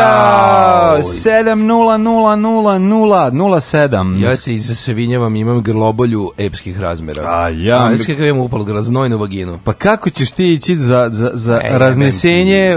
Wow. 70000007. Ja se izasevinjavam, imam grlobolju epskih razmera. A ja... Znaš kakav imam upal graznojnu vaginu. Pa kako ćeš ti ići za, za, za e, raznesenje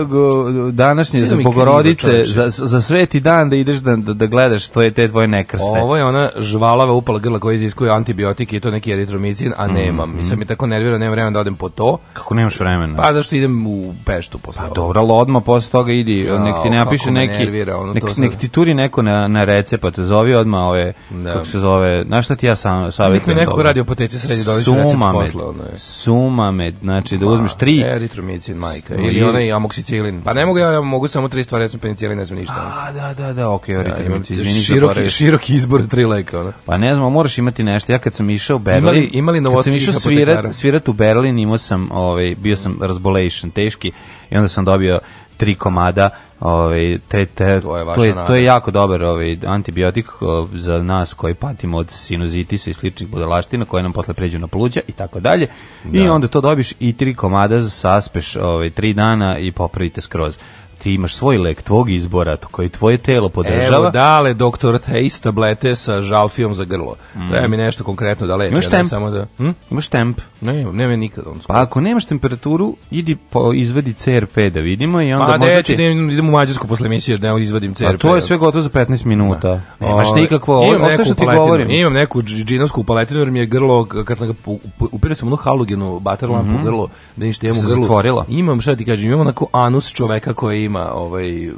današnje, za bogorodice, za, za sveti dan da ideš da, da, da gledaš to je te tvoje nekrste? Ovo je ona žvalava upala grla koja iziskuje antibiotike i to neki eritromicin, a mhm. nemam. Mm, mm. I sam mi tako nervirao, nemam vremena da odem po to. Kako nemaš vremena? Pa zašto idem u Peštu posle Pa dobro, ali odmah posle toga idi, ja, nek ti ne napiše neki, nervira, ono, nek nek ti turi neko na, na recept pa te zove odmah ove, da. kako se zove, na šta ti ja sam savjetujem? neko, mi neko radi u poteci sredi da dobiš Sumamed, sumamed, znači da uzmeš 3 Eritromicin, majka, ili onaj amoksicilin. Pa ne mogu, ja mogu samo tri stvari, sam penicilin, ne znam ništa. A, da, da, da, okej, okay, eritromicin, izvini široki, široki izbor tri leka, ona. Pa ne znam, moraš imati nešto. Ja kad sam išao u Berlin, imali, imali kad sam išao svirat, svirat u Berlin, imao sam, ovaj, bio sam razbolation, teški, i onda sam dobio tri komada ovaj te, te to je, to je, to je jako dobar ovaj antibiotik o, za nas koji patimo od sinuzitisa i sličnih budalaština koje nam posle pređu na pluđa i tako dalje i da. onda to dobiš i tri komada saspeš ovaj 3 dana i popravite skroz ti imaš svoj lek tvog izbora koji tvoje telo podržava. Evo dale doktor te iste tablete sa žalfijom za grlo. Mm. Treba mi nešto konkretno da leče. Imaš temp? Samo da, hm? Imaš temp? Ne, ne, nema nikad. On pa ako nemaš temperaturu, idi po, izvedi CRP da vidimo i onda pa, možda neću, ti... ne, da idem u Mađarsku posle emisije da izvadim CRP. A to je sve gotovo za 15 minuta. Da. Nemaš ovaj, nikakvo, ovo, sve što ti govorim. Imam neku džinovsku paletinu jer mi je grlo, kad sam ga upirio sam onu halogenu baterlampu mm -hmm. grlo, da ništa imam u grlu. Zatvorila. Imam, šta ti kažem, imam onako anus čoveka koji ima ovaj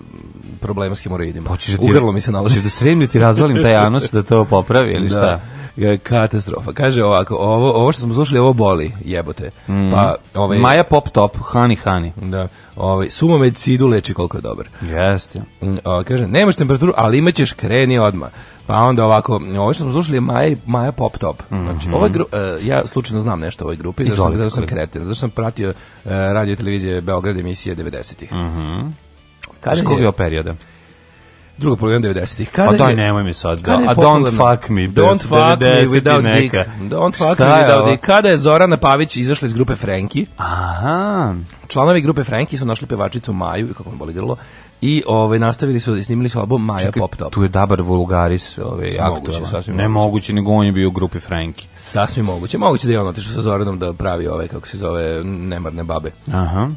problema s hemoroidima. Hoćeš pa da grlu mi se nalazi da sremlju ti razvalim taj anus da to popravi ili šta? da. šta? E, katastrofa. Kaže ovako, ovo, ovo što smo slušali, ovo boli, jebote. Mm. Pa, ovaj, Maja Pop Top, Hani Hani. Da. Ovaj, suma sidu leči koliko je dobar. Jeste. Mm, kaže, nemaš temperaturu, ali imaćeš kreni odma. Pa onda ovako, ovo što smo slušali je Maja, Maja Pop Top. Mm Znači, ovaj gru, uh, ja slučajno znam nešto o ovoj grupi, zato sam, zato sam kreten, zato sam pratio uh, radio televizije Beograd emisije 90-ih. Mm -hmm. Kada je? bio je perioda? druga polovina 90-ih. Kada A daj, je, nemoj mi sad. Da. A don't fuck me. Don't fuck me without neka. dick. Don't fuck me without dick. Kada je Zorana Pavić izašla iz grupe Frenki? Aha. Članovi grupe Frenki su našli pevačicu Maju, kako mi boli grlo, i ovaj nastavili su snimili su album Maja Čekaj, Pop Top. Tu je Dabar Vulgaris, ovaj aktualan. Sasvim Nemoguće, nego on je bio u grupi Franki. Sasvim moguće. Moguće da je on otišao sa Zoranom da pravi ove kako se zove nemarne babe. Aha.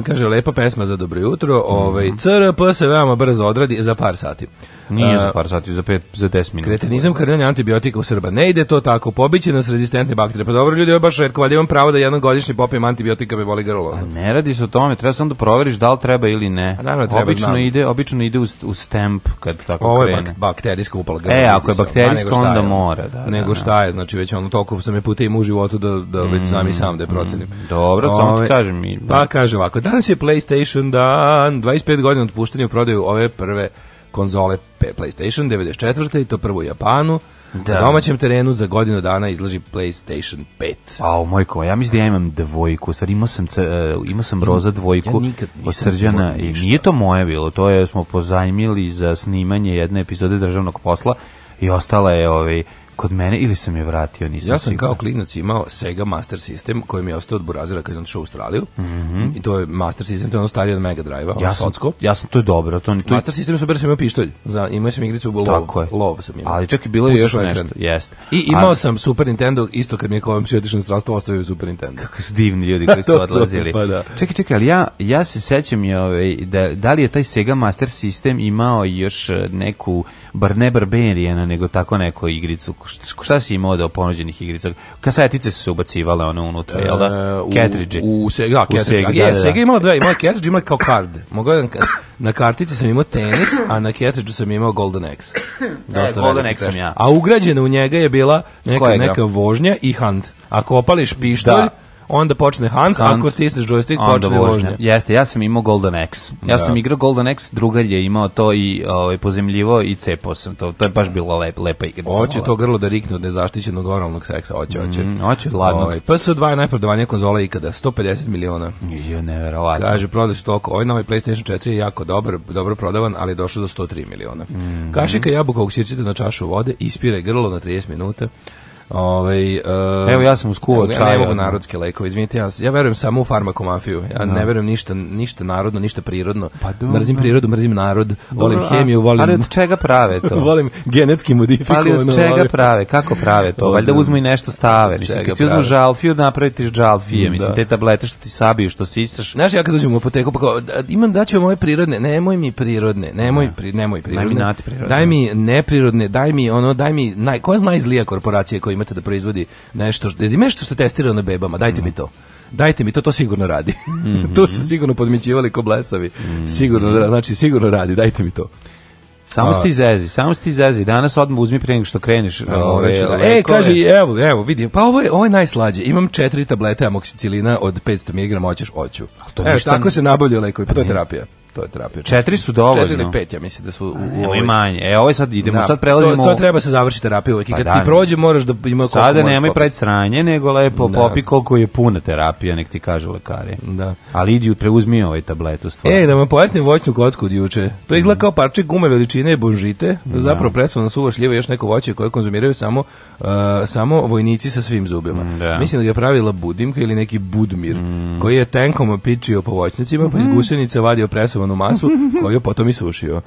E, kaže lepa pesma za dobro jutro, ovaj mhm. CRP se veoma brzo odradi za par sati. Nije za par sati, za 5 za 10 minuta. Kretenizam krnjanje antibiotika u Srba. Ne ide to tako. Pobiće nas rezistentne bakterije. Pa dobro ljudi, ovo baš retko, valjda imam pravo da jednom godišnje popijem antibiotika me boli grlo. A ne radi se o tome, treba samo da proveriš da li treba ili ne. A naravno, treba, obično znam. ide, obično ide u, u stemp kad tako ovo krene. Ovo je bak bakterijska upala grlo. E, ako je bakterijska onda je. mora, da. da nego da. šta je, znači već ono toliko sam je puta imao u životu da da već sam i mm, sam da je procenim. Mm, dobro, samo ti kažem i. Pa da. kaže ovako, danas je PlayStation dan, 25 godina od u prodaju ove prve konzole PlayStation 94. i to prvo u Japanu, da. Na domaćem terenu za godinu dana izlazi PlayStation 5. A, moj ko, ja mislim da ja imam dvojku, sad imao sam, uh, imao sam roza dvojku ja od Srđana i nije to moje bilo, to je smo pozajmili za snimanje jedne epizode državnog posla i ostala je ovaj kod mene ili sam je vratio, nisam Ja sam sigurno. kao klinac imao Sega Master System koji mi je ostao od burazira kad je otišao u Australiju. Mm -hmm. I to je Master System, to je ono starije od Mega Drive-a, ja sam, socko. Ja sam, to je dobro. To, to Master System super sam imao pištolj, za, imao sam igricu u Tako je. Love sam imao. Ali čak i bilo je još nešto, jest. I imao Ali... sam Super Nintendo, isto kad mi je kovom otišao na strastvo, ostavio Super Nintendo. Kako su divni ljudi koji su odlazili. Pa da. Čekaj, čekaj, ali ja, ja se sećam je, ovaj, da, da li je taj Sega Master System imao još eh, neku, bar ne Barbariana, nego tako neko igricu šta si imao da ponuđenih igrica? Kasetice su se ubacivale ono unutra, jel da? E, cartridge. U, da, u, Sega, da, cartridge. U Sega, da, da. Sega imala dve, imala cartridge, imala kao card. Mogao da na kartici sam imao tenis, a na cartridgeu sam imao Golden Axe. Dosta e, Golden Axe sam ja. A ugrađena u njega je bila neka, neka vožnja i hunt. Ako opališ pištolj, da onda počne hunt, hunt. ako stisneš joystick, počne vožnja. vožnja. Jeste, ja sam imao Golden X. Ja da. sam igrao Golden X, drugar je imao to i ovaj, pozemljivo i cepao sam to. To je baš bilo lep, lepa igra. Hoće to grlo da rikne od nezaštićenog oralnog seksa, hoće, hoće. Mm, hoće, ladno. Ovaj, PS2 je najprodavanija konzola ikada, 150 miliona. Jo, neverovatno. Kaže, prodali su toliko. Ovaj novi PlayStation 4 je jako dobar, dobro prodavan, ali je došao do 103 miliona. Mm. Kašika jabukovog sirćete na čašu vode, ispire grlo na 30 minuta. Ovaj uh, Evo ja sam uskuo čaj. Ja ne mogu narodske lekove, izvinite, ja, ja verujem samo u farmakomafiju. Ja no. Da. ne verujem ništa ništa narodno, ništa prirodno. Pa dobro. Mrzim prirodu, mrzim narod, dobro, volim hemiju, volim. Ali od čega prave to? volim genetski modifikovano. Ali od čega volim... prave? Kako prave to? Valjda uzmu i nešto stave. Mislim, kad ti uzmu žalfiju, napraviti žalfije, da. mislim, da. te tablete što ti sabiju, što sisaš. Znaš, ja kad dođem u apoteku, pa kao, da, imam da ću moje prirodne, nemoj mi prirodne, nemoj, pri, nemoj prirodne. Daj mi neprirodne. Daj mi neprirodne, daj mi ono, daj mi naj, koja je najzlija korporacija koja imate da proizvodi nešto, nešto što je testirano na bebama, dajte mm. mi to dajte mi to, to sigurno radi. Mm -hmm. to su sigurno podmićivali ko blesavi. Mm -hmm. Sigurno, znači sigurno radi, dajte mi to. Samo sti zezi, samo sti zezi. Danas odmah uzmi pre nego što kreneš. A, ove, da- e, kaže, evo, evo, vidi, pa ovo je, ovo je najslađe. Imam četiri tablete amoksicilina od 500 mg, hoćeš, hoću. To evo, ništa... tako se nabavljaju lekovi, pa to je terapija to je terapija. Četiri su dovoljno. Četiri ili pet, ja mislim da su u, u ovoj... manje. E, ovo sad idemo, da. sad prelazimo... To, sad treba se završiti terapiju uvijek. I pa kad pa ti prođe, moraš da ima koliko Sada nemoj pred sranje, nego lepo da. popi koliko je puna terapija, nek ti kažu lekari. Da. Ali idi, preuzmi ovaj tablet u stvari. E, da me pojasnim voćnu kocku od juče. To je izgleda kao parče gume veličine bonžite, da. zapravo presovana suva šljiva i još neko voće koje konzumiraju samo, uh, samo vojnici sa svim zubima. Mm, da. Mislim da ga pravila budimka ili neki budmir, mm. koji je tenkom pičio po voćnicima, pa iz mm. gusenica vadio presu isprosovanu masu koju potom isušio.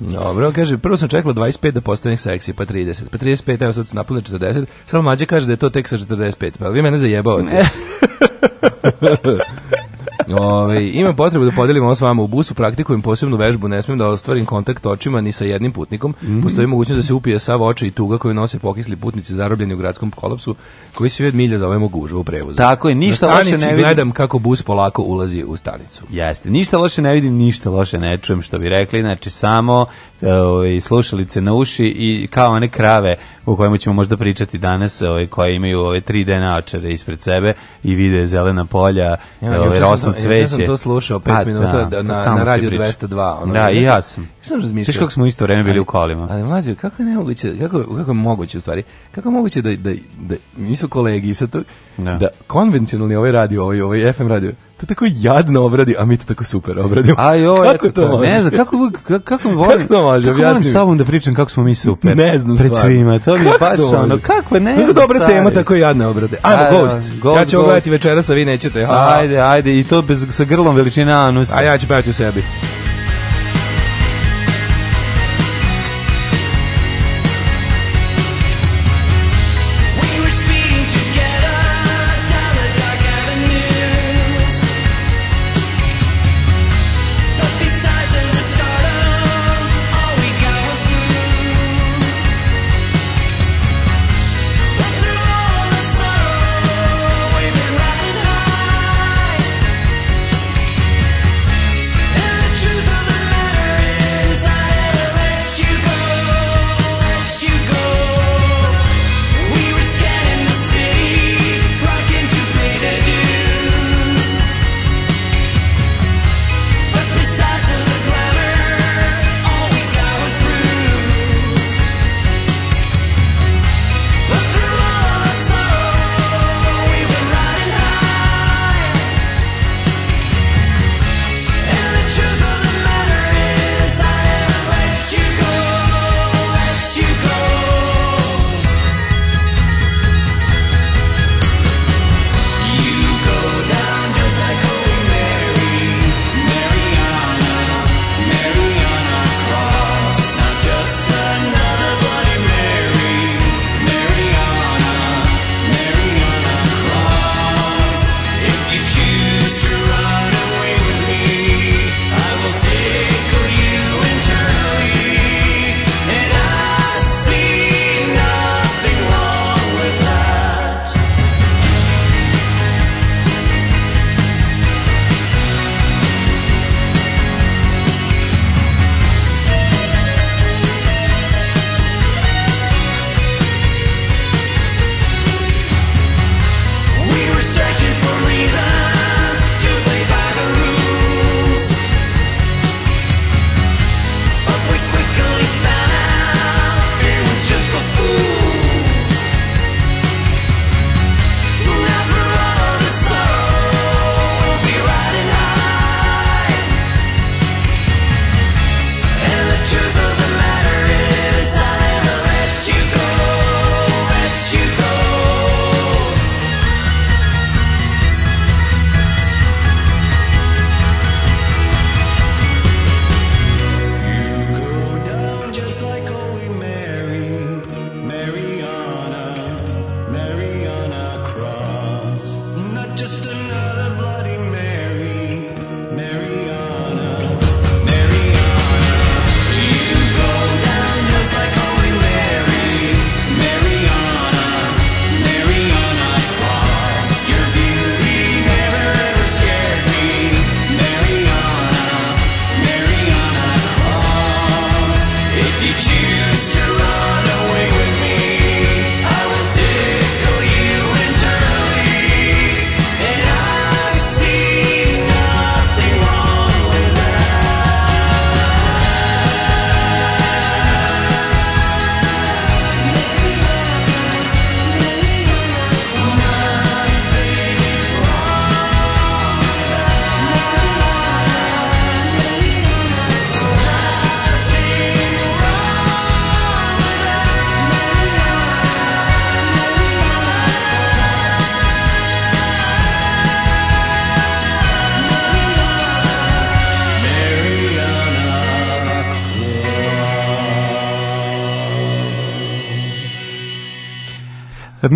Dobro, kaže, prvo sam čekala 25 da postane seksi, pa 30, pa 35, evo sad se napunio 40, samo mađa kaže da je to tek sa 45, pa vi mene zajebavate. Ove, imam potrebu da podelim ovo s vama u busu, praktikujem posebnu vežbu, ne smijem da ostvarim kontakt očima ni sa jednim putnikom. Mm -hmm. Postoji mogućnost da se upije sav oče i tuga koju nose pokisli putnici zarobljeni u gradskom kolapsu, koji svi od milja zovemo gužva u prevozu. Tako je, ništa loše ne vidim. gledam kako bus polako ulazi u stanicu. Jeste, ništa loše ne vidim, ništa loše ne čujem, što bi rekli, znači samo e, ove, ovaj, slušalice na uši i kao one krave o kojemu ćemo možda pričati danas, ove, ovaj, koje imaju ove 3D naočare ispred sebe i vide zelena polja, ja, ove, ovaj, rosno cveće. Ja sam to slušao 5 minuta da, na, na radiju 202. Ono, da, i ja sam. Sam razmišljao. Teško kako smo isto vreme bili u kolima. Ali, mlađe, kako je nemoguće, kako, kako je moguće u stvari, kako je moguće da, da, da nisu kolegi sa tog, da. da konvencionalni ovaj radio, ovaj, ovaj FM radio, to tako jadno obradi, a mi to tako super obradimo. A joj, kako to, to Ne znam, kako, kako, kako volim, kako to može, kako da pričam kako smo mi super. Ne znam, Pred stvarno. svima, to mi je baš ono, kako ne znam. dobra stari. tema, tako jadne obrade. Ajmo, a, Ghost. Ghost. Ja ću ogledati večeras, a vi nećete. Ha. Ajde, ajde, i to bez, sa grlom veličine anusa. A ja ću pevati u sebi.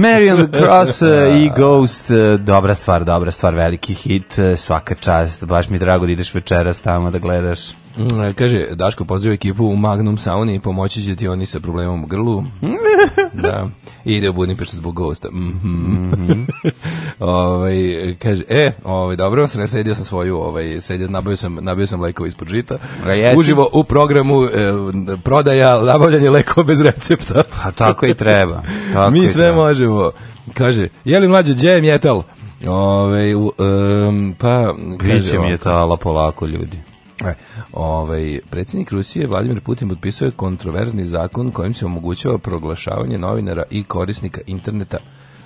the Cross e, da. i Ghost, e, dobra stvar, dobra stvar, veliki hit, e, svaka čast, baš mi drago da ideš večeras tamo da gledaš. Mm, kaže, Daško poziva ekipu u Magnum sauni i pomoći će ti oni sa problemom u grlu. da. I ide u Budimpeštu zbog gosta. Mm -hmm. Ovaj kaže e, ovaj dobro, sam sredio sa svoju, ovaj sredio nabavio sam nabavio sam lekove ispod žita. Uživo u programu e, prodaja nabavljanje lekova bez recepta. Pa tako i treba. Tako Mi i sve treba. možemo. Kaže, je li mlađe đe je ovaj um, pa, Biće mi je tala polako ljudi. E, ovaj predsjednik Rusije Vladimir Putin potpisao je kontroverzni zakon kojim se omogućava proglašavanje novinara i korisnika interneta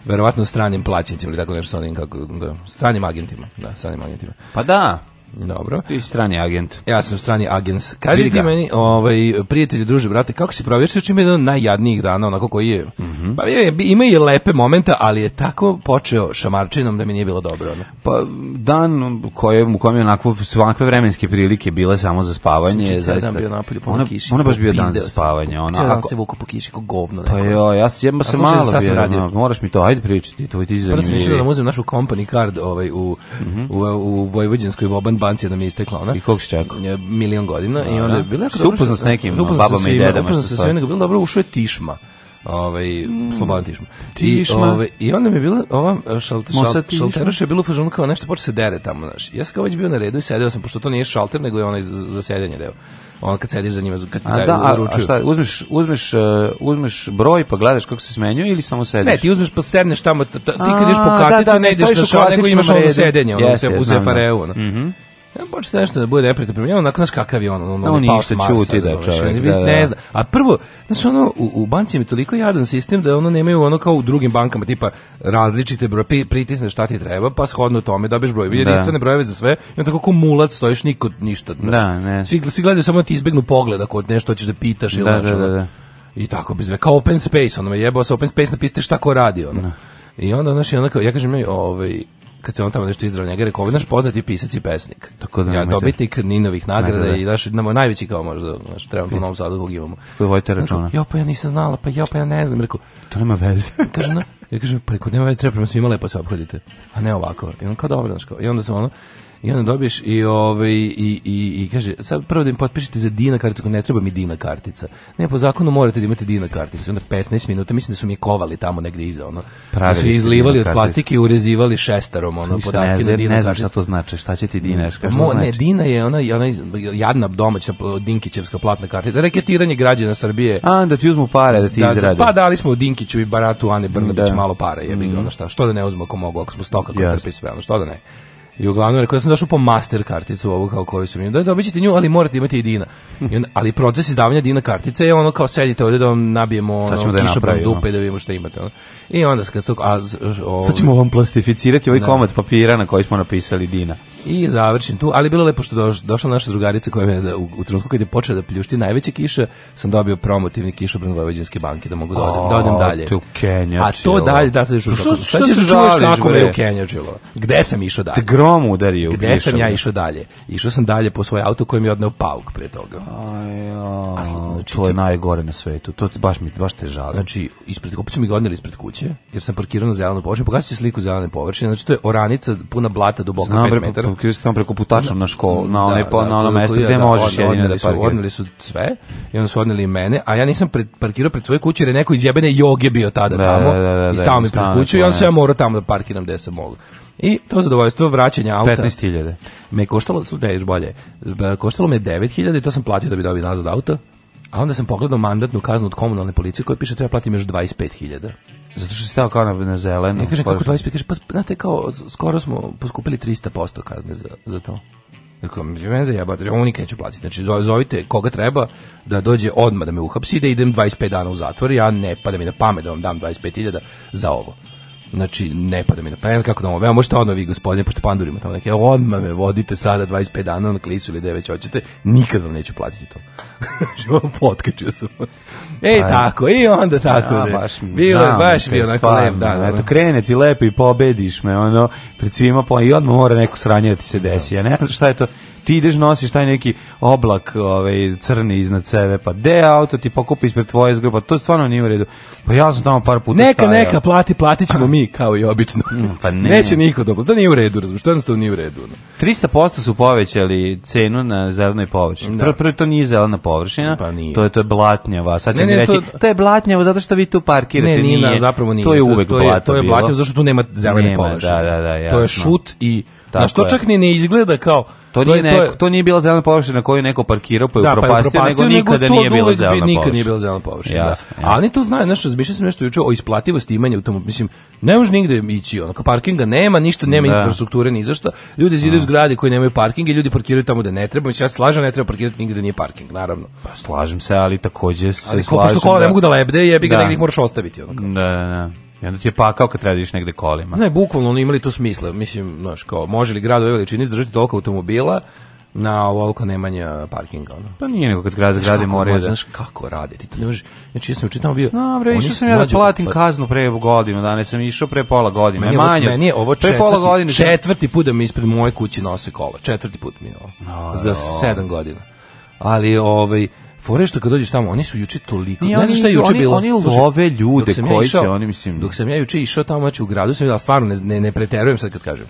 verovatno stranim plaćenicima ili tako nešto onim kako da, stranim agentima, da, stranim agentima. Pa da, Dobro. Ti si strani agent. Ja sam strani agent. Kaži ti meni, ovaj, prijatelju, druže, brate, kako si pravi? Još ima jedan od najjadnijih dana, onako koji je. Mm -hmm. Pa je, ima i lepe momenta, ali je tako počeo šamarčinom da mi nije bilo dobro. Ono. Pa dan koje, u kojem je onako svakve vremenske prilike bile samo za spavanje. Sam znači, zaista, dan bio napolju, po ona, kiši. Ona baš bio dan za spavanje. Ona, Cijel dan se vuku po kiši, ko govno. Pa neko. Pa jo, ja, ja, ja sam malo bio. Moraš mi to, ajde pričati, to ti zanimljivo. Prvo sam išao da mu uzem našu company card ovaj, u, mm -hmm. u, u, u Vojvođanskoj Voban banci da mi je istekla ona. I koliko se čekao? Milion godina A, i da, onda da. je bila supozno s nekim babama i dedama. se sa svima, bilo dobro, ušao je Tišma ovaj mm. Slobodan Tišma. Tišma. I, ovaj, I onda mi je bila ova šalt, e, šalt, šalteraš je bilo fazonu kao nešto počne se dere tamo, znači. Ja sam kao već bio na redu i sedeo sam pošto to nije šalter nego je onaj za, za sedenje deo. Ona kad sediš za njima kad ti daju da, a, a šta, uzmeš, uzmeš, uh, uzmeš broj pa gledaš kako se smenjuje ili samo sediš? Ne, ti uzmeš pa sedneš tamo, ta, ti kad ideš po karticu da, da, ne, ideš na šal, nego imaš ono za sedenje, ono yes, se u da. Zefareu, ono. Mm Ja baš nešto da bude neprijatno prema njemu, onako znaš kakav je on, on, on, on ništa čuti da čovjek, da, da. Ne da. zna. A prvo, znaš ono, u, u banci je toliko jadan sistem da ono nemaju ono kao u drugim bankama, tipa različite broj, pritisne šta ti treba, pa shodno tome dobiješ broj, da. jedinstvene brojeve za sve, i onda kako mulac stojiš niko ništa. Znaš. Da, ne. Svi, svi gledaju samo da ti izbegnu pogled ako nešto hoćeš da pitaš ili da, da, da, da. I tako, bez kao open space, ono me jebao sa open space, napisite šta ko radi, ono. Da. I onda, znaš, onako, ja kažem, ovaj, kad se on tamo nešto izdrao njega, rekao, naš poznati pisac i pesnik. Tako da, ja, dobitnik Ninovih nagrada Nagrada. i naš, nam, najveći kao možda, znaš, trenutno u Novom Sadu kog da imamo. Kako vojte računa? Ja, pa ja nisam znala, pa ja, pa ja ne znam. Rekao, to nema veze. kaže, no, ja kažem, pa nema veze, treba prema svima lepo se obhodite. A ne ovako. I on kao dobro, znaš, kao. I onda sam ono, I onda dobiješ i, ovaj, i, i, i kaže, sad prvo da im potpišete za Dina karticu, ne treba mi Dina kartica. Ne, po zakonu morate da imate Dina karticu. Onda 15 minuta, mislim da su mi kovali tamo negde iza, ono. Pravi da su izlivali od plastike i urezivali šestarom, ono, Ništa, podatke ne, zna, na Dina Ne znam šta to znači, šta će ti Dina, šta Mo, znači? Ne, Dina je ona, ona jadna domaća Dinkićevska platna kartica, reketiranje građana Srbije. A, da ti uzmu pare, da ti da, da. izrade. Pa dali smo Dinkiću i Baratu Ane Brnabić da. malo para, jebiga, mm. ono mhm. šta, što da ne uzmu ako mogu, ako smo stoka, ako yes. trpi sve, ono, što da ne. I uglavnom rekao da sam došao po master karticu ovu kao koju sam imao. Da, dobit ćete nju, ali morate imati i dina. I on, ali proces izdavanja dina kartice je ono kao sedite ovde da vam nabijemo ono, da kišobran dupe da vidimo što imate. Ono. I onda kad to a ovaj, Sad ćemo vam plastificirati ovaj da. komad papira na koji smo napisali Dina. I završim tu, ali bilo lepo što doš, došla naša drugarica koja me da, u, u, trenutku kada je počela da pljušti najveće kiše, sam dobio promotivni kišobran Vojvođanske banke da mogu da odem, da odem dalje. To A to dalje da, pa da se što što, što ćeš čuješ kako me u Kenja čilo. Gde sam išao dalje? Te grom udario. Gde kišobran. sam ja išao dalje? Išao sam dalje po svoj auto koji mi je odneo pauk pre toga. Aj, a, a, znači to je najgore na svetu. To baš mi baš te žali. Znači, ispred opet su mi ga odneli ispred kuće kuće, jer sam parkirao na zelenu površinu, pokazat ću sliku zelene površine, znači to je oranica puna blata duboka Znam, 5 metara. Znam, tamo preko putača na školu, na onaj, da, pa, na ono mesto gde da, da, možeš jedino da parkiraš. Odneli su sve, i onda su odneli i mene, a ja nisam pred, parkirao pred svoje kuće, jer je neko iz jebene joge bio tada da, tamo, da, da, da, i stao mi pred kuću, i onda sam ja morao tamo da parkiram gde sam mogu. I to zadovoljstvo vraćanja auta 15.000. Me koštalo, je još bolje. Koštalo me 9.000 i to sam platio da bi dobio nazad auto. A onda sam pogledao mandatnu kaznu od komunalne policije koja piše treba platiti još 25.000. Zato što si stao kao na, na zeleno. Ja kažem, kako 25, kaže, pa znate kao, skoro smo poskupili 300% kazne za, za to. Rekao, Dakle, mene zajebate, ovo nikad neću platiti. Znači, zovite koga treba da dođe odmah da me uhapsi, da idem 25 dana u zatvor, ja ne pada mi na pamet da vam dam 25.000 za ovo znači ne pada mi na pamet kako da ovo, evo možete odmah vi gospodine, pošto pandurima tamo neke, odmah me vodite sada 25 dana na klisu ili gde već hoćete, nikad vam neću platiti to. Živo potkačio sam. Ej, Aj. tako, i onda tako. Ja, baš, bilo je, baš bio onako lep dan. Da, eto, da. krene ti lepo i pobediš me, ono, pred svima, po, i odmah mora neko sranje da ti se desi. Ja ne znam šta je to, ti ideš nosiš taj neki oblak ovaj, crni iznad sebe, pa de auto ti pokupi ispred tvoje zgrba, to stvarno nije u redu. Pa ja sam tamo par puta Neka, stajao. neka, plati, platit ćemo mi, kao i obično. Mm, pa ne. Neće niko dobro, da to nije u redu, razumiješ, to jednostavno nije u redu. 300% su povećali cenu na zelenoj površini. Prvo, da. prvo to nije zelena površina, pa nije. to je, to je blatnjava. Sad će mi reći, to... to je blatnjava zato što vi tu parkirate. Ne, nije, nije. zapravo nije. To je uvek to, to je, to je blatnjava zato što tu nema zelene nema, površine. Da, da, da, jasno. to je šut i... Tako na što čak ni ne izgleda kao To, nije, to, je, to nije bila zelena površina koju neko parkirao pa je da, pa upropastio, pa nego nikada nije bila zelena površina. Nikad nije bila zelena površina, jasne, da. Ali to znaju, znaš, razmišljao sam nešto juče o isplativosti imanja u tomu, mislim, ne može nigde ići, ono, parkinga nema, ništa, nema da. infrastrukture, ni zašto. Ljudi zidaju da. zgrade koji nemaju parkinga ljudi parkiraju tamo da ne treba, mislim, ja slažem, ne treba parkirati nigde da nije parking, naravno. Pa slažem se, ali takođe se ali, slažem. Ali kola da... ne mogu da lebde, jebi ga da. negdje ih moraš ostaviti, ono. Kao. Da, da, da. I onda ti je pakao kad treba negde kolima. Ne, bukvalno oni imali to smisla. Mislim, znaš, kao, može li grad ove veličine izdržati toliko automobila, na ovoliko nemanja parkinga ono. Pa nije nego kad grad grade more da znaš kako radi? Ti to ne možeš. Znači ja sam čitao bio. No, bre, išao sam ja da platim pa... kaznu pre godinu, danas sam išao pre pola godine. Meni, manje. Meni je ovo četvrti, pre pola godine, četvrti put da mi ispred moje kuće nose kola. Četvrti put mi je ovo. No, za 7 godina. Ali ovaj fore što kad dođeš tamo, oni su juče toliko. Nije, ne znam šta je juče oni, bilo. Oni love ljude koji će, oni mislim. Dok sam ja juče išao tamo, znači u gradu sam vidio, stvarno ne ne, ne preterujem sad kad kažem.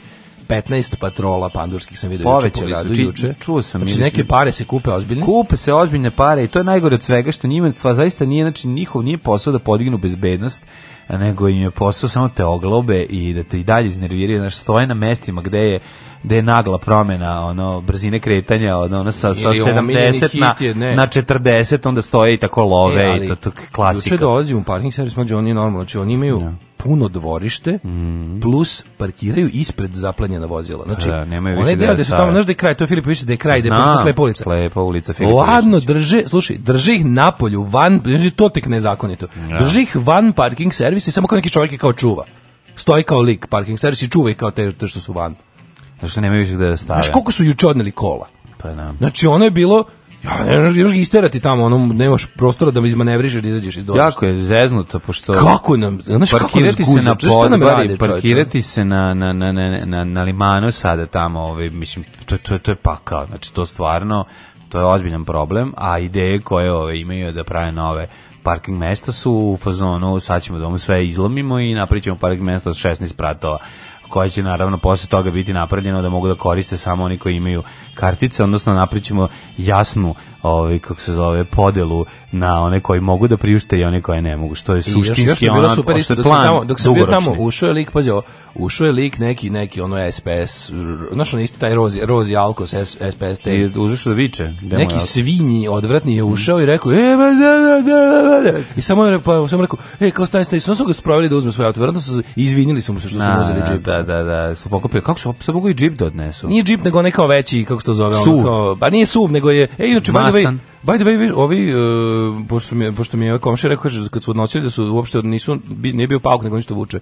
15 patrola pandurskih sam video juče po gradu juče. Čuo sam znači, neke pare se kupe ozbiljne. Kupe se ozbiljne pare i to je najgore od svega što njima zaista nije znači njihov nije posao da podignu bezbednost nego im je posao samo te oglobe i da te i dalje iznerviraju, Znači, stoje na mestima gde je da je nagla promjena ono brzine kretanja ono, ono sa sa 70 na je, na 40 onda stoje i tako love e, ali, i to, to klasika. Juče dolazim u parking servis mađo oni normalno, znači oni imaju ja. Da. puno dvorište mm. plus parkiraju ispred zaplanjena vozila. Znači da, nemaju više. Deo da su tamo znaš da je kraj, to je Filipović da je kraj, da je baš slepa ulica. Slepa ulica Filipović. Ladno drže, slušaj, drži ih na polju, van, znači to tek nezakonito. Ja. Da. Drži ih van parking servisa samo kao neki čovjek kao čuva. Stoji kao lik parking servis i čuva ih kao te što su van. Zato nemaju više gde da stave. Znaš koliko su juče odneli kola? Pa na. Da. Znači ono je bilo Ja, ne možeš ga isterati tamo, ono, nemaš prostora da izmanevrišeš da izađeš iz dvorišta. Jako je zeznuto, pošto... Kako nam, znaš kako nas guza, se na podvari, parkirati se na, na, na, na, na, na limanu sada tamo, ovaj, mislim, to, to, to je pakao, znači to stvarno, to je ozbiljan problem, a ideje koje ove, ovaj, imaju da prave nove parking mesta su u fazonu, sad ćemo da sve izlomimo i napričamo parking mesta od 16 pratova koja će naravno posle toga biti napravljeno da mogu da koriste samo oni koji imaju kartice, odnosno napravićemo jasnu ovaj kako se zove podelu na one koji mogu da priušte i one koji ne mogu što je suštinski ono super isto dok plan sam tamo dok se bio tamo ušao je lik pazi ušao je lik neki neki ono SPS znaš on isto taj Rozi Rozi Alkos SPS te i uzeo da viče neki svinji odvratni je mhm. ušao i rekao e da da, da da da da i samo je pa samo rekao ej kao staj staj su ga spravili da uzme svoje auto verovatno su izvinili su mu se što su uzeli džip da da da su pokupili kako su se mogu i džip da odnesu nije džip nego neka veći kako se to zove ono kao pa nije suv nego je ej juče Ovaj, by the way, ovi, uh, pošto, mi, pošto mi je komšija rekao, kaže, kad su odnosili da su uopšte nisu, bi, nije bio pauk, nego ništa vuče.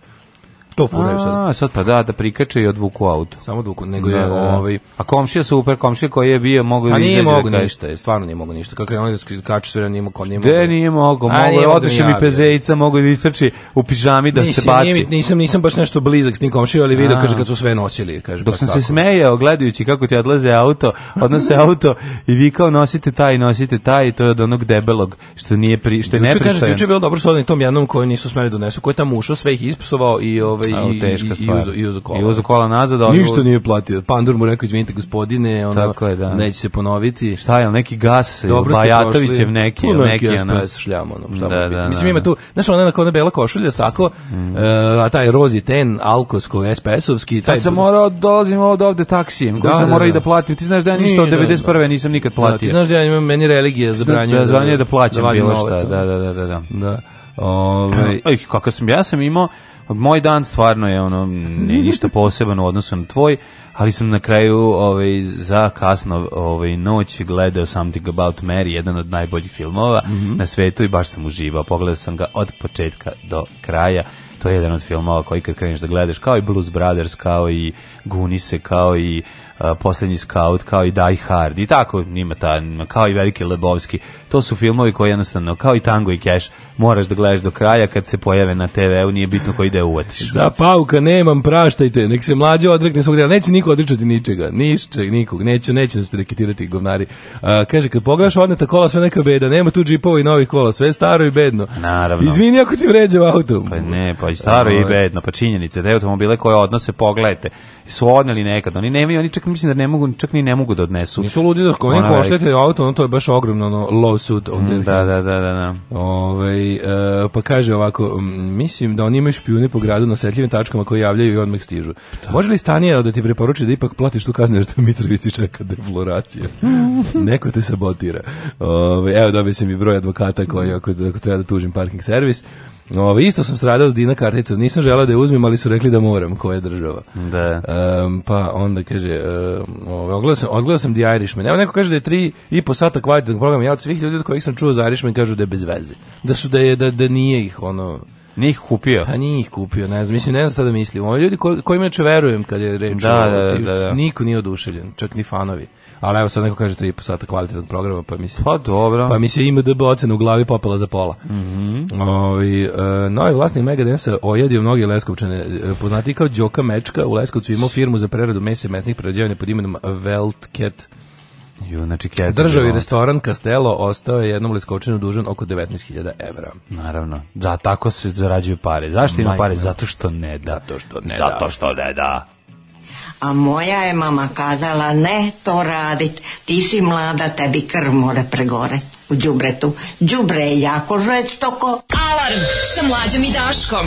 To furaju sad. A, sad pa da, da prikače i odvuku auto. Samo dvuku, nego da, je da, da. ovaj... A komšija super, komšija koji je bio, mogu da nije mogu da ništa, je, stvarno nije mogu ništa. Kako je on da kače sve, nije mogu, nije mogu. De, nije mogu, mogu, odeše mi pezejica, mogu da istrači u pižami da nisam, se baci. Nije, nisam, nisam baš nešto blizak s tim komšijom, ali vidio, kaže, kad su sve nosili. Kaže, Dok pa sam tako. se smejao, gledajući kako ti odlaze auto, odnose auto i vi kao nosite taj, nosite taj, to je od onog debelog, što nije pri, što je nepristajan. Juče, kaže, juče je bilo dobro s onim tom jednom koji nisu smeli da donesu, koji je tamo ušao, sve ih ispisovao i ovaj, ovaj, i, teška i, i, uzo, i uzo kola. I uzo kola nazad. Ovaj, Ništa nije platio. Pandur mu rekao, izvinite gospodine, ono, Tako je, da. neće se ponoviti. Šta je, neki gas, Dobro Bajatovićev neki, neki, neki, neki ono. šljam, ono, šta da, da, da, Mislim, da. ima tu, znaš, ona onako ona bela košulja, sako, mm. uh, a taj rozi ten, alkosko, SPSovski, Taj... Tad sam morao, dolazim od ovde taksijem, koji da, sam da, morao i da. da platim. Ti znaš da ja ništa od 91. nisam nikad platio. ti znaš da ja imam, meni religija zabranjuje da, zabranjuje da plaćam bilo šta. Da, da, da, da. da. Ove, ovaj- Aj, kako sam, ja sam imao Moj dan stvarno je ono nije ništa posebno u odnosu na tvoj, ali sam na kraju ovaj za kasno ovaj noć gledao Something About Mary, jedan od najboljih filmova mm -hmm. na svetu i baš sam uživao. Pogledao sam ga od početka do kraja. To je jedan od filmova koji kad kreneš da gledaš, kao i Blues Brothers, kao i Gunise, kao i uh, Poslednji scout, kao i Die Hard i tako, ima ta, kao i Veliki Lebowski to su filmovi koji jednostavno, kao i Tango i Cash, moraš da gledaš do kraja kad se pojave na TV-u, nije bitno koji ide uvatiš. Za pauka nemam, praštajte, nek se mlađe odrekne svog dela, neće niko odričati ničega, ničeg, nikog, neće, neće da se reketirati govnari. A, kaže, kad pogledaš odneta kola, sve neka beda, nema tu džipova i novih kola, sve staro i bedno. Naravno. Izvini ako ti vređam auto. Pa ne, pa i staro i ovaj. bedno, pa činjenice, da automobile koje odnose, pogledajte, su odneli nekad, oni nemaju, oni čak mislim da ne mogu, čak ni ne mogu da odnesu. Nisu ludi da ko neko oštete auto, no, to je baš ogromno no, sud ovde. Mm, da, da, da, da. Ove, e, pa kaže ovako, mislim da oni imaju špijune po gradu na osetljivim tačkama koje javljaju i odmah stižu. Da. Može li stanije da ti preporuči da ipak platiš tu kaznu jer te Mitrovici čeka defloracija? Neko te sabotira. Ove, evo dobio sam i broj advokata koji ako, ako treba da tužim parking servis. Ovo, isto sam stradao s Dina karticom, nisam želao da je uzmem, ali su rekli da moram, koja je država. Da. Um, pa onda kaže, um, ovo, odgledao sam, odgledao sam The Irishman. Evo neko kaže da je tri i po sata kvalitetan program, ja od svih ljudi od kojih sam čuo za Irishman kažu da je bez veze. Da su da je, da, da nije ih ono... Nije ih kupio. Pa nije ih kupio, ne znam, mislim, ne znam sada mislim. Ovi ljudi ko, kojima inače verujem kad je reč, da, o, da, da, da, da, niko nije oduševljen, čak ni fanovi ali evo sad neko kaže 3,5 sata kvalitetnog programa, pa mi se, pa, dobro. pa mi se ima DB ocena u glavi popala za pola. Mm -hmm. Ovi, e, novi vlasnik Megadensa ojedio mnoge Leskovčane, e, poznati kao Đoka Mečka, u Leskovcu imao firmu za preradu mesa i mesnih prerađevanja pod imenom Weltcat. Jo, znači Državi restoran Castello ostao je jednom leskovčinu dužan oko 19.000 evra. Naravno. Za tako se zarađuju pare. Zašto ima pare? Zato što ne da. Zato što ne da. što ne da a moja je mama kazala ne to radit, ti si mlada, tebi krv mora pregore u džubretu. Džubre je jako žestoko. Alarm sa mlađom i Daškom.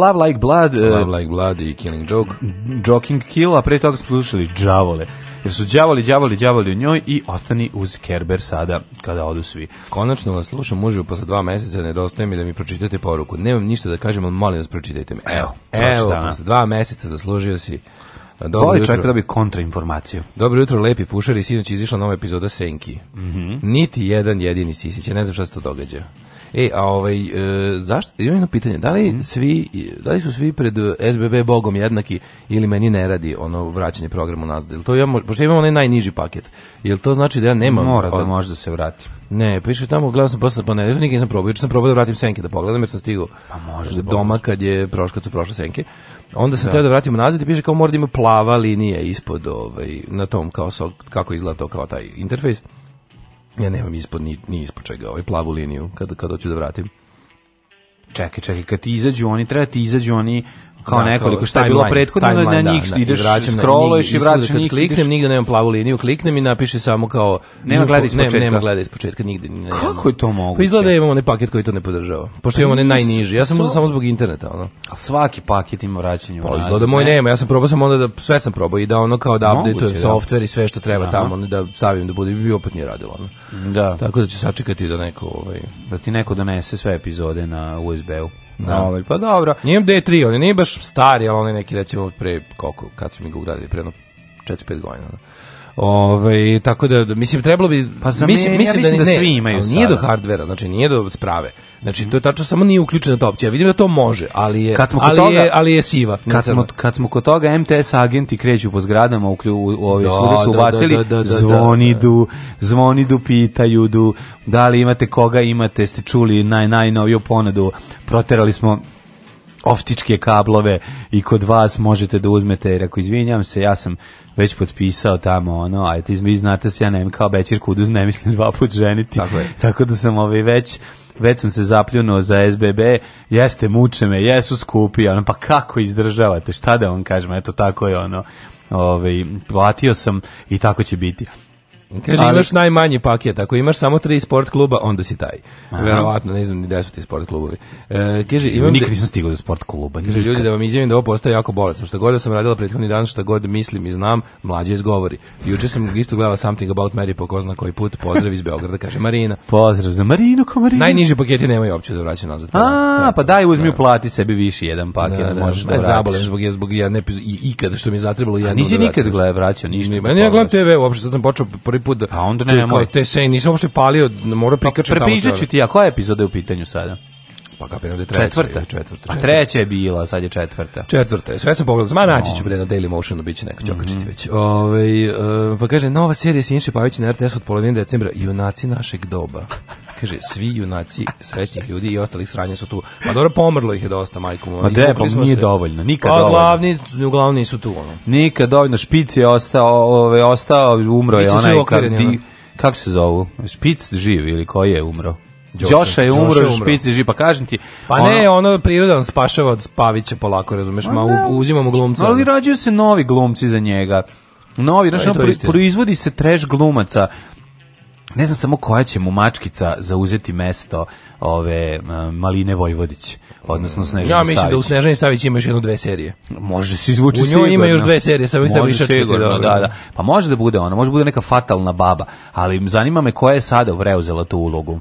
Love Like Blood, Love eh, Like Blood i Killing Joke, Joking Kill, a pre toga smo slušali Džavole jer su đavoli, đavoli, đavoli u njoj i ostani uz Kerber sada kada odu svi. Konačno vas slušam, muživo posle dva meseca nedostaje mi da mi pročitate poruku. Nemam ništa da kažem, ali molim vas pročitajte mi Evo, evo, evo posle dva meseca zaslužio si Dobro Voli čovjek da bi kontrainformaciju. Dobro jutro, lepi fušari, sinoć izišla nova epizoda Senki. Mm -hmm. Niti jedan jedini sisić, ne znam šta se to događa. E, a ovaj, e, zašto, imam jedno pitanje, da li, mm. svi, da li su svi pred SBB Bogom jednaki ili meni ne radi ono vraćanje programu nazad? Jel to ja, pošto imam onaj najniži paket, jel to znači da ja nemam... Mora da može da se vrati. Ne, piše tamo, gledao sam posle, pa ne, nikad nisam probao, jer sam probao da vratim senke da pogledam, jer sam stigao pa može da doma kad je prošlo, kad su prošle senke. Onda sam da. teo da vratim nazad i piše kao mora da ima plava linija ispod, ovaj, na tom, kao, so, kako izgleda to kao taj interfejs. Ja nemam ispod ni, ni ispod čega, ovaj plavu liniju, kada, kada hoću da vratim. Čekaj, čekaj, kad ti izađu oni, treba ti izađu oni kao da, nekoliko šta je bilo prethodno na, njih da, ideš vraćam, scrolluješ i da vraćaš njih, njih kliknem nigde nemam plavu liniju kliknem i napiše samo kao nema gleda iz početka nema gleda iz nigde ne, kako je to moguće pa izgleda da imamo neki paket koji to ne podržava pošto imamo onaj pa najniži ja sam so, samo zbog interneta ono a svaki paket ima vraćanje pa izgleda moj nema ja sam probao samo onda da sve sam probao i da ono kao da updateujem da. softver i sve što treba tamo da stavim da bude bi opet nije radilo ono da tako da će sačekati da neko ovaj da ti neko donese sve epizode na USB-u Da. Ovaj, pa dobro. Njim D3, on je nije baš stari, ali on je neki recimo od pre, koliko, kad su mi ga ugradili, pre jedno 4-5 godina. Da. Ove, ovaj, tako da, mislim, trebalo bi... Pa za mislim, ja mislim, da, da svi imaju ali Nije do hardvera, znači nije do sprave. Znači, to je mhm. tačno, samo nije uključena ta opcija. Vidim da to može, ali je, kad smo ali toga, je, ali je siva. Kad smo, kad smo kod toga, MTS agenti kreću po zgradama, u, u, u ove da, su ubacili, da da da, da, da, da, zvonidu, zvonidu, pitaju du, da li imate koga imate, ste čuli naj, najnoviju ponadu, proterali smo optičke kablove i kod vas možete da uzmete, rekao, izvinjam se, ja sam već potpisao tamo, ono, a ti vi znate se, ja nemam kao Bećir Kuduz, ne mislim dva put ženiti, tako, je. tako da sam ovaj već već sam se zapljunuo za SBB, jeste muče me, jesu skupi, ono, pa kako izdržavate, šta da vam kažem, eto tako je ono, ovaj, platio sam i tako će biti. Kaže, ali... imaš najmanji paket, ako imaš samo tri sport kluba, onda si taj. Aha. Verovatno, ne znam ni gde su ti sport klubovi. E, kaže, imam... Nikad nisam stigao do sport kluba. Kaže, ljudi, da vam izjavim da ovo postaje jako bolesno. Šta god da sam radila prethodni dan, šta god mislim i znam, mlađe izgovori. Juče sam isto gledala Something About Mary po ko koji put. Pozdrav iz Beograda, kaže Marina. Pozdrav za Marinu, ko Marina. Najniži paketi nemaju uopće da vraćanje nazad. A, pa daj, uzmi, plati sebi više jedan paket, da, da, da. možeš da, da zabolim zbog, je, zbog ja ne, ikada što mi je zatrebalo. Nisi da nikad gledao vraćao ništa. Ne, ja gledam TV uopšte, sad sam počeo prvi prvi put. A pa onda ne, nemoj. Te se nisam uopšte palio, mora pa prikačem pa, tamo. Prepišću ti a koja epizoda je u pitanju sada? pa kapiram da je treća. Četvrta. četvrta. A treća je bila, sad je četvrta. Četvrta je, sve sam pogledao. zma naći ću bude na Daily Motionu, bit će neko čokačiti mm -hmm. već. Ove, ovaj, pa kaže, nova serija Sinše Pavić na RTS od polovine decembra, junaci našeg doba. Kaže, svi junaci srećnih ljudi i ostalih sranja su tu. Pa dobro, pomrlo ih je dosta, majko. Ma de, pa nije se. dovoljno, nikad pa, Glavni, uglavni su tu. Ono. Nikad dovoljno, špic je ostao, ove, ostao umro je onaj, kad... kako se zovu, špic živ ili koji je umro? Đoša je umro u špici žipa, kažem ti. Pa ono, ne, ono priroda on spašava od Spavića polako, razumeš, ma da, u, uzimamo glumca. Ali rađaju se novi glumci za njega. Novi, pa znači, on proizvodi se treš glumaca ne znam samo koja će mu mačkica zauzeti mesto ove Maline Vojvodić, odnosno Snežane Ja mislim Savić. da u Snežani Savić ima još jednu dve serije. Može se izvući sigurno. U njoj ima još dve serije, samo se više sigurno, da, da. Pa može da bude ona, može da bude neka fatalna baba, ali zanima me koja je sada preuzela tu ulogu.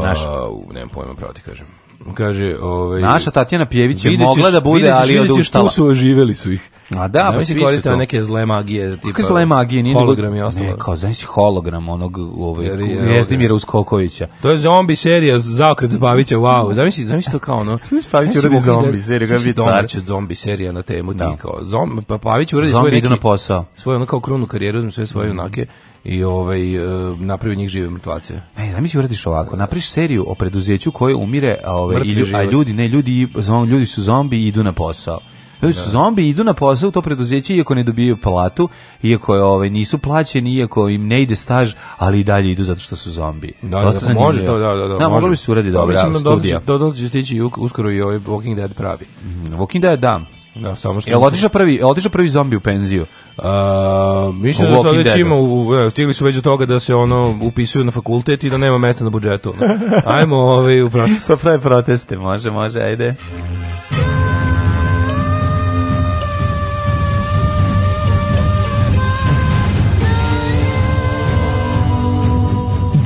Naša. Uh, nemam pojma, pravo ti kažem. Kaže, ovaj Naša Tatjana Pjević je mogla da bude, vidićeš, ali je odustala. Što su oživeli su ih. A da, znam pa da se koriste to. neke zle magije, tipa. Kakve zle magije, nije hologram i ostalo. Ne, kao znaš si hologram onog ovaj Jezdimira Uskokovića. To je zombi serija zaokret Pavića, wow. Zamisli, zamisli to kao ono. Znaš Pavić uradi zombi seriju, kao bi car. zombi serija na temu da. ti kao. Zombi, pa Pavić uradi svoj neki na posao. Svoju ono kao krunu karijeru, sve svoje mhm. junake. Mm i ovaj e, napravi njih žive mrtvace. Ej, zamisli da uradiš ovako, napraviš seriju o preduzeću koje umire, a ovaj a ljudi ne ljudi ljudi su zombi i idu na posao. Ljudi su da. zombi, idu na posao u to preduzeće iako ne dobiju platu, iako je, ovaj, nisu plaćeni, iako im ne ide staž, ali i dalje idu zato što su zombi. Da, da, da može, da, da, da, da, da može. bi se uradi da, dobra studija. Da, da, da, uskoro i ovaj Walking Dead pravi. Mm, Walking Dead, da. Da, samo što. Jel otišao prvi, otišao prvi zombi u penziju. Uh, mislim da sad već ima u, stigli su već do toga da se ono upisuju na fakultet i da nema mesta na budžetu. Ajmo ovaj u protest. Pa pravi proteste, može, može, ajde.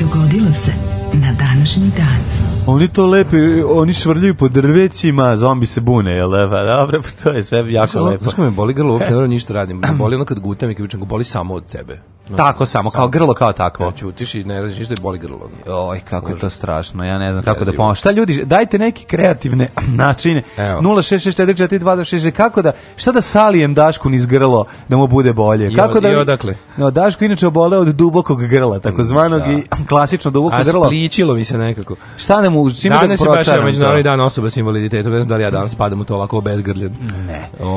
Dogodilo se na današnji dan. Oni to lepi, oni švrljaju po drvećima, zombi se bune, jel da? Pa dobro, to je sve jako lepo. Znaš kako me boli grlo, uopšte ništa radim. Boli ono kad gutam i kad pričam, boli samo od sebe tako samo, kao grlo kao takvo. Ja, ćutiš i ne radiš ništa i boli grlo. Oj, kako je to strašno, ja ne znam kako da pomoći. Šta ljudi, dajte neke kreativne načine. 066442266, kako da, šta da salijem Dašku niz grlo da mu bude bolje? I, kako da, i odakle? No, Daško inače obole od dubokog grla, takozvanog da. i klasično duboko grla. A spličilo mi se nekako. Šta da mu, čime Danes da Danas je baš međunarodni dan osoba s invaliditetom, ne znam da li ja danas spadam u to ovako bezgrljen. Ne. Ovi,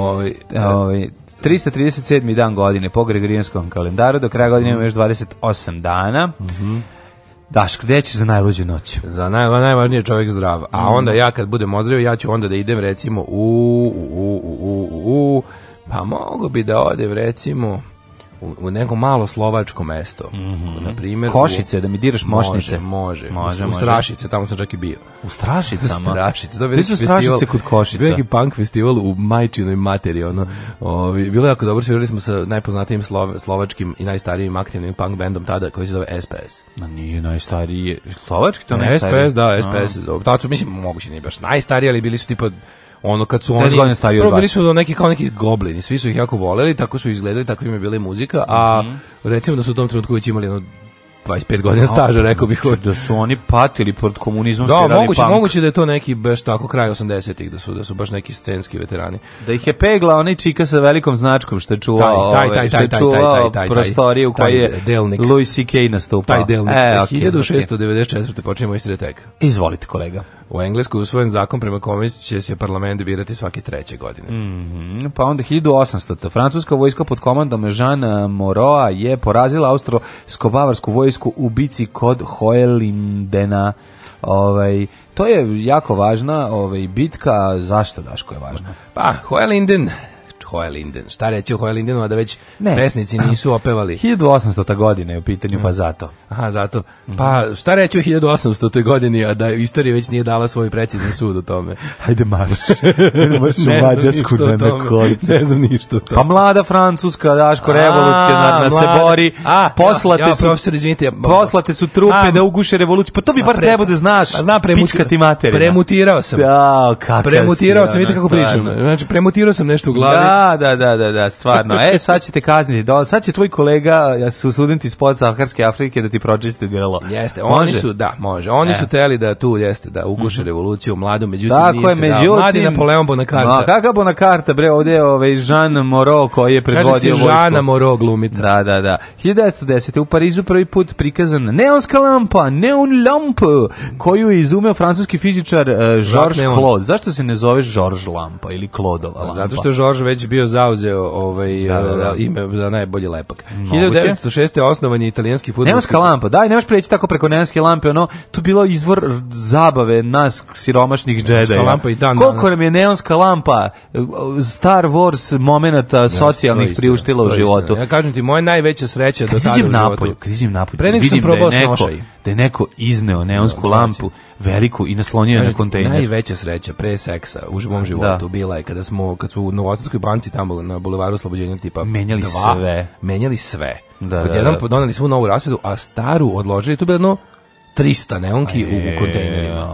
ovaj, ovi, ovaj, 337. dan godine po Gregorijanskom kalendaru, do kraja godine ima još 28 dana. Mm -hmm. Daš, gde ćeš za najluđu noć? Za naj, ovaj najvažnije je čovjek zdrav. A mm. onda ja kad budem ozdravio, ja ću onda da idem recimo u... u, u, u, u, u pa mogu bi da odem recimo u, u neko malo slovačko mesto. Mm -hmm. Na primjer, Košice, da mi diraš mošnice. Može, može. može, u, može. tamo sam čak i bio. U Strašicama? Strašice, da bi Strašice festival, kod Košica. Bio neki punk festival u majčinoj materiji, ono. Ovi, bilo je jako dobro, svirali smo sa najpoznatijim slova, slovačkim i najstarijim aktivnim punk bendom tada, koji se zove SPS. Ma nije najstariji, slovački to najstariji? SPS, da, SPS. Tad su, mislim, moguće nije baš najstariji, ali bili su tipa ono kad su da oni godina stariji od vas. su do neki kao neki goblini, svi su ih jako voleli, tako su izgledali, tako im je bila muzika, a mhm. recimo da su u tom trenutku već imali jedno 25 godina staža, rekao bih. Znači da su oni patili pod komunizmom. Da, moguće, punk. moguće da je to neki baš tako kraj 80-ih, da su, da su baš neki scenski veterani. Da ih je pegla onaj čika sa velikom značkom što je čuvao, taj, taj, taj, taj, taj, taj, prostorije u kojoj je delnik. Louis C.K. nastupao. Taj delnik. E, okay, 1694. Okay. počinjemo iz Izvolite, kolega. U Engleskoj usvojen zakon prema kome će se parlament birati svake treće godine. Mm -hmm. Pa onda 1800. Francuska vojska pod komandom Žana Moroa je porazila austro-skobavarsku vojsku u bici kod Hoelindena. Ovaj, to je jako važna ovaj, bitka. Zašto, Daško, je važna? Pa, Hoelinden Hoja Linden. Šta reći o Hoja Lindenu, a da već ne. pesnici nisu opevali? 1800. godine je u pitanju, pa mm. pa zato. Aha, zato. Mhm. Pa šta reći o 1800. godini, a da istorija već nije dala svoj precizni sud o tome? Hajde marš. Hajde marš u Mađarsku na nekolice. Ne znam ništa o tome. Pa mlada Francuska, Daško, Revolucija, na se bori. A, poslate ja, ja, su, profesor, izvinite. Poslate su trupe a, da uguše revoluciju. Pa to bi bar trebao da znaš. Pa znam, premutika ti materina. Premutirao sam. Ja, da, kakav Premutirao sam, vidite kako pričam. Znači, premutirao sam nešto u glavi. Da, Da, da, da, da, da, stvarno. E, sad ćete kazniti. Do, sad će tvoj kolega, ja su studenti iz Podsaharske Afrike, da ti pročiste grlo. Jeste, oni su, da, može. Oni e. su teli da tu, jeste, da uguše mhm. revoluciju mladu, međutim Tako nije je, se međutim, da. Mladi Napoleon Bonakarta. Ma, kakav Bonakarta, bre, ovdje je ovaj Jean Moreau koji je predvodio vojsku. Kaže se Jean Moreau glumica. Da, da, da. 1910. u Parizu prvi put prikazan neonska lampa, neon lamp, koju je izumeo francuski fizičar uh, Georges Claude. Zašto se ne zove Georges lampa ili Klodova pa, lampa? Zato što je Georges već bio zauzeo ovaj, da, da, da. Eh, ime za najbolji lepak. Moguće. 1906. osnovan je italijanski futbolski... Nemaška lampa, daj, nemaš preći tako preko nemaške lampe, ono, to bilo izvor zabave nas siromašnih džedaja. lampa i dan Koliko nam je neonska lampa eh, Star Wars momenata ja, socijalnih priuštila u životu. Ja kažem ti, moja najveća sreća kad do sada u životu. Napolju, kad izim napolju, Pre nego sam probao da je, neko, da je neko izneo neonsku no, da, lampu da, da. veliku i naslonio na kontejner. Najveća sreća pre seksa u mom životu da. bila je kada smo, kad su u Novostatskoj Albanci tamo na bulevaru Oslobođenja tipa menjali dva, sve. Menjali sve. Da, Odjedan da, da. doneli svu novu rasvetu, a staru odložili, to je bilo 300 neonki u, u e, kontejnerima.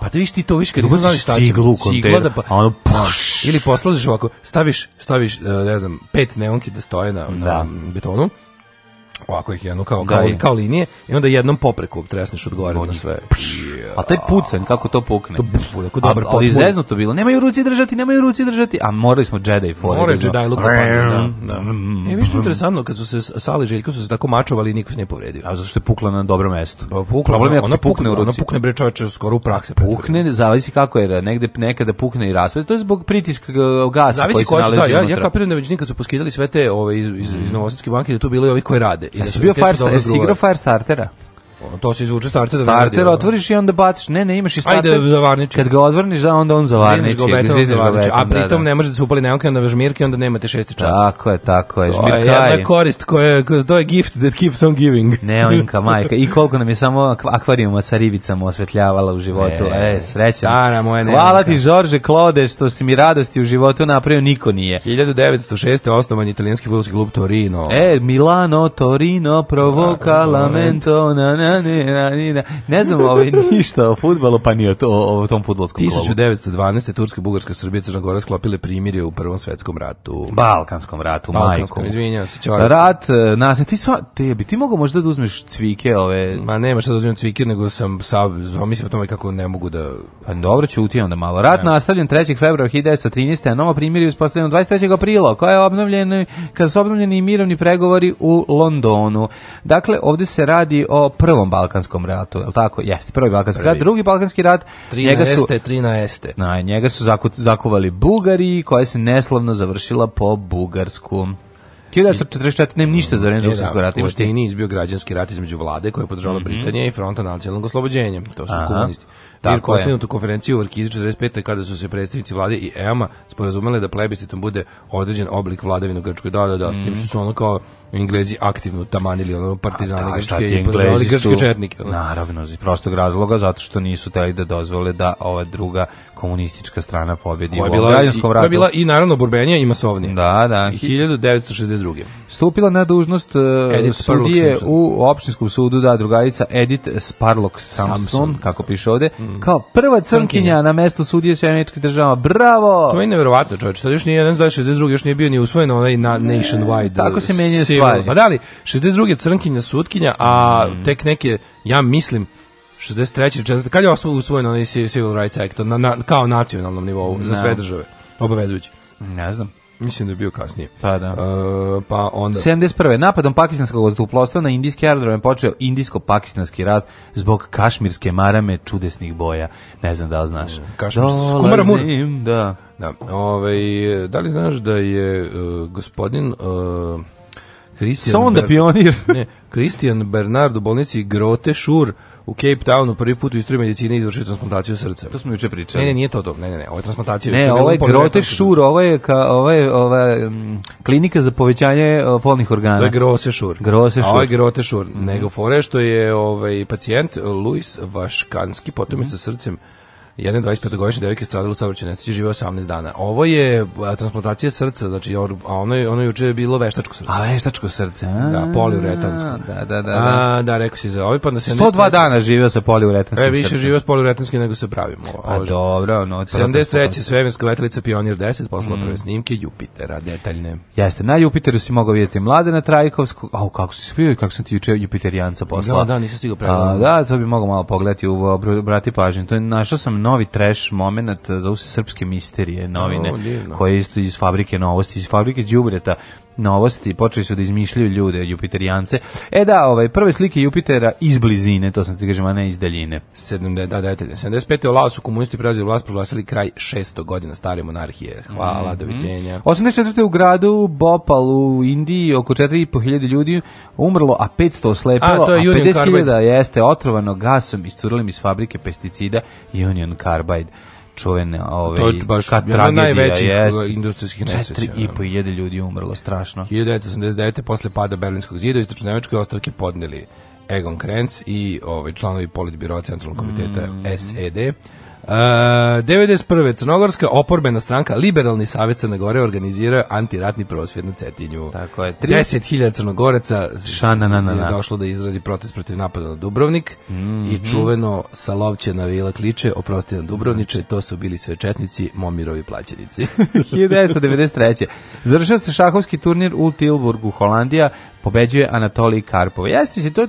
Pa te viš ti to viš kad nisam znali šta će. Ciglu da pa, ono da. puš. Ili poslažeš ovako, staviš, staviš, e, ne znam, pet neonki da stoje na, da. na betonu, ovako ih jedno kao, kao, da, kao linije i onda jednom popreku tresneš od gore na sve. A taj pucanj, kako to pukne? To buf, tako dobar pot. Ali zezno to bilo. Nemaju ruci držati, nemaju ruci držati. A morali smo Jedi for. Morali da Jedi look da, da, da. E, viš interesantno, kad su se Sali Željko su se tako mačovali, niko se nije povredio. A zašto je pukla na dobro mesto? Pa, pukla, Problem je ona pukne u ruci. Ona pukne bre čoveče skoro u prakse. Pukne, zavisi kako je, negde nekada pukne i raspada. To je zbog pritiska e, gasa koji se nalazi. Zavisi ko ja, ja kapiram da već nikad su poskidali sve te ove iz, iz, iz Novosadske banke, da tu bilo i ovi koji rade i da su bio fire, dobro igrao Firestartera? To se izvuče starter da starter otvoriš i onda baciš. Ne, ne, imaš i starter. Ajde, zavarniči. Kad ga odvrniš, da onda on zavarniči. A da, pritom da. ne može da se upali neonka na žmirke, onda nemate šesti čas. Tako je, tako je. Žmirka je. Jedna korist koja to je gift that keeps on giving. Neonka majka. I koliko nam je samo akvarijuma sa ribicama osvetljavala u životu. E, sreća. moja neonka. Hvala ti, Žorže Klode, što si mi radosti u životu napravio, niko nije. 1906. osnovan italijanski futbolski klub Torino. E, Milano, Torino, provoca lamento, na, na, na, ne, na, ne, ne znam ovaj, ništa o futbalu, pa ni o, to, o tom futbolskom klubu. 1912. Turska, Bugarska, Srbija, Crna Gora sklopile primirje u Prvom svetskom ratu. Balkanskom ratu, Balkanskom, izvinjam se, čovjek. Rat, e, nas, e, ti, sva, te, ti mogu možda da uzmeš cvike ove... Ma nema šta da uzmem cvike, nego sam sav, mislim o tome kako ne mogu da... Pa dobro, ću ćuti onda malo. Rat ne. nastavljen 3. februara 1913. A novo primirje uspostavljeno 23. aprila, koja je obnovljena, kada su obnovljeni mirovni pregovori u Londonu. Dakle, ovde se radi o prvom prvom balkanskom ratu, je tako? Jeste, prvi balkanski prvi. rat, drugi balkanski rat, 13. 13. Na, njega su zaku, zakuvali Bugari, koja se neslavno završila po bugarsku. 1944 nema ništa za vreme Drugog da, svjetskog rata. Imaš izbio građanski rat između vlade koja je podržala mm -hmm. Britanije i Fronta nacionalnog oslobođenja. To su Aha. komunisti. Tako jer postignutu konferenciju u Arkizi 45. kada su se predstavnici vlade i EAMA sporazumele da plebiscitom bude određen oblik vladavine u Grčkoj. Da, da, da, mm. tim mhm. što su ono kao Englezi aktivno tamanili ono partizane pa da, grčke i podržavali grčke četnike. Ono. Naravno, iz prostog razloga, zato što nisu teli da dozvole da ova druga komunistička strana pobedi koja je u građanskom ratu. Koja je bila i naravno borbenija i masovnija. Da, da. 1962. Stupila na dužnost uh, sudije u opštinskom sudu, da, drugarica Edith Sparlok Samson, Samson. kako piše ovde, mm Mm. Kao prva crnkinja, crnkinja. na mestu sudije sa američkih država. Bravo! To je neverovatno, čoveče. Sad još nije, ne znam, 62. još nije bio ni usvojen onaj na, nationwide. Tako se menjaju stvari. Pa da li, 62. crnkinja sutkinja, a mm. tek neke, ja mislim, 63. 4. Kad je usvojen onaj Civil Rights Act na, na, kao nacionalnom nivou no. za sve države? Obavezujući. Ne znam. Mislim da je bio kasnije. Pa da. Uh, pa onda... 71. Napadom pakistanskog vazduhoplostva na indijski aerodrom počeo indijsko-pakistanski rat zbog kašmirske marame čudesnih boja. Ne znam da li znaš. Mm, Kašmirski. Da. Da. ovaj, da li znaš da je uh, gospodin... Uh, Christian Sonda Ber... pionir. ne, Christian Bernard u bolnici Grote Šur u Cape Townu prvi put u istoriji medicine izvršio transplantaciju srca. To smo juče pričali. Ne, ne, nije to to. Ne, ne, ne, Ova transplantacija. Ne, ovaj je grote šur, ovo je, ka, ovo je ova, um, klinika za povećanje polnih organa. To je grose šur. Grose šur. Ovo grote šur. Mm -hmm. Nego fore što je ovaj, pacijent Luis Vaškanski, potom mm -hmm. sa srcem Jedan 25-godišnji devojka je stradala u saobraćaju nesreći, živeo 18 dana. Ovo je transplantacija srca, znači a ono je ono juče je bilo veštačko srce. A veštačko srce. Da, a, da, poliuretansko. Da, da, da. da. A, da, rekao si za ovaj pa da se 102 dana živeo sa poliuretanskim. Previše više živeo sa poliuretanskim nego se pravimo. A dobro, no. 73. svemirska letelica Pionir 10 poslala mm. prve snimke Jupitera, detaljne. Jeste, na Jupiteru si mogao mlade na Trajkovskog, au kako si spio i kako sam ti juče Jupiterijanca poslao. Da, da, nisam stigao pravo. Da, to bi mogao malo pogledati, u, brati pažnju. To je, našao sam novi trash moment, zove se Srpske misterije, novine, no, koje isto iz fabrike novosti, iz fabrike Đubreta, novosti, počeli su da izmišljaju ljude, Jupiteriance. E da, ovaj, prve slike Jupitera iz blizine, to sam ti kažem, a ne iz daljine. 70, da, da, 75. Da, u Laosu komunisti preuzeli vlast, proglasili kraj 600 godina stare monarhije. Hvala, mm -hmm. doviđenja. 84. u gradu Bopal u Indiji oko 4500 ljudi umrlo, a 500 oslepilo, a, to je a 50.000 jeste otrovano gasom, iscurlim iz fabrike pesticida Union Carbide čuvene ove to je baš kad jedna industrijskih nesreća. 4.500 da. ljudi umrlo, strašno. 1989. posle pada Berlinskog zida u istočno nemačkoj ostavke podneli Egon Krenz i ovaj članovi politbiro centralnog komiteta mm. SED. Uh, e, 91. Crnogorska oporbena stranka Liberalni savjet Crne Gore organizirao antiratni prosvjed na Cetinju. Tako je. 30.000 Crnogoraca je došlo da izrazi protest protiv napada na Dubrovnik mm -hmm. i mhm. čuveno sa na vila kliče oprosti na Dubrovniče, to su bili sve četnici, momirovi plaćenici. 1993. Završio se šahovski turnir u Tilburgu, Holandija, pobeđuje Anatolij Karpov. Jeste, se to je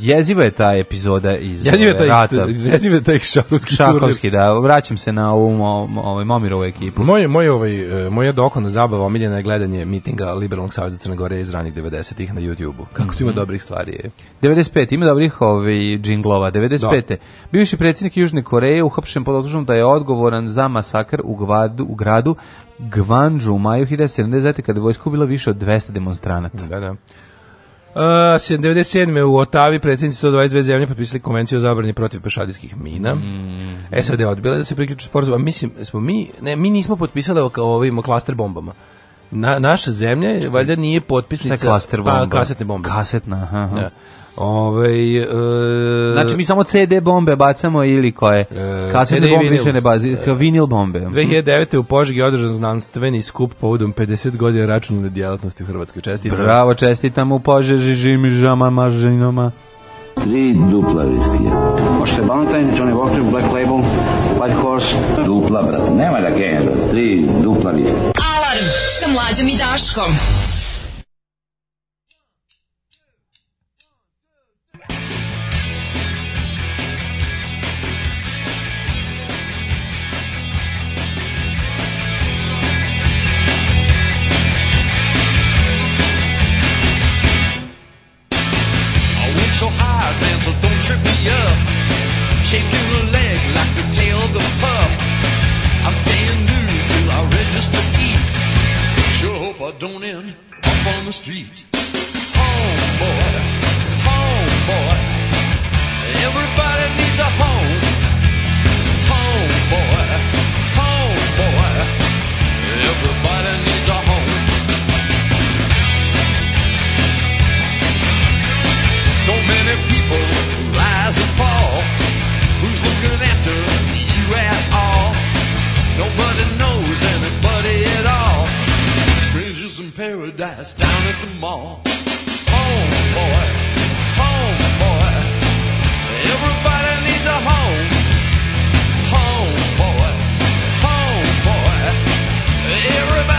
jeziva je ta epizoda iz jeziva taj, rata. Jeziva je taj šahovski, šahovski da. Vraćam se na ovu ovaj, Momirovu ekipu. Ovaj, e, moje, moje, ovaj, moje dokona zabava omiljena je gledanje mitinga Liberalnog savjeza Crne Gore iz ranih 90-ih na YouTube-u. Kako mm -hmm. tu ima mhm. dobrih stvari? Je. 95. Ima dobrih ovaj, džinglova. 95. Da. Bivši predsjednik Južne Koreje uhapšen pod optužbom da je odgovoran za masakr u, gvadu, u gradu Gvanđu u maju 1970. kada je vojska ubila više od 200 demonstranata. Da, da. Uh, 97. u Otavi predsjednici 122 zemlje potpisali konvenciju o zabrani protiv pešadijskih mina. Mm. E, SAD je odbila da se priključi sporazumu. Mislim, smo mi, ne, mi nismo potpisali kao ovim klaster bombama. Na, naša zemlja valjda nije potpisnica klaster pa, bomba. A, kasetne bombe. Kasetna, aha. Da. Ovaj e, znači mi samo CD bombe bacamo ili koje? E, Kasetne bombe vinil. više ne bazi, e, kao vinil bombe. 2009. Mhm. u Požegi je održan znanstveni skup povodom 50 godina računalne djelatnosti u Hrvatskoj. Čestitam. Bravo, čestitam u Požeži žimi žama mažinoma. Tri dupla viskija. Možete Valentine, Johnny Walker, Black Label, White Horse. Dupla, brate. Nema da kenja, Tri dupla viskija. Alarm sa mlađom i Daškom. trip me up. Shake your leg like the tail of a pup. I'm paying dues till I register heat. Sure hope I don't end up on the street. Homeboy, homeboy. Everybody needs a home. Homeboy. paradise down at the mall. Homeboy, homeboy, everybody needs a home. Homeboy, homeboy, everybody.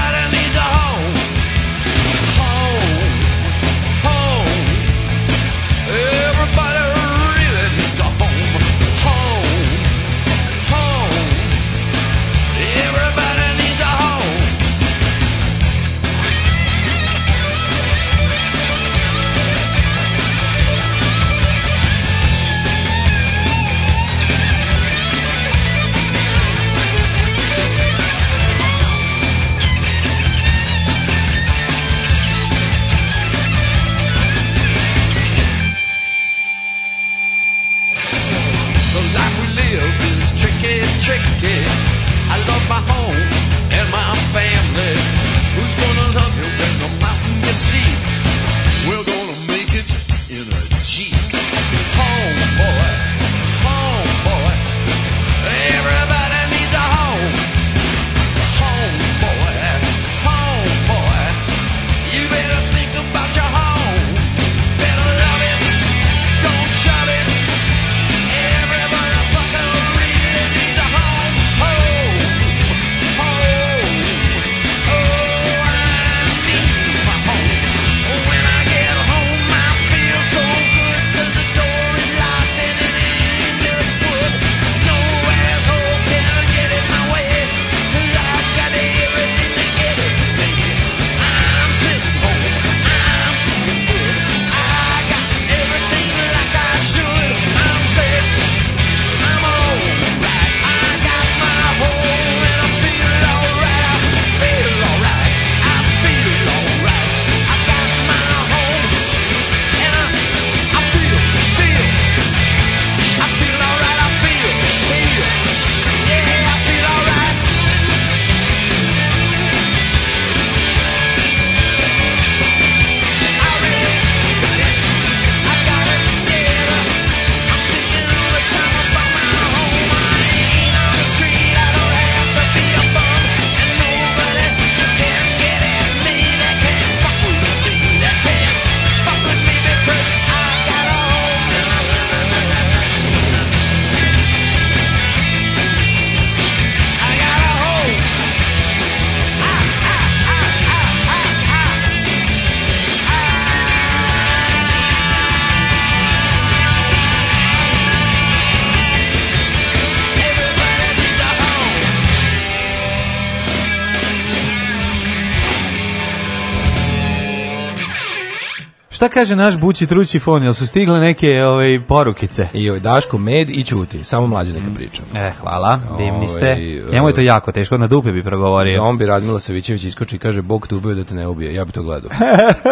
šta kaže naš bući trući fon, jel su stigle neke ove, ovaj, porukice? I joj, Daško, med i ćuti, samo mlađe neka mm. pričam. E, hvala, divni ste. Ovaj, Njemu je to jako teško, na dupe bi progovorio. Zombi Radmila Savićević iskoči i kaže, Bog te ubio da te ne ubije, ja bi to gledao.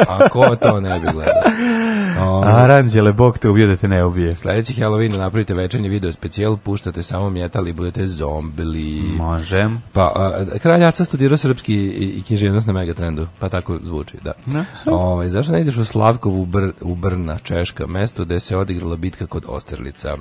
A ko to ne bi gledao? Ovaj. Aranđele, Bog te ubije da te ne ubije. Sljedeći Halloween napravite večernji video specijal, puštate samo metal i budete zombili. Možem. Pa, a, kralj Aca studirao srpski i, i književnost na Megatrendu, pa tako zvuči, da. Ove, ovaj, zašto ne ideš u Slavkovu u, Br, u Brna, Češka, mesto gde se odigrala bitka kod Osterlica?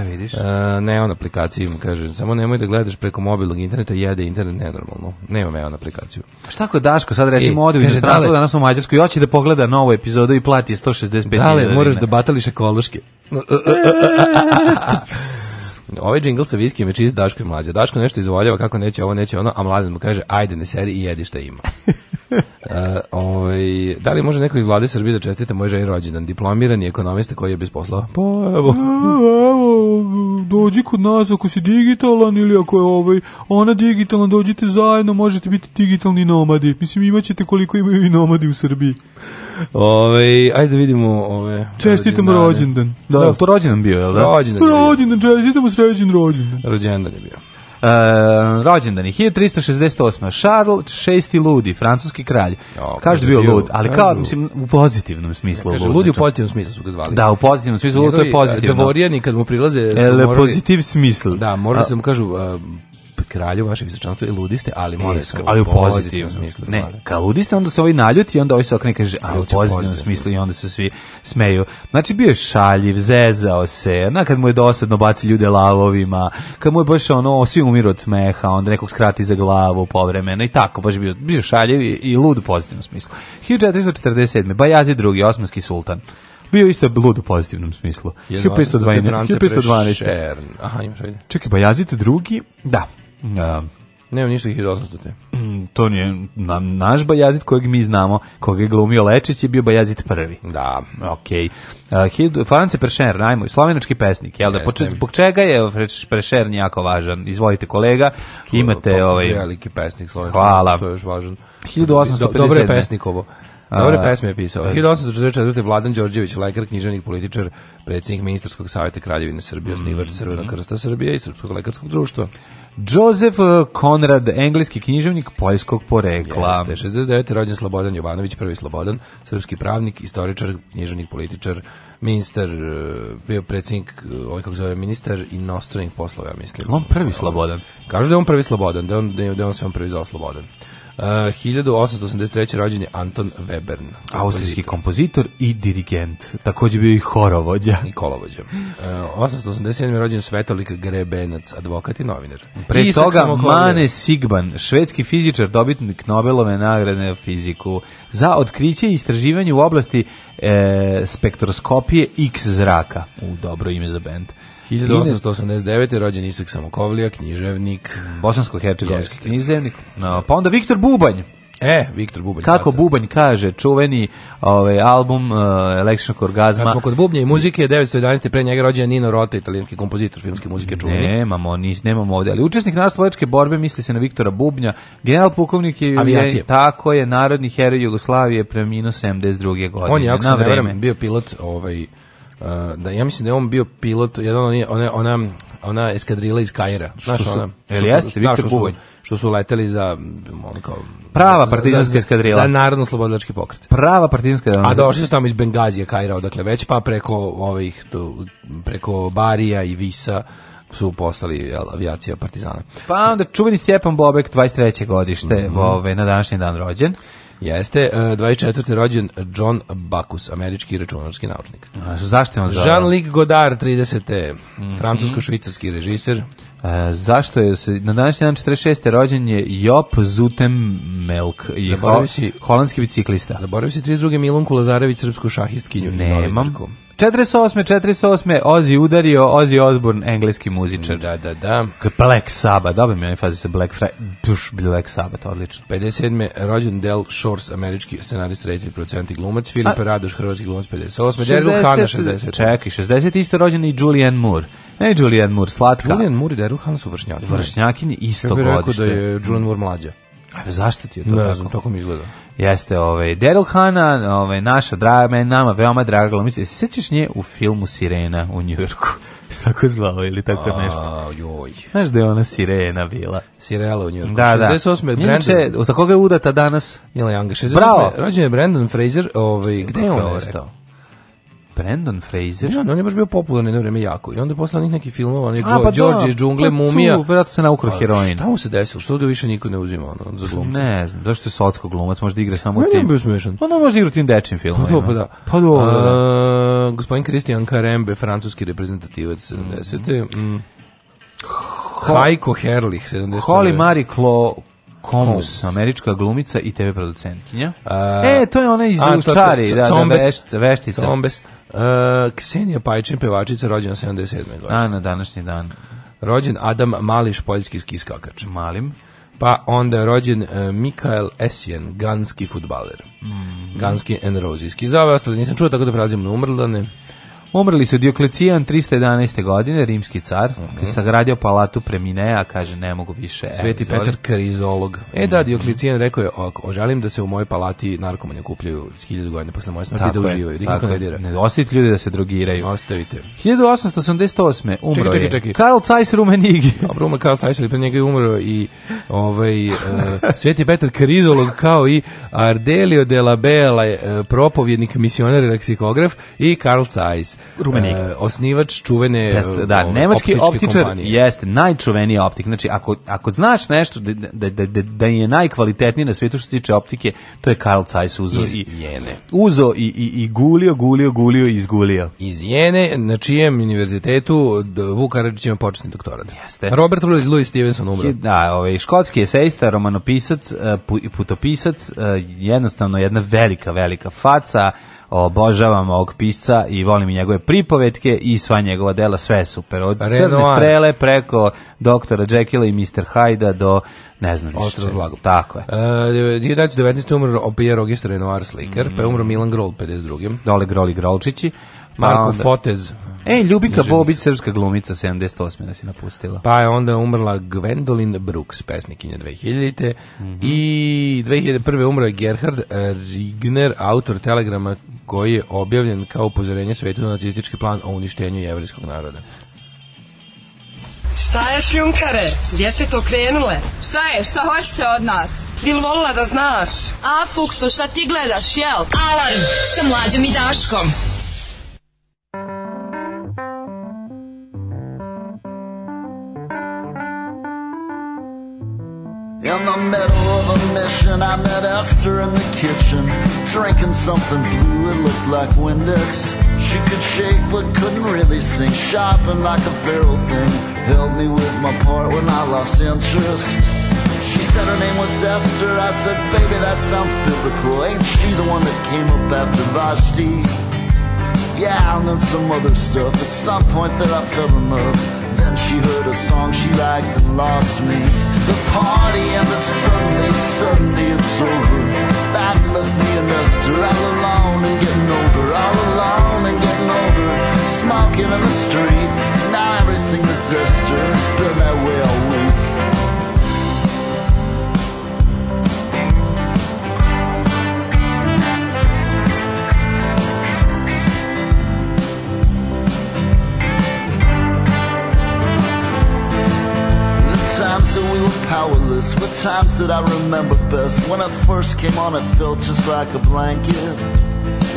E, vidiš. A, e, ne on aplikaciji, kaže, samo nemoj da gledaš preko mobilnog interneta, jede internet nenormalno. Nemam ja on aplikaciju. A šta ako Daško sad recimo e, ode u inostranstvo danas u Mađarsku i hoće da pogleda novu epizodu i plati 165 Dale, moraš da, da batališ ekološke. Ovaj džingl sa viskijem je čist Daško i mlađa. Daško nešto izvoljava kako neće ovo, neće ono, a mladen mu kaže, ajde, ne seri i jedi šta ima. ovaj, da li može neko iz vlade Srbije da čestite moj ženi rođendan? Diplomirani ekonomista koji je bez posla. Pa evo. E, evo, dođi kod nas ako si digitalan ili ako je ovaj, ona digitalan, dođite zajedno, možete biti digitalni nomadi. Mislim, imaćete koliko imaju i nomadi u Srbiji. Ove, ovaj, ajde da vidimo ove. Čestitam rođendan. Da, da, to rođendan bio, je l' da? Rođendan. Rođendan, čestitamo srećan rođendan. Rođendan je bio. Uh, rođendan je 1368. Charles VI ludi, francuski kralj. kaže da bio lud, ali kao mislim u pozitivnom smislu. kaže ludi u znači. pozitivnom smislu su ga zvali. Da, u pozitivnom smislu, Njegovi, to je eh, pozitivno. Dvorijani kad mu prilaze, su eh, morali, pozitiv smisl. Da, morali se mu kažu uh, kralju vaše visočanstvo i ludiste, ali može se ali u pozitivnom smislu. Ne, da, da. kao ludiste onda se ovaj naljuti i onda ovaj se okrene kaže ali u pozitivnom smislu i onda se svi smeju. Znači bio je šaljiv, zezao se, na kad mu je dosadno baci ljude lavovima, kad mu je baš ono svi umiru od smeha, onda nekog skrati za glavu povremeno i tako, baš bio bio šaljiv i, i lud u pozitivnom smislu. 1447. Bajazi II, osmanski sultan bio isto lud u pozitivnom smislu. 1512. 1512. Aha, imaš ajde. Čekaj, Bajazit drugi, da, Da. Nema ništa 1800-te. Mm, to nije na, naš Bajazit kojeg mi znamo, koga je glumio Lečić je bio Bajazit prvi. Da. Okej. Okay. Uh, France Prešer, najmo, slovenački pesnik, jel da? Zbog čega je Prešer jako važan? Izvolite kolega, imate to, ovaj... Veliki pesnik slovenački, Hvala. to je još važan. 1857. Dobro je pesnik ovo. Dobre pesme je pisao. 1844. Vladan Đorđević, lekar, književnik, političar, predsjednik ministarskog savjeta Kraljevine Srbije, osnivač Crvenog krsta Srbije i Srpskog lekarskog društva. Joseph eh, Konrad, engleski književnik poljskog porekla. Jeste, 69. rođen Slobodan Jovanović, prvi Slobodan, srpski pravnik, istoričar, književnik, političar, ministar, eh, bio predsjednik, eh, ovaj kako zove, ministar inostranih poslova, mislim. On prvi Slobodan. Kažu da je on prvi Slobodan, da, on, da, on se on prvi zvao Slobodan. 1883. rođen je Anton Webern. Austrijski kompozitor i dirigent. Takođe bio i horovođa. I kolovođa. Uh, 887. rođen Svetolik Grebenac, advokat i novinar. Pre Isak toga Mane Sigban, švedski fizičar, dobitnik Nobelove nagrade u fiziku za otkriće i istraživanje u oblasti e, spektroskopije X zraka. U dobro ime za bend. 1889. rođen Isak Samokovlija, književnik. Bosansko-hercegovski književnik. No, pa onda Viktor Bubanj. E, Viktor Bubanj. Kako Bubanj kaže, čuveni ovaj album uh, Električnog orgazma. Kad smo kod bubnje i muzike, 911. pre njega rođen Nino Rota, italijanski kompozitor filmske muzike čuveni. Nemamo, nis, nemamo ovdje, ali učesnik narodnooslobodilačke borbe misli se na Viktora Bubnja, general pukovnik je, je tako je narodni heroj Jugoslavije preminuo 72. godine. On je, ako se ne vreme, bio pilot ovaj da ja mislim da je on bio pilot, jedan ona, ona, ona, ona eskadrila iz Kaira. Što znaš, ona, što, jeste, su, Viktor što, su, što su leteli za ono kao prava partizanska eskadrila. Za, za narodno slobodilački pokret. Prava partizanska. A došli su tamo iz Bengazija, Kaira, odakle već pa preko ovih tu, preko Barija i Visa su postali jel, avijacija partizana. Pa onda čuveni Stjepan Bobek 23. godište, mm -hmm. ove, na današnji dan rođen. Jeste, 24. E, rođen John Backus, američki računarski naučnik. zašto je on Jean-Luc Godard, 30. Mm -hmm. francusko-švicarski režiser. E, zašto je na današnji dan 46. rođen je Jop Zutemelk i ho, holandski biciklista. Zaboravio si 32. Milunku Lazarević, srpsku šahistkinju. Nemam. 48. 48. Ozzy udario, Ozzy Osbourne, engleski muzičar. Da, da, da. Black Sabbath, dobro mi je fazi sa Black Friday, Black Sabbath, odlično. 57. rođen Del Shores, američki scenarist, reditelj, producent i glumac, Filip A... Radoš, hrvatski glumac, 58. Daryl Hannah, 60. Čekaj, 60. isto rođen i Julianne Moore. Ne Julianne Moore, slatka. Julianne Moore i Daryl Hannah su vršnjakinje. Vršnjakinje isto godište. Ja bih rekao da je Julianne Moore mlađa. A zašto ti je to ne, tako? Ne znam, tako mi izgleda. Jeste, ovaj Daryl Hana, ovaj naša draga, meni nama veoma draga glumica. Se sećaš nje u filmu Sirena u Njujorku? tako zvao ili tako A, nešto. Joj. Znaš da je ona sirena bila? Sirela u Njurku. Da, da. 68. Inače, za koga je udata danas? Nila Young. 68. Bravo. Rođen je Brandon Fraser. Ovaj, gde je on ostao? Brandon Fraser? Ja, on je baš bio popularan jedno vreme jako. I onda posle onih neki filmova, onaj Đo pa Đorđe da. iz džungle, pa Mumija. Pa vratno se naukro heroin. Šta mu se desilo? Što ga više niko ne uzima ono, za glumca? Ne znam, zašto je sotsko glumac, možda igra samo pa da, u tim. Ne, bio smešan. Pa može igrati tim dečim filmom. Pa to, pa da. Pa do, uh, da. gospodin Christian Karembe, francuski reprezentativac 70. Mm. Mm. Hajko Herlih, 70. Holly Marie Klo, Komus, američka glumica i TV producentkinja. A, e, to je ona iz Učari, da, da, veštica. Tombes. Uh, Ksenija Pajčin, pevačica, rođena 77. godine. A, na današnji dan. Rođen Adam Mališ, poljski skiskakač. Malim. Pa onda je rođen uh, Mikael Essien, ganski futbaler. Mm -hmm. Ganski enrozijski. Za ove ostale nisam čuo, tako da prelazim na umrlane. Umrli su Dioklecijan 311. godine, rimski car, mm -hmm. sagradio palatu Preminea, kaže ne mogu više. E, Sveti evo, Petar Krizolog. E da, mhm. Dioklecijan rekao je, ožalim da se u mojoj palati narkomani kupljaju hiljadu godina posle moje smrti da uživaju, da ih ne dira. Ne ostavite ljude da se drogiraju. Ostavite. 1888. umro čekaj, čekaj, čekaj. je Karl Zeiss Rumenigi. Dobro, umro Karl Zeiss, pre njega je umro i ovaj, uh, Sveti Petar Krizolog kao i Ardelio de la Bella, uh, e, propovjednik, misionar i leksikograf i Karl Zeiss. Rumenik. E, osnivač čuvene Jeste, da, e, ove, nemački optičar kompanije. jeste najčuveniji optik. Znači ako ako znaš nešto da da, da, da, da, da je najkvalitetniji na svetu što se tiče optike, to je Karl Zeiss uzo iz i Jene. Uzo i, i, i gulio, gulio, gulio i izgulio. Iz Jene, na čijem univerzitetu Vuk Karadžić ima početni doktorat. Jeste. Robert Louis Louis Stevenson umro. Da, ovaj, škotski esejista, romanopisac, e, putopisac, e, jednostavno jedna velika, velika faca, obožavam ovog pisca i volim i njegove pripovetke i sva njegova dela, sve je super. Od Renoir. Crne strele preko doktora Jekylla i Mr. Hyda do ne znam više. blago. Tako je. Uh, e, 1919. umro Pierre Auguste Renoir slikar, mm. pa je umro Milan Grol 52. Dole Groli Grolčići. Marko pa onda, Fotez, E, Ljubinka Bobić, srpska glumica, 78. nas je napustila. Pa je onda umrla Gwendolyn Brooks, pesnikinja 2000. Mm -hmm. I 2001. umro je Gerhard e, Rigner, autor telegrama koji je objavljen kao upozorenje svetu na nacistički plan o uništenju jevrijskog naroda. Šta je šljunkare? Gdje ste to krenule? Šta je? Šta hoćete od nas? Bil volila da znaš? A, Fuksu, šta ti gledaš, jel? Alarm sa mlađom i Daškom. In the middle of a mission, I met Esther in the kitchen, drinking something blue, it looked like Windex. She could shake but couldn't really sing, shopping like a feral thing. Helped me with my part when I lost interest. She said her name was Esther, I said, baby, that sounds biblical. Ain't she the one that came up after Vashti? Yeah, and then some other stuff. At some point that I fell in love. Then she heard a song she liked and lost me. The party and it's suddenly, suddenly it's over. That left me a nester, all alone and getting older, all alone and getting older. Smoking in the street, now everything is sister. It's been that way all week. powerless were times that I remember best. When I first came on, it felt just like a blanket.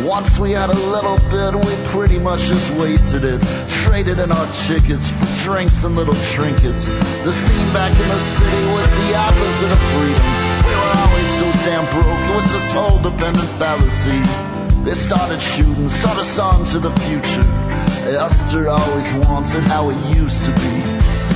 Once we had a little bit, we pretty much just wasted it. Traded in our tickets for drinks and little trinkets. The scene back in the city was the opposite of freedom. We were always so damn broke, it was this whole dependent fallacy. They started shooting, sort us on to the future. Esther always wants it how it used to be.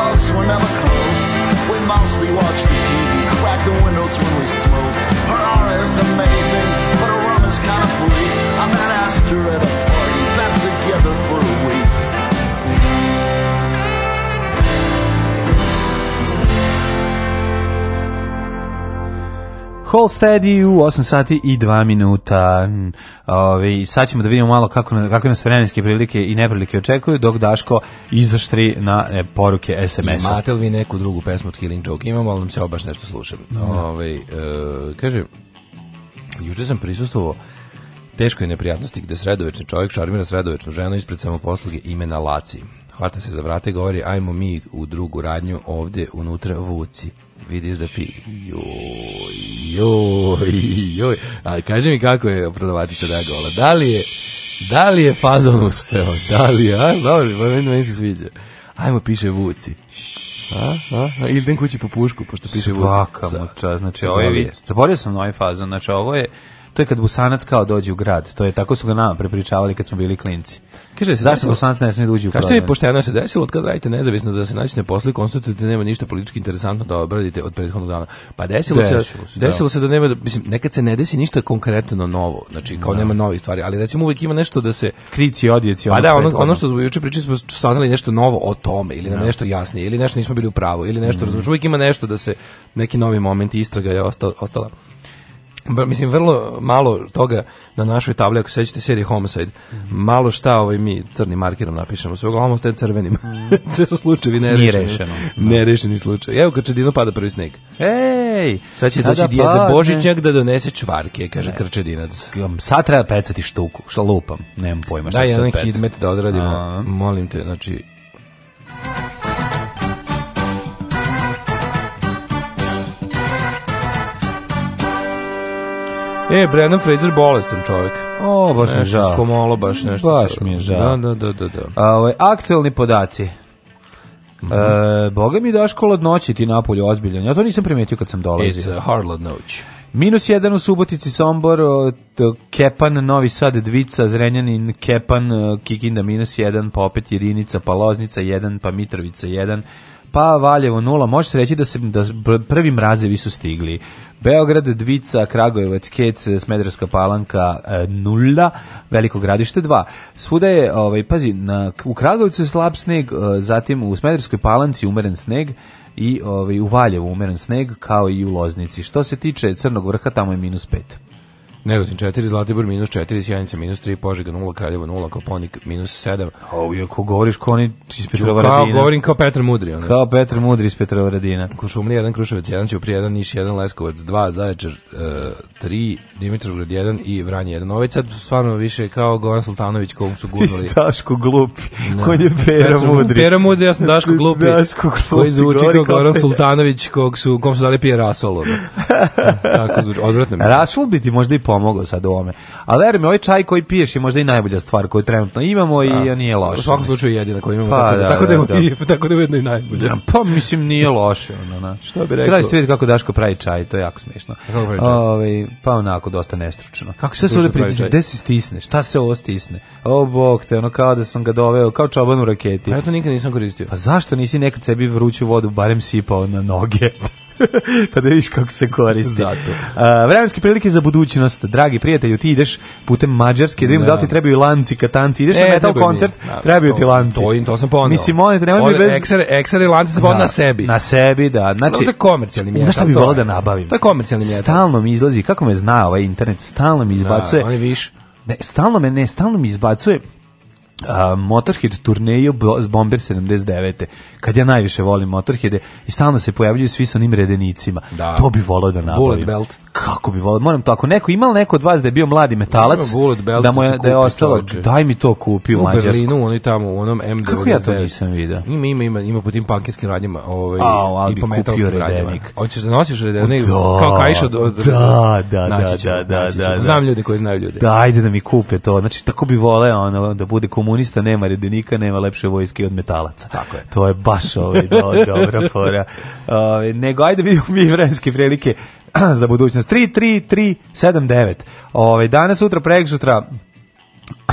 folks were never close. We mostly watch the TV, crack the windows when we smoke. Her aura is amazing, but her room is kind of free. I met her at a party, got together for a week. Holstedi u 8 sati i 2 minuta. Mm, Ove, ovaj, sad ćemo da vidimo malo kako, kako nas vremenske prilike i neprilike očekuju, dok Daško izaštri na e, poruke SMS-a. Imate li vi neku drugu pesmu od Killing Joke? Imamo, ali nam se obaš nešto slušam. Ove, ovaj, e, kaže, juče sam prisustovao teškoj neprijatnosti gde sredovečni čovjek šarmira sredovečnu ženu ispred samoposluge imena Laci. Hvata se za vrate i govori, ajmo mi u drugu radnju ovde unutra vuci vidiš da pi... Joj, joj, joj. Ali kaži mi kako je prodavačica da gola. Da li je, da li je fazon uspeo? Da li je, a? Dobro, pa meni, meni se sviđa. Ajmo, piše Vuci. A, a, a, ili idem kući po pušku, pošto piše Svaka Vuci. Svaka znači ovo ovaj je, zaborio sam na ovaj fazon, znači ovo je, to je kad Busanac kao dođe u grad. To je tako su ga nama prepričavali kad smo bili klinci. Kaže se zašto Bosanac ne sme da uđe u grad. Kažete pošteno se desilo od kad radite nezavisno da se nađete posle konstatujete da nema ništa politički interesantno da obradite od prethodnog dana. Pa desilo, desilo se, se da. desilo da. se da nema da- mislim nekad se ne desi ništa konkretno novo. Znači kao da. nema novih stvari, ali recimo uvek ima nešto da se kriti odjeci Pa da, ono, ono što smo juče pričali smo saznali nešto novo o tome ili nam nešto jasnije ili nešto nismo bili u pravu ili nešto mm. uvek ima nešto da se neki novi momenti istraga je ostala. ostala mislim vrlo malo toga na našoj tabli ako sećate serije Homicide mm -hmm. malo šta ovaj mi crnim markerom napišemo sve uglavnom ostaje crvenim mhm. sve su slučajevi nerešeni rešeno, da. nerešeni slučaj evo kad čedino pada prvi sneg ej sad će da, doći da djede Božićnjak da donese čvarke kaže krčedinac sad treba pecati štuku šta lupam nemam pojma šta da, se sad peca da jedan hidmet da odradimo A -a. molim te znači E, Brendan Fraser bolestan čovjek. O, baš mi je žao. Skomolo, baš nešto. Baš mi žao. Da, da, da, da. da. A, ove, ovaj, aktualni podaci. Mm -hmm. e, boga mi daš kolod noći ti napolju ozbiljan. Ja to nisam primetio kad sam dolazio. It's a hard noć. Minus jedan u Subotici, Sombor, Kepan, Novi Sad, Dvica, Zrenjanin, Kepan, Kikinda minus jedan, pa opet jedinica, pa Loznica jedan, pa Mitrovica jedan, pa Valjevo 0, može se reći da se da prvi mrazevi su stigli. Beograd, Dvica, Kragujevac, Kec, Smederska palanka 0, e, Veliko gradište 2. Svuda je, ovaj, pazi, na, u Kragujevcu je slab sneg, e, zatim u Smederskoj palanci umeren sneg, i ovaj, u Valjevu umeren sneg kao i u Loznici. Što se tiče Crnog vrha, tamo je minus 5. Negotin 4, Zlatibor minus 4, Sjanica minus 3, Požega 0, Kraljevo 0, Koponik minus 7. A iako govoriš kao oni iz Petrovaradina. Kao govorim kao Petar Mudri. Ono. Kao Petar Mudri iz Petrovaradina. Kušumlija 1, Kruševac 1, Ćuprije 1, Niš 1, Leskovac 2, Zaječar 3, e, Dimitrovgrad 1 i Vranje 1. Ovaj sad stvarno više kao Goran Sultanović kog su gurnuli. Ti si Daško glupi, no. Da. koji je Pera Mudri. Pera Mudri, ja sam Daško glupi, Daško glupi koji zvuči kao Goran Sultanović kog su, kom su dali pije rasolo. Tako zvuči, odvratno mi. Rasol bi možda i pomogao sad u ovome. A veruj mi, ovaj čaj koji piješ je možda i najbolja stvar koju trenutno imamo i da. A, nije loše. U svakom slučaju jedina koju imamo. Pa, tako da, da, da, da. da. tako da ujedno i najbolja. Ja, pa mislim nije loše. Ono, na. Što bi rekao? Kraj kako Daško pravi čaj, to je jako smiješno. Ove, ovaj, pa onako, dosta nestručno. Kako se ovdje pritisne? Gde se stisne? Šta se ovo stisne? O, bog te, ono kao da sam ga doveo, kao čoban u raketi. A ja to nikad nisam koristio. Pa zašto nisi nekad sebi vruću vodu barem sipao na noge? pa da vidiš kako se koristi. Zato. A, vremenske prilike za budućnost. Dragi prijatelju, ti ideš putem Mađarske, da vidim da li ti da. trebaju lanci, katanci. Ideš e, na metal koncert, na, da, da, trebaju ti lanci. To, to sam ponao. Mislim, molim te, nemoj mi bez... Eksere, eksere lanci sam ponao na sebi. Na sebi, da. Znači, no, to je komercijalni mjetan. Znaš šta bi volao da nabavim? To je komercijalni mjetan. Stalno mi izlazi, kako me zna ovaj internet, stalno mi izbacuje. Da, on je viš. Ne, stalno me ne, stalno mi izbacuje Uh, Motorhead turneju z Bomber 79. Kad ja najviše volim Motorheade i stalno se pojavljuju svi sa onim redenicima. Da. To bi volao da nabavim. Bullet belt kako bi volio, moram to, ako neko, imao neko od vas da je bio mladi metalac, Bullet, da mu je, da je ostalo, čovječe. daj mi to kupi u, u Mađarsku. U Berlinu, oni tamo, u onom M99. Kako ja to nisam vidio? Ima, ima, ima, ima po tim punkinskim radnjama, ovaj, A, i po metalskim radnjama. Hoćeš da nosiš redenik, da, kao kajš od... od da, da, da, da, da, da, Znam ljude koji znaju ljude. Da, ajde da mi kupe to, znači tako bi voleo, ono, da bude komunista, nema redenika, nema lepše vojske od metalaca. Tako je. To je baš ovaj, do, dobra fora. Uh, nego, ajde vidimo mi vremenske prilike za budućnost. 33379. Ovaj danas sutra prek sutra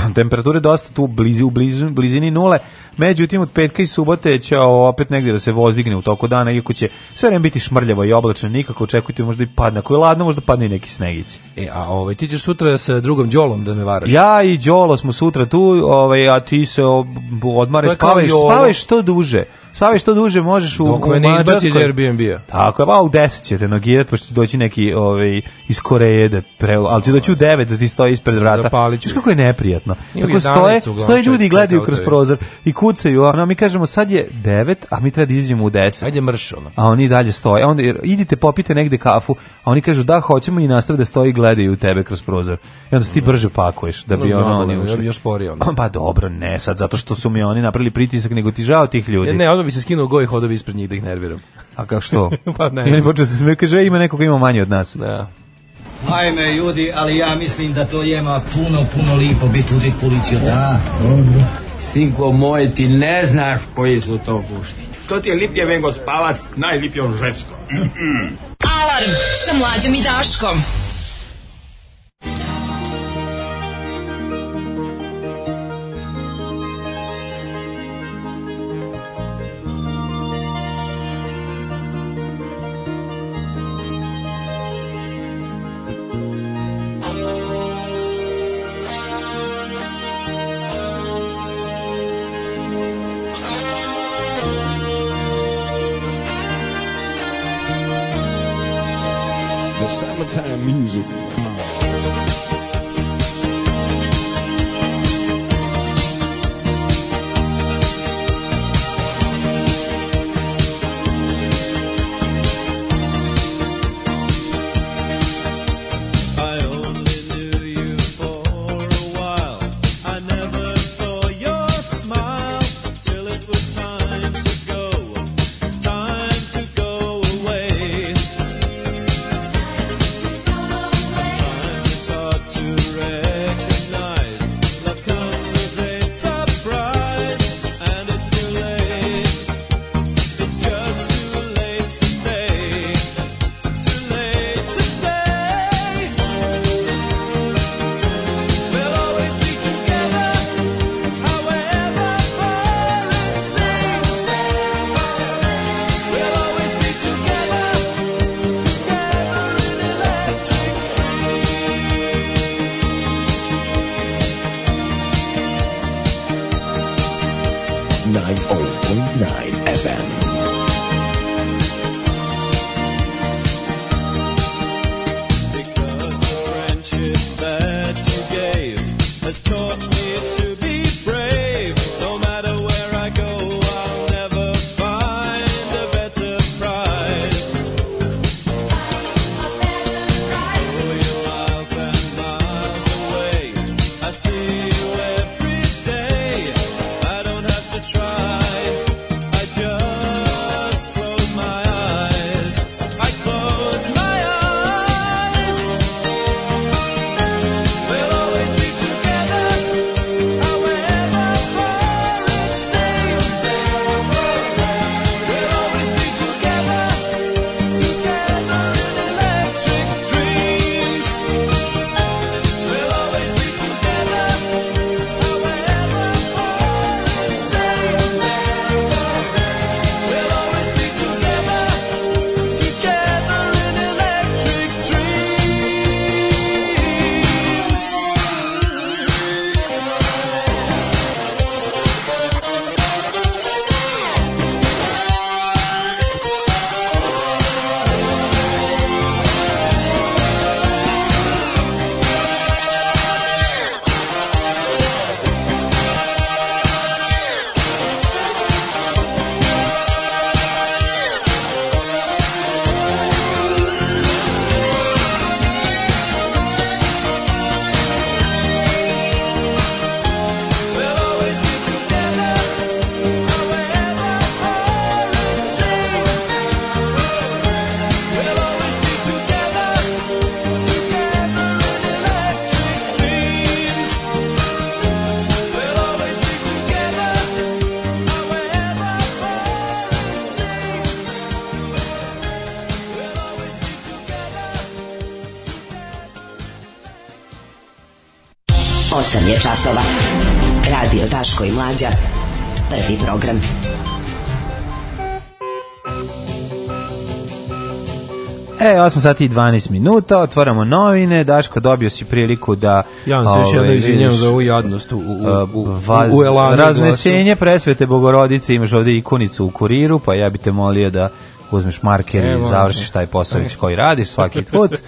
temperature dosta tu blizi, u blizu, blizini nule, međutim od petka i subote će opet negde da se vozdigne u toku dana, iako će sve vreme biti šmrljavo i oblačno, nikako očekujte možda i padne, ako je ladno možda padne i neki snegić. E, a ovaj, ti ćeš sutra sa drugom Đolom da me varaš? Ja i Đolo smo sutra tu, ovaj, a ti se odmaraš, spavaš, spavaš što duže staviš što duže možeš u, Dok u ne izbaci iz Airbnb-a. Tako je, pa u 10 ćete te nogirati, pošto će doći neki ovaj, iz Koreje, da pre, ali će doći u 9 da ti stoji ispred vrata. Zapalić. Znaš kako je neprijatno. Tako stoje, stoje ljudi i gledaju kroz prozor i kucaju, ono, mi kažemo sad je 9, a mi treba da izađemo u 10. Ajde mrš, A oni dalje stoje, onda idite popite negde kafu, a oni kažu da hoćemo i nastave da stoji i gledaju tebe kroz prozor. I onda se ti mm. brže pakuješ da bi no, ono oni ušli. Još sporije ono. Pa dobro, ne sad, zato što su mi oni napravili pritisak, nego ti žao tih ljudi. E, ne, bi se skinuo go hodovi ispred njih da ih nerviram. A kao što? pa ne. Ili počeo se smije, kaže, ima nekoga ima manje od nas. Da. Ajme, ljudi, ali ja mislim da to jema puno, puno lipo biti u policiju, da? da Sinko moj, ti ne znaš koji su to pušti. To ti je lipje vengo spavac, najlipje on žensko. Alarm sa mlađom i Daškom. 8 sati i 12 minuta, otvaramo novine, Daško, dobio si priliku da... Ja vam se još jedno ovaj, izvinjam za ovu jadnost u, u, u, uh, vaz, u elanu. Raznesenje presvete Bogorodice, imaš ovde ikonicu u kuriru, pa ja bi te molio da uzmeš marker i završiš taj posao koji radiš svaki put.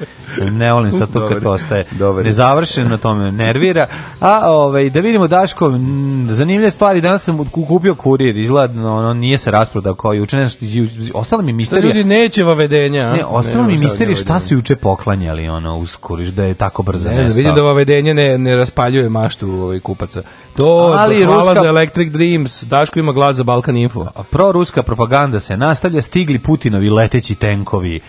volim, ne volim sad to kad ostaje nezavršeno, na tome nervira. A ovaj, da vidimo Daško, zanimljive stvari, danas sam kupio kurir, izgleda, ono, nije se rasprodao kao juče, ne, ostala mi misterija. ljudi neće vavedenja. Ne, ostala mi misterija šta su juče poklanjali, ono, uz kurir, da je tako brzo ne, da nestao. Vidim da vavedenje ne, ne raspaljuje maštu ovaj, kupaca. To, Ali, hvala ruska... za Electric Dreams, Daško ima glas za Balkan Info. Pro-ruska propaganda se nastavlja, stigli Putinovi leteći tenkovi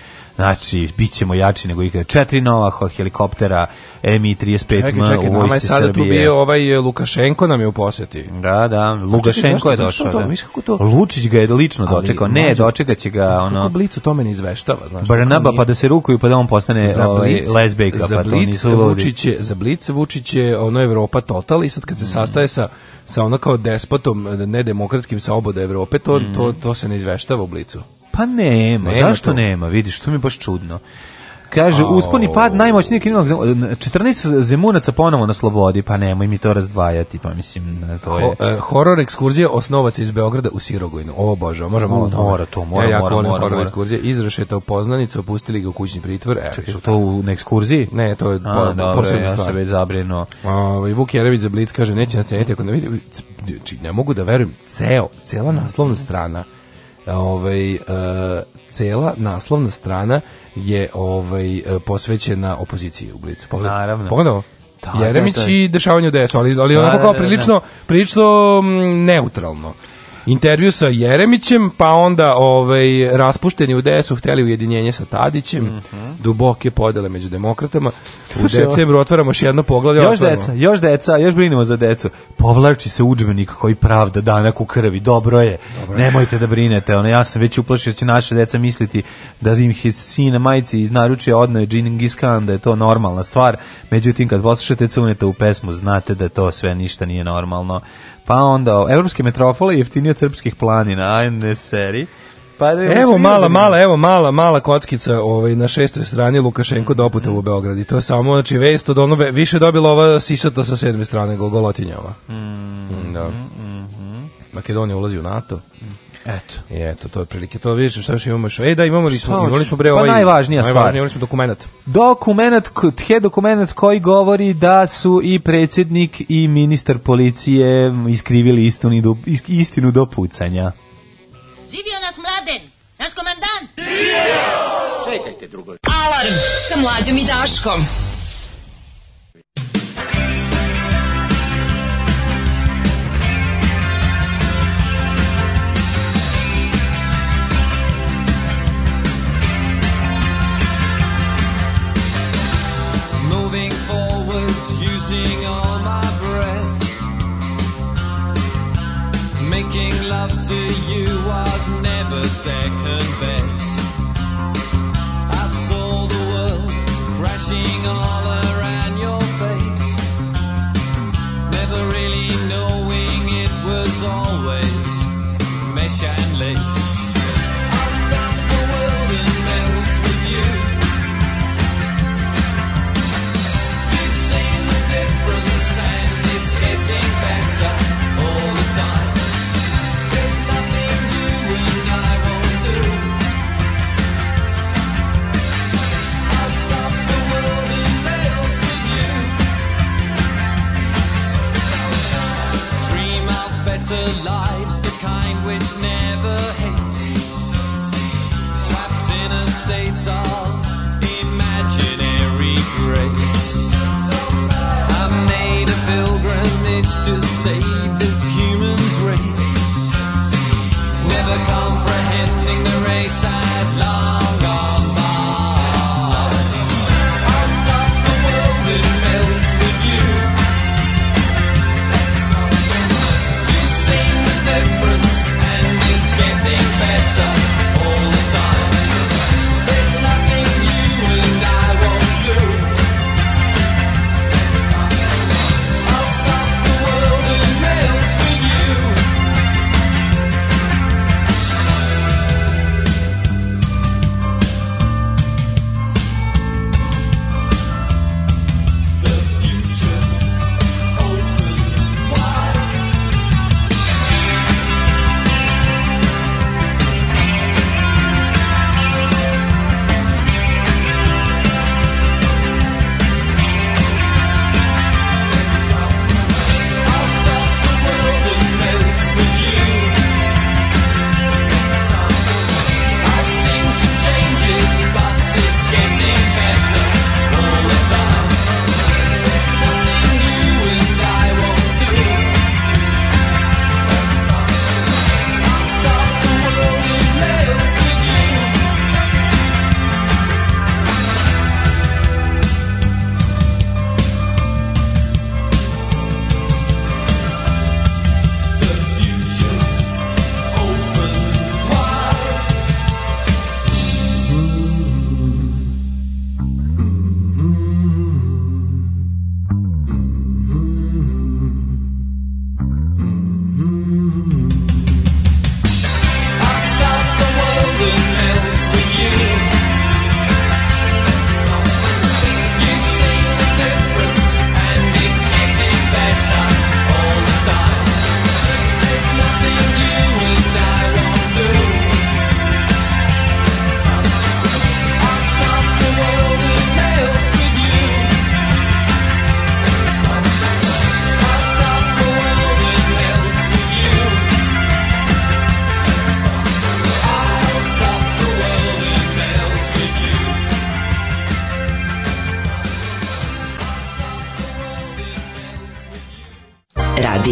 Znači, bit ćemo jači nego ikada. Četiri nova helikoptera Mi-35 čekaj, čekaj, u vojsci sada Tu bio ovaj eh, Lukašenko nam je u posjeti. Da, da, Lukašenko je došao. To, da. kako to? Lučić ga je lično Ali, dočekao. Ne, mađu, dočekat će ga. Ono, kako Blicu to meni izveštava? Znaš, Barnaba pa da se rukuju pa da on postane za blic, ovaj, pa blic, Vučić je, za Blic Vučić je ono Evropa total i sad kad se mm. sastaje sa sa onako despotom nedemokratskim sa oboda Evrope, to, mm. to, to se ne izveštava u Blicu. Pa nema, nema zašto to? nema, vidiš, to mi je baš čudno. Kaže, oh. uspon pad najmoćniji kriminalnog 14 zemunaca ponovo na slobodi, pa nemoj mi to razdvajati, pa mislim, to je... Ho, e, horor ekskurzije osnovaca iz Beograda u Sirogojnu, ovo bože, možemo malo tome. Mora to, mora, ja, jako mora, volim mora, horor mora. ekskurzije, izrašetao poznanicu, opustili ga u kućni pritvor. E, Čekaj, to u ekskurziji? Ne, to je A, po, dobro, posebna ja stvar. Ja već zabrino. Ovaj Vuk Jerević za Blitz kaže, neće nas ceniti ako ne vidi, ne mogu da verujem, ceo, cela naslovna strana ovaj, e, cela naslovna strana je ovaj e, posvećena opoziciji u Blicu. Pogledaj, Naravno. Pogledaj da, Jeremić da, da. i dešavanje u DS-u, ali, ali onako kao da, da, da, prilično, prilično mm, neutralno intervju sa Jeremićem, pa onda ovaj, raspušteni u DS-u hteli ujedinjenje sa Tadićem, mm -hmm. duboke podele među demokratama. u decembru otvaramo još jedno poglavlje. Još deca, još deca, još brinemo za decu. Povlači se udžbenik koji pravda danak u krvi, dobro je, dobro. nemojte da brinete. Ono, ja sam već uplašio da će naše deca misliti da im his sin na majici iz naručja odnoje Džingis Khan, da je to normalna stvar. Međutim, kad poslušate cunete u pesmu, znate da to sve ništa nije normalno pa onda evropske metropole jeftinije od srpskih planina, ajne seri. Pa da evo mala, mala, evo mala, mala kockica ovaj, na šestoj strani Lukašenko doputa u Beograd i to je samo, znači, vest od ono, više dobila ova sisata sa sedme strane Golgotinja ova. Mm, mm-hmm. da. Mm, mm, Makedonija ulazi u NATO. Mm Eto. I eto, to otprilike to vidiš šta još imamo još. Ej, da imamo li smo, pa ovaj- imali smo bre ovaj. Pa najvažnija stvar. Najvažnija, imali smo dokumentat. Dokumentat, he dokumentat koji govori da su i predsjednik i ministar policije iskrivili istinu do, istinu do pucanja. Živio nas mladen, naš komandant. Živio! Čekajte drugo. Alarm sa mlađom i Daškom. making love to you while alive.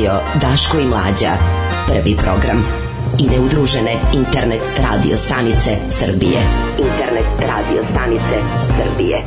radio Daško i Mlađa. Prvi program. I neudružene internet radio stanice Srbije. Internet radio stanice Srbije.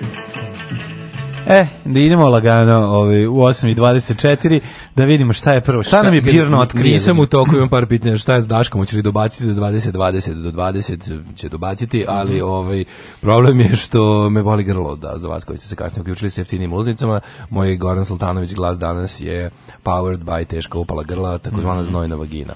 Bye. E, da idemo lagano ovaj, u 8.24 da vidimo šta je prvo. Šta, šta nam je Birno otkrio? Nisam u toku, imam par pitanja. Šta je s Daškom? Hoće li dobaciti do 20, 20, do 20 će dobaciti, ali mhm. ovaj, problem je što me boli grlo da, za vas koji ste se kasnije uključili sa jeftinim uznicama. Moj Goran Sultanović glas danas je powered by teška upala grla, takozvana mhm. znojna vagina.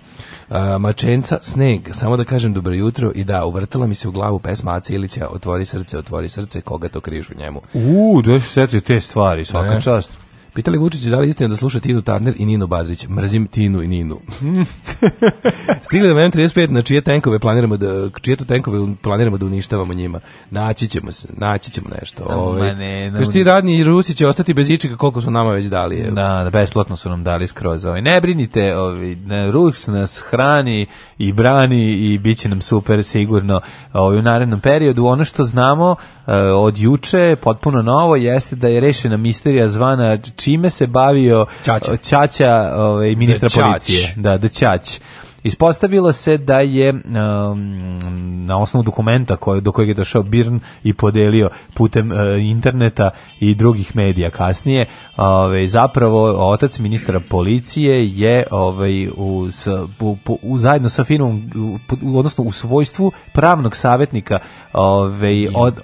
Uh, mačenca, sneg, samo da kažem dobro jutro i da, uvrtila mi se u glavu pesma Aca Ilića, otvori srce, otvori srce, koga to križu njemu. U, da se te stvari, svaka čast. Pitali Vučić da li istina da sluša Tinu Tarner i Ninu Badrić. Mrzim Tinu i Ninu. Stigli do M35 na čije tenkove planiramo da čije to tenkove planiramo da uništavamo njima. Naći ćemo se, naći ćemo nešto. Ovaj. Ne, ti radni Rusi će ostati bez ičega koliko su nama već dali. Je. Da, da besplatno su nam dali skroz. Ovaj. Ne brinite, ovaj, ne, Rus nas hrani i brani i bit će nam super sigurno ovaj, u narednom periodu. Ono što znamo eh, od juče, potpuno novo, jeste da je rešena misterija zvana čime se bavio Ćaća, Ćaća ovaj, ministra da policije. Da, da Ćać. Ispostavilo se da je um, na osnovu dokumenta koje, do kojeg je došao Birn i podelio putem uh, interneta i drugih medija kasnije, ove, zapravo otac ministra policije je ovaj, u, u, u, zajedno sa Finom, u, odnosno u svojstvu pravnog savjetnika ovaj, od,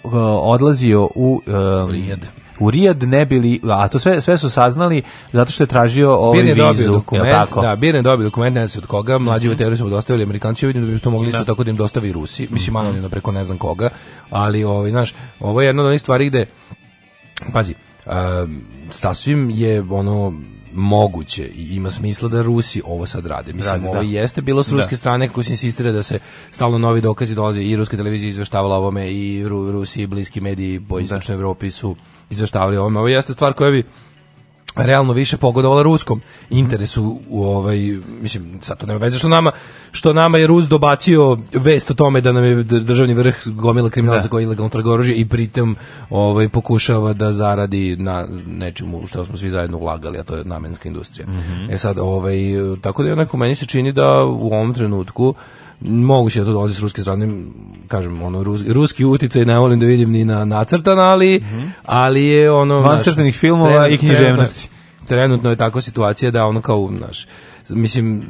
odlazio u... Um, u Rijad ne bili, a to sve, sve su saznali zato što je tražio ovaj Birne da vizu. Dobio dokument, tako? Da, Birne da dobio dokument, ne znam od koga, mhm. mlađi mm -hmm. su mu dostavili Amerikanci, vidim da bi to mogli isto da. tako da im dostavi Rusi, mislim, mm -hmm. preko ne znam koga, ali, ovaj, znaš, ovo je jedna od onih stvari gde, pazi, um, sasvim je ono moguće i ima smisla da Rusi ovo sad rade. Mislim, rade, ovo da. jeste bilo s ruske da. strane kako se insistira da se stalno novi dokazi dolaze i ruska televizija izveštavala ovome i Rusi i bliski mediji po istočnoj Evropi su izveštavali o ovome. Ovo jeste stvar koja bi realno više pogodovala ruskom interesu u ovaj mislim sad to nema veze što nama što nama je Rus dobacio vest o tome da nam je državni vrh gomila kriminalaca da. koji ilegalno trguje oružje i pritom ovaj pokušava da zaradi na nečemu što smo svi zajedno ulagali a to je namenska industrija. Mm -hmm. E sad ovaj tako da onako meni se čini da u ovom trenutku uh, moguće da to dolazi s ruske strane, kažem, ono, rus, ruski uticaj ne volim da vidim ni na nacrtan, ali, mm -hmm. ali je ono... Vancrtanih filmova trenutno, i književnosti. Trenutno, trenutno je tako situacija da ono kao, znaš, mislim,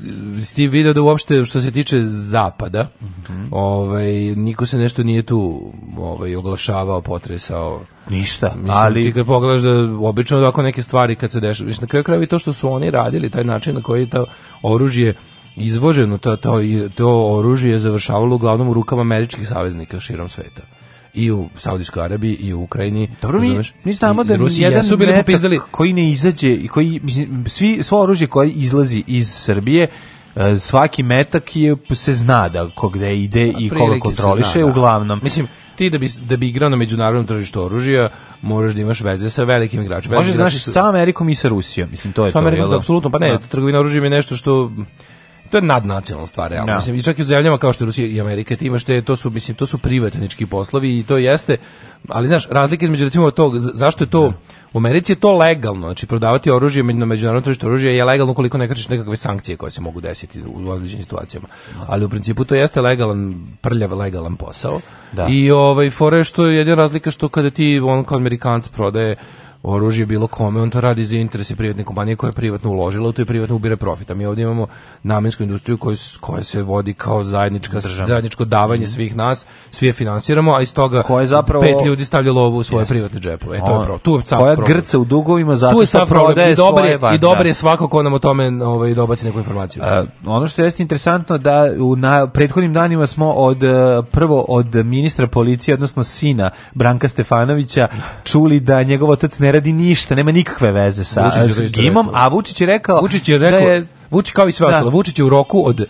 ti video da uopšte što se tiče zapada, mm -hmm. ovaj, niko se nešto nije tu ovaj, oglašavao, potresao. Ništa, mislim, ali... Ti kad pogledaš da obično ovako neke stvari kad se dešava, mislim, na kraju krajeva i to što su oni radili, taj način na koji je to oružje izvoženo to, to, to oružje je završavalo uglavnom u rukama američkih saveznika širom sveta i u Saudijskoj Arabiji i u Ukrajini. Dobro, mi, mi znamo da Rusi jedan su bili popizdali koji ne izađe i koji svi svo oružje koje izlazi iz Srbije e, svaki metak je se zna da ko gde ide i koga kontroliše zna, da. uglavnom. Mislim ti da bi da bi igrao na međunarodnom tržištu oružja, možeš da imaš veze sa velikim igračima. Možeš da znaš su... sa Amerikom i sa Rusijom, mislim to je sa to. Sa Amerikom da? apsolutno, pa ne, da. trgovina oružjem je nešto što to je nadnacionalna stvar, realno. Da. Mislim, i čak i u zemljama kao što je Rusija i Amerika, ti imaš te, to su, mislim, to su privatnički poslovi i to jeste, ali znaš, razlike između recimo tog, zašto je to, ne. Da. u Americi je to legalno, znači prodavati oružje na međunarodnom tržištu oružja je legalno koliko ne kršiš nekakve sankcije koje se mogu desiti u određenim situacijama. Ne. Da. Ali u principu to jeste legalan, prljav legalan posao. Da. I ovaj fore što je jedna razlika što kada ti on kao Amerikanac prodaje oružje bilo kome, on to radi za interese privatne kompanije koja je privatno uložila, u to je privatno ubire profit. A mi ovdje imamo namensku industriju koja, koja se vodi kao zajednička, zajedničko davanje mhm. svih nas, svi je finansiramo, a iz toga koja je zapravo, pet ljudi stavlja lovu u svoje jest. privatne džepove. E, to je pro, tu je sav koja problem. grca u dugovima zato tu je sav prodaje I dobar je, svoje i dobar je svako ko nam o tome ovaj, dobaci neku informaciju. A, ono što jeste interesantno da u na, prethodnim danima smo od e, prvo od ministra policije, odnosno sina Branka Stefanovića, čuli da njegov otac ne ne radi ništa, nema nikakve veze sa Gimom, a Vučić je rekao, Vučić je da rekao da je, Vučić kao i sve da. ostalo, Vučić je u roku od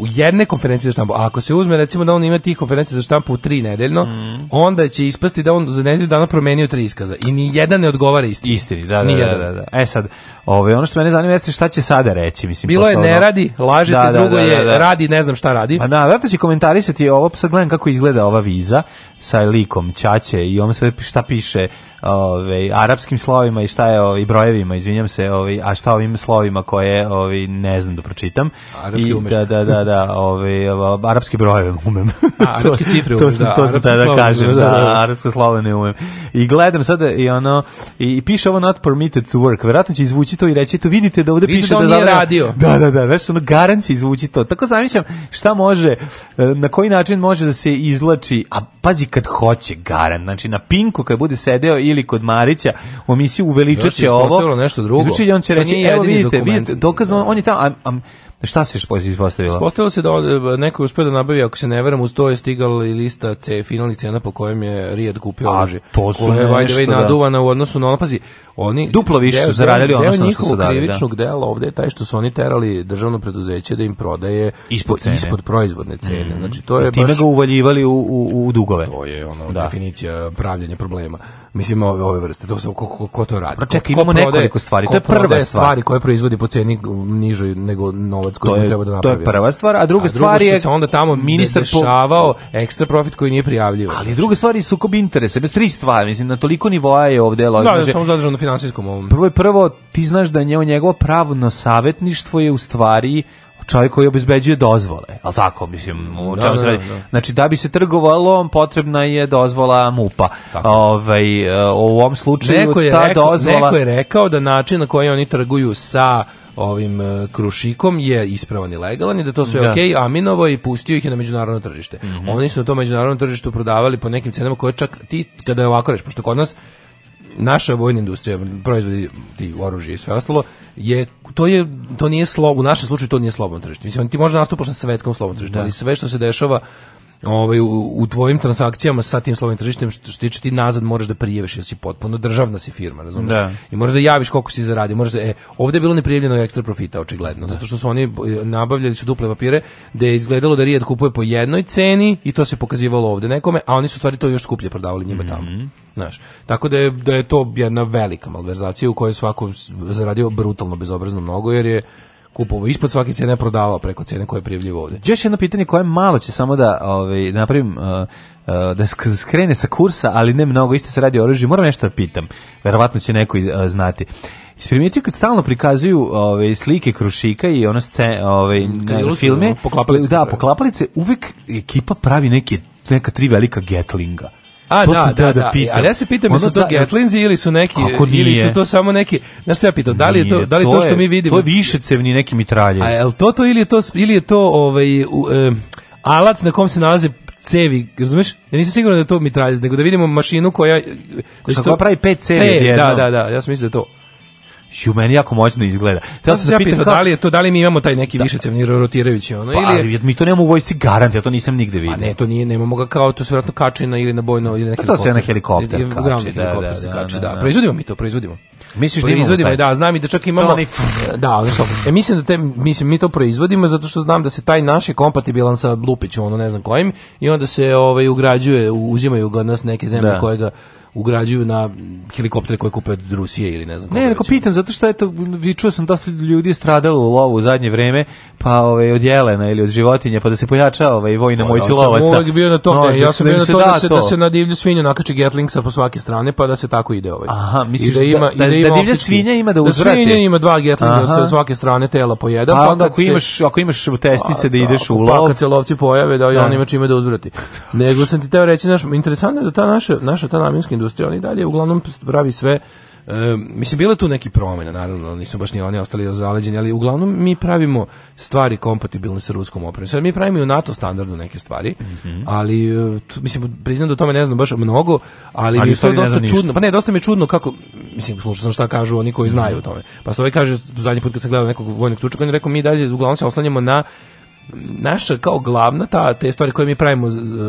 u jedne konferencije za štampu, a ako se uzme recimo da on ima tih konferencije za štampu u tri nedeljno, mm. onda će ispasti da on za nedelju dana promenio tri iskaza i ni jedan ne odgovara istini. Istini, da, da, da, da, da. E sad, ove, ovaj, ono što mene zanima jeste šta će sada reći. Mislim, Bilo je ne radi, lažete, da, da, drugo da, da, je radi, ne znam šta radi. Pa da, vratno će komentarisati ovo, pa sad gledam kako izgleda ova viza sa likom Čače i on sve šta piše ove, arapskim slovima i šta je ove, i brojevima, izvinjam se, ovi, a šta ovim slovima koje ove, ne znam da pročitam. Arapski I, umeš. Da, da, da, da ove, arapski brojeve umem. A, arapski cifre umem, to, da, to sam da, da kažem, da, da, da. da. arapske slove ne umem. I gledam sada i ono, i, i piše ovo not permitted to work, verovatno će izvući to i reći, to vidite da ovde Vidiš piše da, da, radio. da, da, da, znaš, ono, garan će izvući to. Tako zamišljam šta može, e, na koji način može da se izlači, a pazi kad hoće garan, znači na pinku kad bude sedeo i ili kod Marića u emisiji uveličat će ovo. Još je nešto drugo. Izvuči, on će reći, evo vidite, vidite, dokazno, on je tamo, a, a, Da Šta se ispostavilo? Ispostavilo se da e, neko uspio da nabavi, ako se ne veram, uz to je stigala i lista C, finalnih cena po kojem je Rijad kupio oružje. to su koje nešto, je da. naduvana u odnosu na ono, pazi, oni... Duplo više su zaradili odnosno što su dali. Deo njihovog da. krivičnog da. dela ovde je taj što su oni terali državno preduzeće da im prodaje ispod, cene. ispod proizvodne cene. Mm Znači, to je I time baš, ga uvaljivali u, u, u dugove. To je ono, da. definicija pravljenja problema. Mislim, ove, ove vrste, to, ko, ko, ko to radi? Pa čekaj, imamo ko nekoliko stvari, to je prva stvar. stvari koje proizvodi po ceni nižoj nego nova novac koji to je, treba da napravi. To je prva stvar, a druga a stvar drugo je se onda tamo da ministar dešavao ekstra profit koji nije prijavljivan. Ali druga stvar je sukob interesa, bez tri stvari, mislim na toliko nivoa je ovde da, logično. Da, da, samo zadržano na finansijskom ovom. Prvo je prvo ti znaš da njegovo njegovo pravno savetništvo je u stvari čovjek koji obezbeđuje dozvole, ali tako, mislim, o da, čemu se radi. Znači, da bi se trgovalo, potrebna je dozvola MUPA. Ovaj, e, u ovom slučaju ta rekao, dozvola... Neko je rekao da način na koji oni trguju sa ovim e, krušikom je ispravan i legalan i da to sve da. ok, Aminovo i pustio ih na međunarodno tržište. Mm -hmm. Oni su na to međunarodno tržištu prodavali po nekim cenama koje čak ti kada je ovako reći, pošto kod nas naša vojna industrija, proizvodi ti oružje i sve ostalo, je, to, je, to nije slobo, u našem slučaju to nije slobodno tržište. Mislim, ti možda nastupaš na svetskom slobodnom tržištu, da. ali sve što se dešava ovaj, u, u tvojim transakcijama sa tim slovim tržištem, što se tiče ti nazad moraš da prijaviš jer si potpuno državna si firma, razumeš? Da. I možeš da javiš koliko si zaradio. Možeš da, e, ovde je bilo neprijavljeno ekstra profita, očigledno, da. zato što su oni e, nabavljali su duple papire, da je izgledalo da Rijed kupuje po jednoj ceni i to se pokazivalo ovde nekome, a oni su stvari to još skuplje prodavali njima tamo. Mm -hmm. Znaš, tako da je, da je to jedna velika malverzacija u kojoj svako zaradio brutalno bezobrazno mnogo, jer je kupovao ispod svake cene, prodavao preko cene koje je prijavljivo ovde. Još jedno pitanje koje malo će samo da ovaj, napravim, uh, uh, da skrene sa kursa, ali ne mnogo, isto se radi o oružju, moram nešto da pitam, verovatno će neko uh, znati. Isprimetio kad stalno prikazuju ove ovaj, slike Krušika i ono scene, ove Kaj, filme, poklapalice, da, poklapalice, uvek ekipa pravi neke neka tri velika Gatlinga A, to da, sam da, da, da. Ali ja se pitam, ono su to Gatlinzi ili su neki, ili su to samo neki, znaš se ja pitam, da li je to, da li to, to što je, mi vidimo? To je višecevni neki mitraljez. A je li to to ili je to, ili je to ovaj, u, um, alat na kom se nalaze cevi, razumeš? Ja nisam siguran da je to mitraljez, nego da vidimo mašinu koja... Da koja to... pravi pet cevi. jedno. cevi da, da, da, ja sam mislim da to ju meni jako moćno izgleda. Teo sam pa se pitam kao... da li je to da li mi imamo taj neki da. višecevni rotirajući ono pa, ili je... mi to nemamo u vojsci garant, ja to nisam nigde pa video. A ne, to nije, nemamo ga kao to verovatno kači na ili na bojno ili na helikopter. Pa to se na helikopter kači, da, da, da, se da, kači, da, da, da. Proizvodimo mi to, proizvodimo. Misliš da proizvodimo, da, znam i da čak imamo. Onaj... Da, znači, e, mislim da te mislim mi to proizvodimo zato što znam da se taj naš je kompatibilan sa Blupićom, ono ne znam kojim i onda se ovaj ugrađuje, uzimaju ga nas neke zemlje da. koje ga ugrađuju na helikoptere koje kupe od Rusije ili ne znam. Ne, neko pitan, zato što eto, čuo sam dosta ljudi stradalo u lovu u zadnje vreme, pa ove, ovaj, od jelena ili od životinja, pa da se pojača ovaj, vojna pa da, moć lovaca. E, ja sam bio da na to, ja sam bio na to da, da, se, to. da se na divlju svinju nakači Getlingsa po svake strane, pa da se tako ide ovaj. Aha, misliš da, ima, da, da, da, da divlja svinja ima da uzvrati? Da svinja ima dva Getlinga sa svake strane tela po jedan. pa onda ako, se, imaš, ako imaš testice da ideš u pa lov. Pa kad se lovci pojave da, da. on ima čime da uzvrati. Nego sam ti teo reći, znaš, interesantno je da ta naša, naša ta namjenska industrija, oni dalje uglavnom pravi sve E, mislim, bilo je tu neki promjena, naravno, nisu baš ni oni ostali zaleđeni, ali uglavnom mi pravimo stvari kompatibilne sa ruskom opremom. Sad mi pravimo i u NATO standardu neke stvari, mm -hmm. ali, e, tu, mislim, priznam da o tome ne znam baš mnogo, ali, ali mi to je dosta čudno. Pa ne, dosta mi je čudno kako, mislim, slušao sam šta kažu oni koji mhm. znaju o tome. Pa se ovaj kaže, zadnji put kad sam gledao nekog vojnog stručnjaka, on je rekao, mi dalje uglavnom se oslanjamo na naša kao glavna ta te stvari koje mi pravimo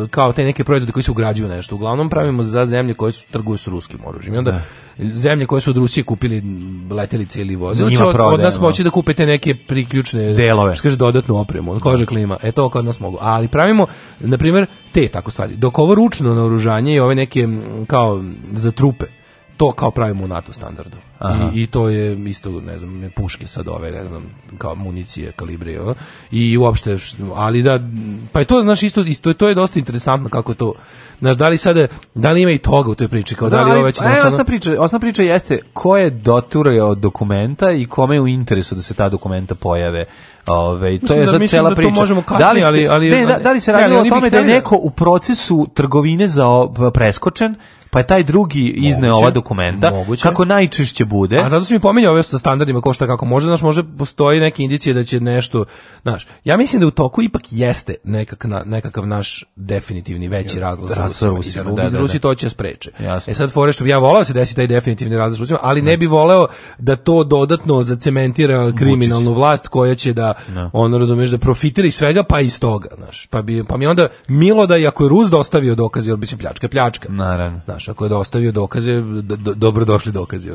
kao te neke proizvode koji se ugrađuju nešto uglavnom pravimo za zemlje koje su trguju s ruskim oružjem i onda da. zemlje koje su od Rusije kupili letelice ili vozila će od, od, nas da. moći da kupite neke priključne delove što kaže dodatnu opremu kaže klima e to kod nas mogu ali pravimo na primjer te tako stvari dok ovo ručno naoružanje i ove neke kao za trupe to kao pravimo u NATO standardu I, I, to je isto, ne znam, puške sad ove, ne znam, kao municije, kalibre, ono. i uopšte, ali da, pa je to, znaš, isto, isto to je dosta interesantno kako to, znaš, da li sada, da li ima i toga u toj priči, kao da, da li ovo već... E, osnovna, priča, osnovna priča jeste ko je doturao dokumenta i kome je u interesu da se ta dokumenta pojave Ove, to mislim je da, cela da priča. Možemo da kasnije, da, li se, ali, ali, ne, da, da, li se radilo o tome da je da- neko u procesu trgovine za preskočen, pa je taj drugi izneo ova dokumenta, moguće. kako najčešće bude. A zato se mi pominje ove sa standardima, ko šta kako može, znaš, može postoji neke indicije da će nešto, znaš, ja mislim da u toku ipak jeste nekak na, nekakav naš definitivni veći razlog za sa Rusijom. Da da da, da, da, da, Rusi to će spreče. Jasne. E sad, fore što ja volao se desi taj definitivni razlog sa ali ne bi voleo da to dodatno zacementira kriminalnu vlast koja će da, no. ono razumeš, da profitira iz svega pa iz toga, znaš. Pa, bi, pa mi onda milo da i ako je Rus dostavio dokaze, jer bi se pljačka, pljačka. Naravno znaš, ako je dostavio dokaze, do, dobro došli dokaze.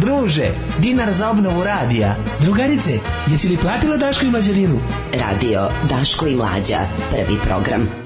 Druže, dinar za obnovu radija. Drugarice, jesi li platila Daško i Mlađarinu? Radio Daško i Mlađa, prvi program.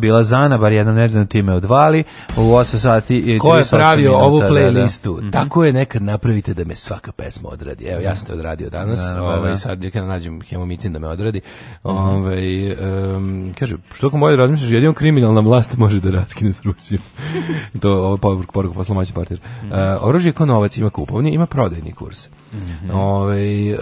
bila Zana, bar jednom nedeljno time odvali, u 8 sati i Ko je pravio ovu playlistu? Da, da. Mhm. Tako je nekad napravite da me svaka pesma odradi. Evo, ja sam te odradio danas, da, da ovaj, da. sad kada nađem hemomicin da me odradi. Mhm. Ovaj, um, kaže, što ako moje razmišljaš, jedino kriminalna vlast može da raskine s Rusijom. to ovo poruk, poruka posla maći partir. Uh, mhm. e, oružje kao novac ima kupovni, ima prodajni kurs. Mm -hmm. Ove, ovaj, e,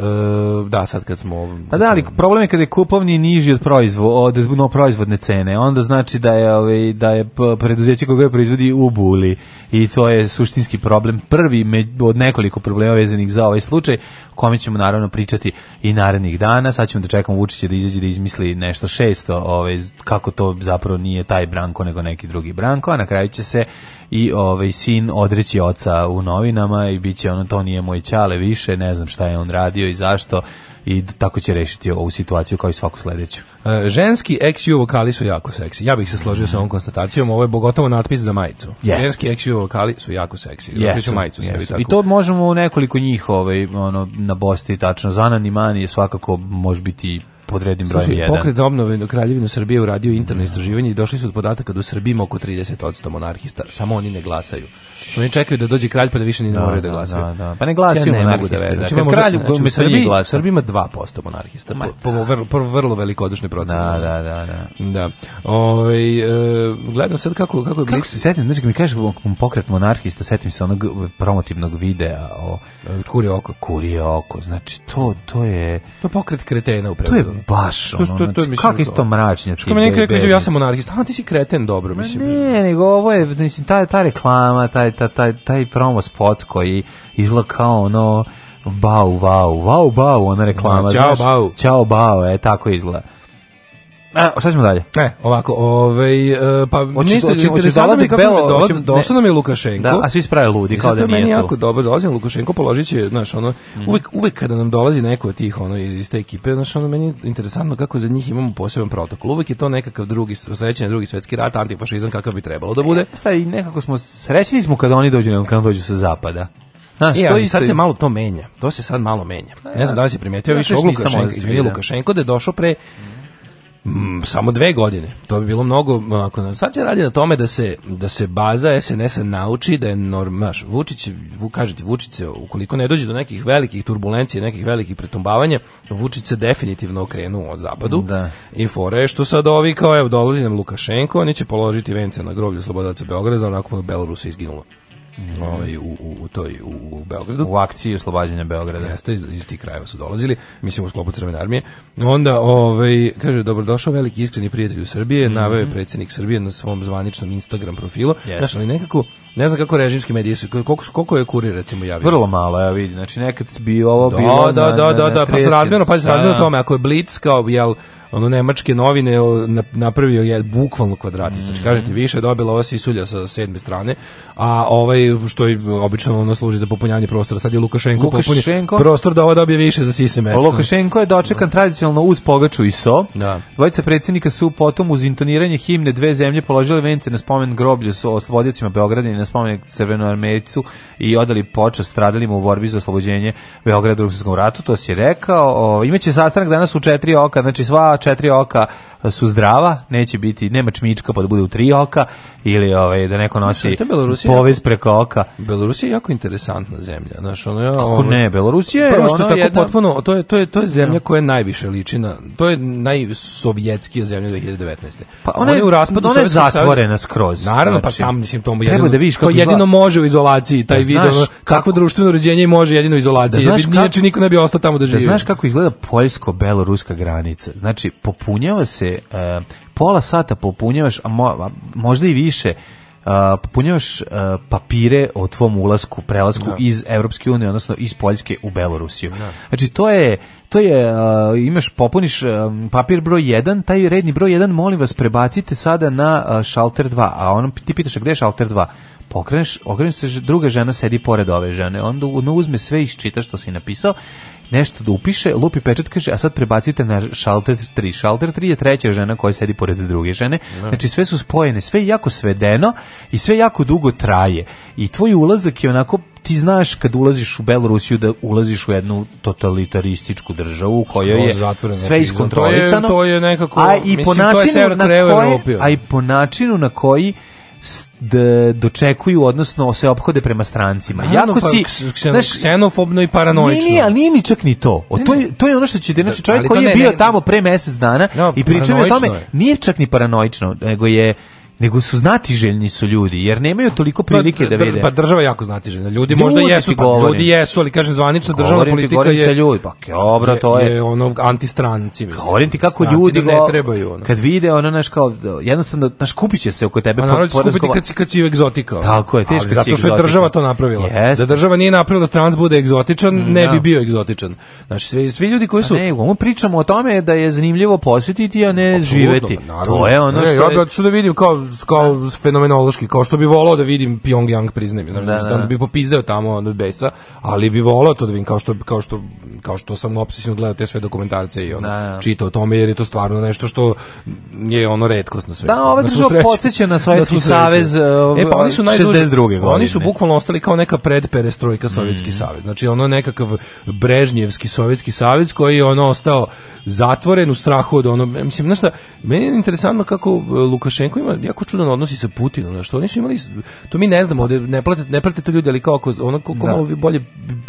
da, sad kad smo... Pa da, ali problem je kada je kupovni niži od, proizvo, od no, proizvodne cene, onda znači da je, ove, ovaj, da je preduzeće koje ga proizvodi u buli i to je suštinski problem, prvi od nekoliko problema vezanih za ovaj slučaj, o kome ćemo naravno pričati i narednih dana, sad ćemo da čekamo Vučića da izađe da izmisli nešto šesto, ove, ovaj, kako to zapravo nije taj Branko nego neki drugi Branko, a na kraju će se i ovaj sin odreći oca u novinama i biće ono to nije moj ćale više, ne znam šta je on radio i zašto i tako će rešiti ovu situaciju kao i svaku sledeću. E, ženski XU vokali su jako seksi. Ja bih se složio sa mhm. ovom konstatacijom, ovo je bogotovo natpis za majicu. Yes. Ženski XU vokali su jako seksi. Yes. majicu yes. Tako. I to možemo nekoliko njih ovaj, ono, na Bosti tačno. Zanani Mani je svakako može biti pod rednim brojem 1. Pokret za obnovu Kraljevinu Srbije uradio interno istraživanje i došli su od podataka da u Srbiji ima oko 30% monarhista, samo oni ne glasaju. Oni čekaju da dođe kralj pa da više ni ne da, moraju da, da glasaju. Da, da. Pa ne glasaju ja ne mogu da verujem. Znači, kralj znači, u Srbiji glasa. Srbiji ima 2% monarhista. Po, da. po, vrlo, po vrlo velikodušne procene. Da, da, da, da. da. Ove, ovaj, e, gledam sad kako kako je Kako se setim, znači mi kažeš pokret monarhista, setim se onog promotivnog videa o e, Kurije oko. Kurije oko. Znači to to je to je pokret kretena u upravo. To je baš ono. To, to, znači, kako isto mračnjaci. Što mi neko kaže ja sam monarhista, a ti si kreten, dobro, mislim. Ne, nego ovo je mislim ta ta reklama, taj taj, taj, taj promo spot koji izgleda kao ono bau, bau, bau, bau, ona reklama. Ćao, bau. Ćao, bau, e, tako izgleda. A, šta ćemo dalje? Ne, ovako, ovaj, e, pa hoće, niste, hoće, hoće dolazi Belo, došao nam je, dola, dola je Lukašenko. Da, a svi sprave ludi, e, kao da nije tu. meni jako dobro, dolazi nam Lukašenko, položit će, znaš, ono, mm. uvek, uvek kada nam dolazi neko od tih, ono, iz te ekipe, znaš, ono, meni je interesantno kako za njih imamo poseban protokol. Uvek je to nekakav drugi, srećen drugi svetski rat, antifašizam, kakav bi trebalo da bude. E, staj, nekako smo, srećeni smo kada oni dođu, kada dođu sa zapada. Znaš, e, ali sad se malo to menja. To se sad malo menja. Pa ne znam da. da li si primetio, ja, više Lukašenko, izvini, Lukašenko da je došao pre mhm. Mm, samo dve godine. To bi bilo mnogo onako, sad se radi na tome da se da se baza SNS-a nauči da je normaš. Vučić, vu kažete Vučić se ukoliko ne dođe do nekih velikih turbulencija, nekih velikih pretumbavanja, Vučić se definitivno okrenu od zapadu. Da. I fore što sad ovi kao evo dolazi nam Lukašenko, oni će položiti vence na groblje Slobodaca Beograda, onako Belorus izginulo mm. ovaj, u, u, u, toj, u, u Beogradu. U akciji oslobađanja Beograda. Jeste, iz, iz tih krajeva su dolazili, mislim u sklopu Crvene armije. Onda, ovaj, kaže, dobrodošao veliki iskreni prijatelj u Srbije, mm naveo je predsjednik Srbije na svom zvaničnom Instagram profilu. Yes. Znaš, ali nekako, ne znam kako režimski mediji su, koliko, koliko je kurir recimo javio? Vrlo malo, ja vidim, znači nekad bi ovo da, bilo... Da, na, da, da, na, da, da pa se razmjerno, pa se da. razmjerno tome, ako je Blitz kao, jel, ono nemačke novine napravio je bukvalno kvadratić. Znači mhm. kažete više dobila ova sisulja sa sedme strane, a ovaj što je obično ono služi za popunjanje prostora. Sad je Lukašenko, Lukašenko popunio prostor da ova dobije više za sise mesto. Lukašenko je dočekan da. tradicionalno uz pogaču i so. Da. Dvojica predsjednika su potom uz intoniranje himne dve zemlje položile vence na spomen groblju s oslobodjacima Beograda i na spomen Crvenoarmejcu i odali počast stradalima u borbi za oslobođenje Beograda u Ruskom ratu, to si rekao. O, imaće sastanak danas u četiri oka, znači sva četiri oka su zdrava, neće biti, nema čmička pa da bude u tri oka ili ovaj, da neko nosi povez preko oka. Belorusija je jako interesantna zemlja. Znaš, ono, ja, Kako ne, Belorusija je ono, tako jedna... potpuno, to je, to je, to je zemlja koja je najviše liči na, to je najsovjetskija zemlja 2019. Pa ona, je u raspadu ona je zatvorena savjeta. skroz. Naravno, pa znači, pa sam mislim tomu jedino, da vidiš kako to jedino može u izolaciji, taj da video, kakvo društveno uređenje može jedino u izolaciji, da znaš niko ne bi ostao tamo da, da živi. Da znaš kako izgleda poljsko-beloruska granica? Znači, popunjava se se uh, pola sata popunjavaš, a, mo, a možda i više, uh, popunjavaš uh, papire o tvom ulasku, prelasku no. Da. iz Evropske unije, odnosno iz Poljske u Belorusiju. No. Da. Znači, to je to je uh, imaš popuniš uh, papir broj 1 taj redni broj 1 molim vas prebacite sada na uh, šalter 2 a on ti pitaš gde je šalter 2 pokreneš okreneš se druga žena sedi pored ove žene onda ona uzme sve i što si napisao nešto da upiše, lupi pečat, kaže, a sad prebacite na šalter 3. Šalter 3 je treća žena koja sedi pored druge žene. Ne. Da. Znači, sve su spojene, sve jako svedeno i sve jako dugo traje. I tvoj ulazak je onako ti znaš kad ulaziš u Belorusiju da ulaziš u jednu totalitarističku državu kojoj je sve iskontrolisano. Znači, to je, to je nekako, a i mislim, po načinu to je na koji, a i po načinu na koji dočekuju, odnosno se ophode prema strancima. Naravno, jako pa si, ksen, znaš, ksenofobno i paranoično. Nije, ali nije ni čak ni to. O, to, je, to je ono što će, znači, čovjek koji je ne, bio ne, tamo pre mjesec dana no, da, i pričao o tome, je. nije čak ni paranoično, nego je nego su znatiželjni su ljudi, jer nemaju toliko pa, prilike pa, da vide. Pa država jako znatiželjna. Ljudi, ljudi možda jesu, pa, ljudi jesu, ali kažem zvanična govorim državna politika je... ljudi, pa dobro, to je... je ono antistranci, mislim. Govorim ti kako ljudi... Da ne trebaju, ono. Kad vide, ono, znaš, kao, jednostavno, znaš, kupiće se oko tebe. A pa, naravno će skupiti kad, kad si egzotika. Tako je, teško Zato što je država to napravila. Yes. Da država nije napravila da stranac bude egzotičan, mm, ne no. bi da. bio egzotičan. Znači, svi, svi ljudi koji pa su... ne, ono pričamo o tome da je zanimljivo posetiti a ne živeti. To je ono e, što... Ja, da vidim kao kao fenomenološki, kao što bi volao da vidim Pyongyang priznajem, znači da, da, da. bi popizdeo tamo od besa, ali bi volao to da vidim kao što kao što kao što sam obsesivno gledao te sve dokumentarce i ono da, da. čitao o tome jer je to stvarno nešto što je ono retkost na svetu. Da, ova država podsjeća na Sovjetski da savez e, pa ovaj, oni su najduži, 62. godine. Oni su bukvalno ostali kao neka predperestrojka Sovjetski mm. savez. Znači ono nekakav Brežnjevski Sovjetski savez koji je ono ostao zatvoren u strahu od ono, mislim, znaš šta, meni je interesantno kako e, Lukašenko ima jako čudan odnosi sa Putinom, znaš, oni su imali, to mi ne znamo, ovde ne prate, ne prate to ljudi, ali kao ako, ono, kako da. malo bolje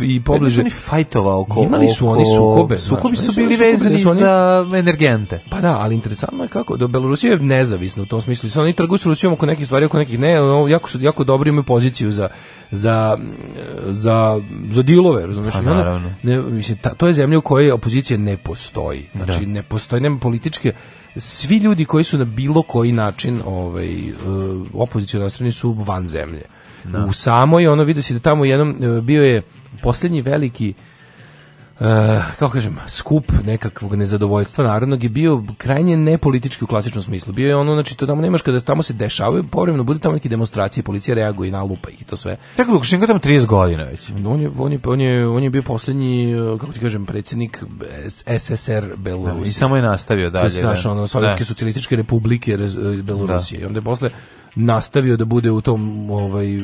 i pobliže. Oni fajtova oko, imali su oko, oni sukobe, sukobi su bili vezani su oni, za energente. Pa da, ali interesantno je kako, da Belorusija je nezavisna u tom smislu, sad oni trguju s Rusijom oko nekih stvari, oko nekih ne, ono, jako su jako dobri imaju poziciju za za za za dilove, razumeš? Pa, ne, mislim, ta, to je zemlja u kojoj opozicija ne postoji. Znači da. ne postoji nema političke svi ljudi koji su na bilo koji način ovaj e, opoziciono strani su van zemlje. Da. U samoj ono vidi se da tamo jednom e, bio je poslednji veliki Uh, kako kažem, skup nekakvog nezadovoljstva narodnog je bio krajnje nepolitički u klasičnom smislu. Bio je ono, znači, to tamo nemaš kada tamo se dešavaju, povremeno bude tamo neke demonstracije, policija reaguje na lupa ih i to sve. Tako Lukašenko tamo 30 godina već. On je, on je, on je, on je bio poslednji, eh, kako ti kažem, predsjednik SSR da, Belorusije. I samo je nastavio dalje. Sve znaš, da. ono, Sovjetske da. socijalističke republike eh, Belorusije. Da. I onda je posle nastavio da bude u tom ovaj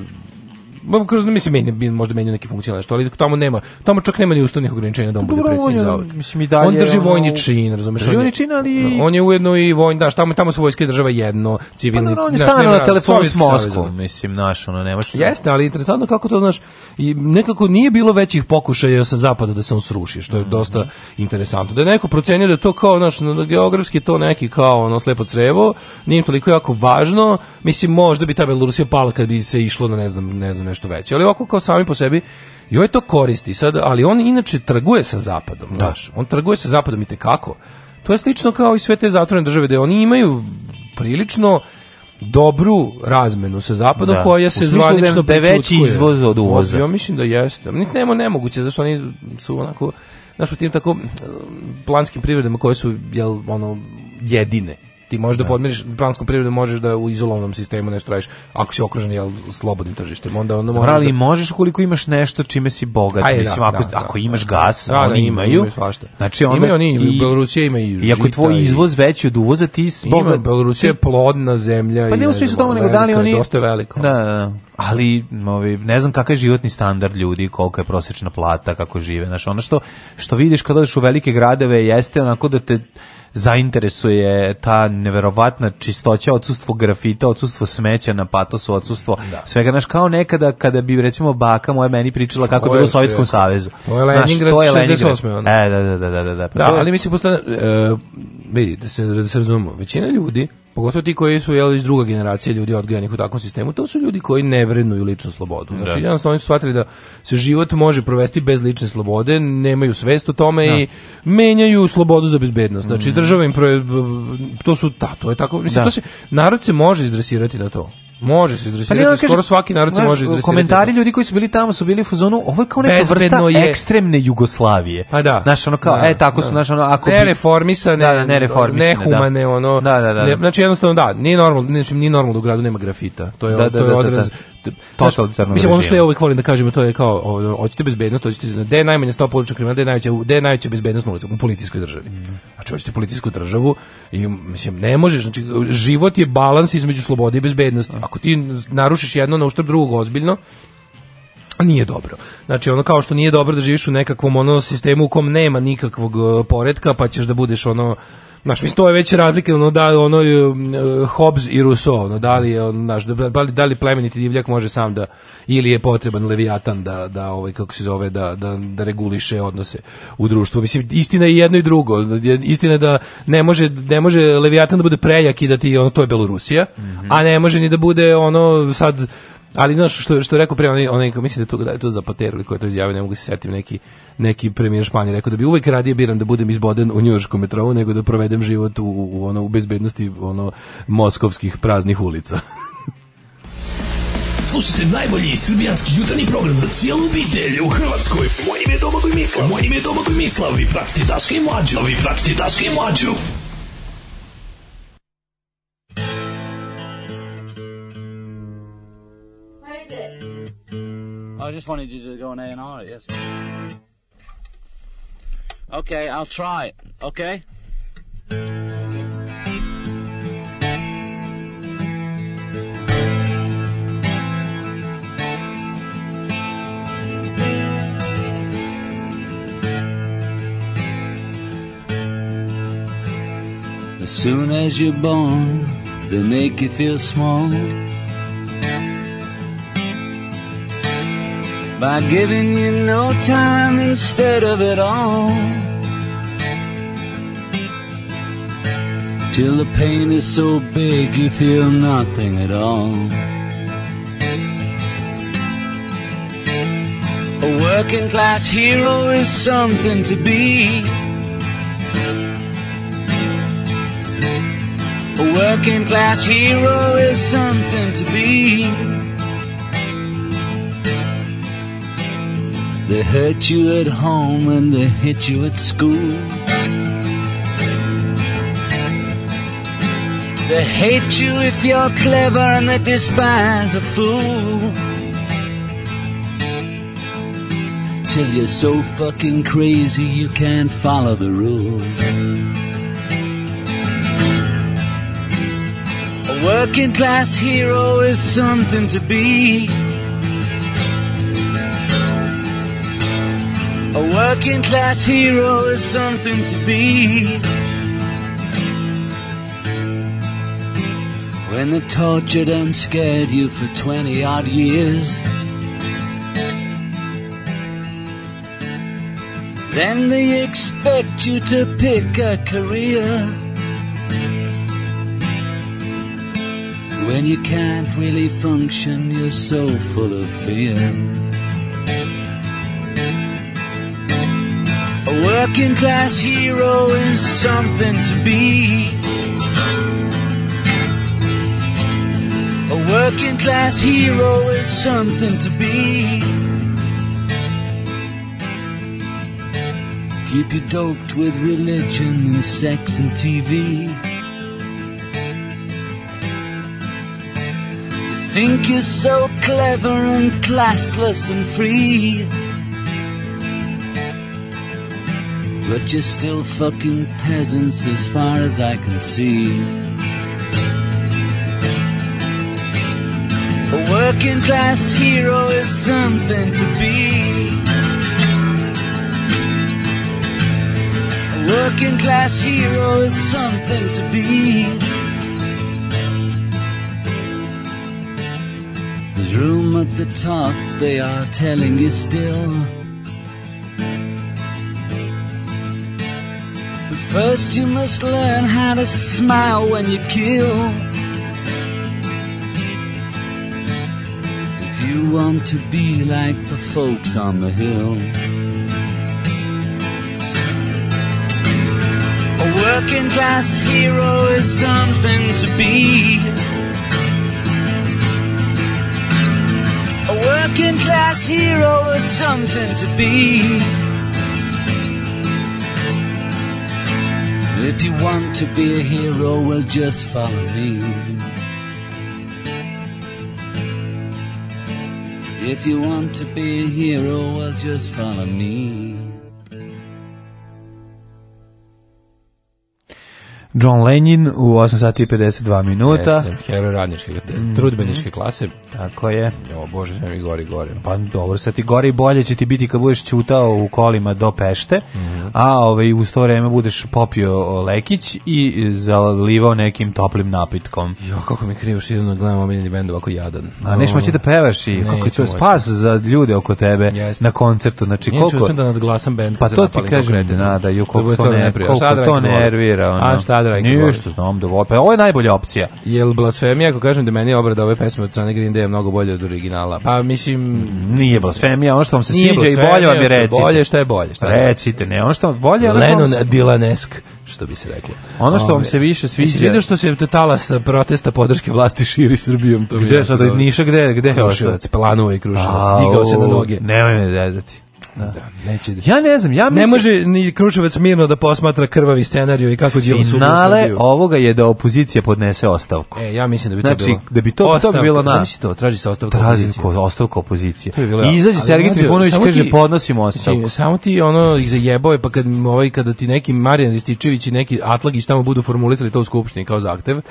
kroz mislim meni možda menja neke funkcije što ali tamo nema tamo čak nema ni ustavnih ograničenja da on bude predsednik za ovog. mislim i dalje on drži vojni ono, čin razumeš drži vojni čin ali da, on je ujedno i vojni da tamo tamo su vojske država jedno civilni pa, no, on je naš, na telefonu s Moskvom mislim naš ono nemaš jeste ali interesantno kako to znaš i nekako nije bilo većih pokušaja sa zapada da se on sruši što je mm -hmm. dosta interesantno da je neko procenio da to kao naš na, da geografski to neki kao ono slepo crevo nije toliko jako važno mislim možda bi ta Belorusija pala kad bi se išlo na ne znam ne znam nešto veće. Ali ovako kao sami po sebi, joj to koristi sad, ali on inače trguje sa zapadom, da. znaš. On trguje sa zapadom i tekako. To je slično kao i sve te zatvorene države, da oni imaju prilično dobru razmenu sa zapadom da. koja se da zvanično da je veći izvoz od uvoza. Ja mislim da jeste. Niti nema nemoguće zašto oni su onako našu tim tako planskim privredama koje su jel ono jedine ti možeš da, da. podmiriš planskom privredu možeš da u izolovanom sistemu nešto radiš ako si okružen je slobodnim tržištem onda onda možeš ali da... možeš koliko imaš nešto čime si bogat Aj, mislim da, ako da, ako da, imaš da. gas da, oni da, imaju svašta znači onda imaju oni i Belorusija ima i iako tvoj izvoz i... veći od uvoza ti si bogat Belorusija je plodna zemlja pa ne u smislu tamo nego da li oni dosta veliko da, da ali ovi, ne znam kakav je životni standard ljudi, kolika je prosječna plata, kako žive. Znaš, ono što, što vidiš kad odeš u velike gradove jeste onako da te zainteresuje ta neverovatna čistoća, odsustvo grafita, odsustvo smeća na patosu, odsustvo da. svega. Znaš, kao nekada kada bi, recimo, baka moja meni pričala kako je bilo u Sovjetskom savezu. To je Leningrad, to je Leningrad. 68. Ono. E, da, da, da. da, da. Pa da ali mislim, postoje, uh, vidi, da se, da se razumemo, većina ljudi pogotovo ti koji su jel, iz druga generacija ljudi odgojenih u takvom sistemu, to su ljudi koji ne vrednuju ličnu slobodu. Da. Znači, da. jednostavno oni su shvatili da se život može provesti bez lične slobode, nemaju svest o tome da. i menjaju slobodu za bezbednost. Znači, mhm. država im... Pre, to su... Da, to je tako. Mislim, da. to se, narod se može izdresirati na to. Može se izdresirati, pa skoro svaki narod znaš, se može izdresirati. Komentari ljudi koji su bili tamo su bili u fazonu, ovo je kao neka Bezbedno vrsta je. ekstremne Jugoslavije. Pa da. Znaš, ono kao, da, e, tako da. su, znaš, ono, ako... Nereformisane, da, da, nereformisane, da. nehumane, da. ono... Da, da, da. Ne, znači, jednostavno, da, nije normalno, znači, nije normalno da u gradu nema grafita. To je, da, da, to je da, da, odraz totalitarnom Mislim, ono što ja uvijek volim da kažem, to je kao, hoćete bezbednost, hoćete, da, gde je najmanje stopa uličnog kriminala, gde je najveća, gde je najveća bezbednost na u policijskoj državi. Mm. Znači, hoćete policijsku državu i, mislim, ne možeš, znači, život je balans između slobode i bezbednosti. Ako ti narušiš jedno na uštrb drugog ozbiljno, nije dobro. Znači ono kao što nije dobro da živiš u nekakvom ono sistemu u kom nema nikakvog e, poretka, pa ćeš da budeš ono Naš mislim, to je već razlike, ono, da, ono, um, uh, Hobbes i Rousseau, ono, da li, je, on, naš da, da, li, da li plemeniti divljak može sam da, ili je potreban Leviatan da, da ovaj, kako se zove, da, da, da reguliše odnose u društvu. Mislim, istina je jedno i drugo. Istina je da ne može, ne može Leviatan da bude prejak i da ti, ono, to je Belorusija, mm -hmm. a ne može ni da bude, ono, sad, ali znaš što što rekao pre onaj onaj mislim da to da je to za Pater ili ko to izjavio ne mogu se setim neki neki premijer Španije rekao da bi uvek radije biram da budem izboden u njujorškom metrou nego da provedem život u, u ono u bezbednosti ono moskovskih praznih ulica. Slušajte najbolji srbijanski jutarnji program za cijelu obitelj u Hrvatskoj. Moje ime je Domagoj Mislav. Moje ime je Domagoj Mislav. Vi pratite Daška i Mlađu. Vi pratite Daška i Mlađu. I just wanted you to go on A&R, yes. Okay, I'll try it. Okay? As soon as you're born, they make you feel small. by giving you no time instead of it all. Till the pain is so big you feel nothing at all. A working class hero is something to be. A working class hero is something to be. They hurt you at home and they hit you at school. They hate you if you're clever and they despise a fool. Till you're so fucking crazy you can't follow the rules. A working class hero is something to be. A working class hero is something to be. When they tortured and scared you for 20 odd years. Then they expect you to pick a career. When you can't really function, you're so full of fear. A working class hero is something to be. A working class hero is something to be. Keep you doped with religion and sex and TV. You think you're so clever and classless and free. But you're still fucking peasants as far as I can see. A working class hero is something to be. A working class hero is something to be. There's room at the top, they are telling you still. First, you must learn how to smile when you kill. If you want to be like the folks on the hill. A working class hero is something to be. A working class hero is something to be. if you want to be a hero, well, just follow me. If you want to be a hero, well, just follow me. John Lenin u 8 sati i 52 minuta. Jeste, hero radničke, mm. trudbeničke klase. Tako je. O Bože, sve mi gori gori. Pa dobro, sad ti gori i bolje će ti biti kad budeš čutao u kolima do Pešte, mm -hmm. a ovaj, uz to vreme budeš popio lekić i zalivao nekim toplim napitkom. Jo, kako mi krivo što idem na gledam omiljeni bend ovako jadan. A neš moći da pevaš i ne, kako to spas za ljude oko tebe Jeste. na koncertu. Znači, Nije koliko... da nadglasam bend. Pa to ti kažem, da, da, jo, koliko to, ne, koliko to nervira. Ono. A šta Dragi Ništa znam da volim. Pa ovo je najbolja opcija. Jel blasfemija ako kažem da meni je obrada ove pesme od strane Green Day je mnogo bolje od originala? Pa mislim... Nije blasfemija, ono što vam se sviđa i bolje vam je recite. Bolje što je bolje. Šta recite, ne, ono što vam bolje... Ono Lennon se... Dilanesk, što bi se reklo. Ono što vam se više sviđa... Mislim, vidio što se talas protesta podrške vlasti širi Srbijom. To gde sad, Niša, gde? gde Kruševac, Planova i Kruševac. Digao se na noge. Nemoj me zezati. Da, da. Neće da. Ja ne znam, ja mislim... Ne može ni Kruševac mirno da posmatra krvavi scenariju i kako Đilo su Finale ovoga je da opozicija podnese ostavku. E, ja mislim da bi to znači, bilo. Znači, da bi to, ostavka, to bi bilo na... Znači to, traži se ostavka traži opozicije. Traži ostavka opozicije. Bilo, I izađe Sergej Trifunović kaže, ti, podnosimo ostavku. samo ti ono ih zajebao pa kad, ovaj, kada ti neki Marijan Rističević i neki Atlagić tamo budu formulisali to u Skupštini kao zahtev,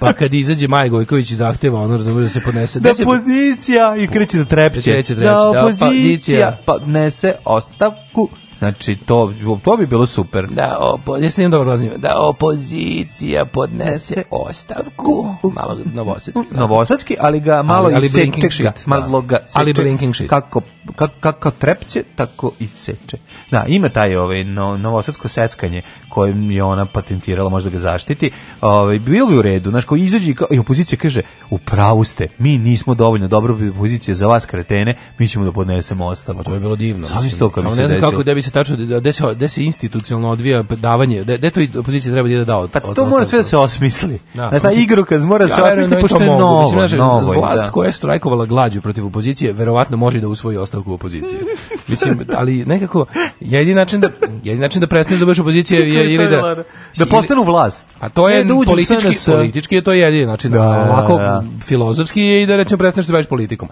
pa kad izađe Maj Gojković i zahteva ono, razumije da se podnese. Da, se... pozicija i kreće da trepće. Kreće da trepće. Da, opozicija da, pa, nese ostavku. Znači, to, to bi bilo super. Da, opo, jesam im dobro razumio. Da opozicija podnese da ostavku. Malo novosadski. Da. Novosadski, ali ga malo ali, ali i blinking ga. Da. Malo ga seče, ali blinking shit. Kako, kako, kako trepće, tako i seče. Da, ima taj ovaj, no, novosadsko seckanje kojim je ona patentirala, možda ga zaštiti. Ovaj, bilo bi u redu. Znaš, ko izađe i, i opozicija kaže, u ste, mi nismo dovoljno dobro opozicija za vas kretene, mi ćemo da podnesemo ostavku. A to je bilo divno. Sam isto kako mi se desilo. Ne znam kako da bi se se tačno gde da, da, da se gde se institucionalno odvija davanje, gde to opozicija treba da ide da od. Pa to mora sve da se osmisli. Da. Znači, ta igru mora se osmisli pošto je novo. Mislim, znači, novo, vlast da. koja je strajkovala glađu protiv opozicije, verovatno može da usvoji ostavku opozicije. mislim, ali nekako jedini način da jedini način da prestaneš da budeš opozicija je ili da da postanu vlast. A pa to je da politički, politički je to jedini način. Da, ovako filozofski je i da rečemo prestaneš da baviš politikom.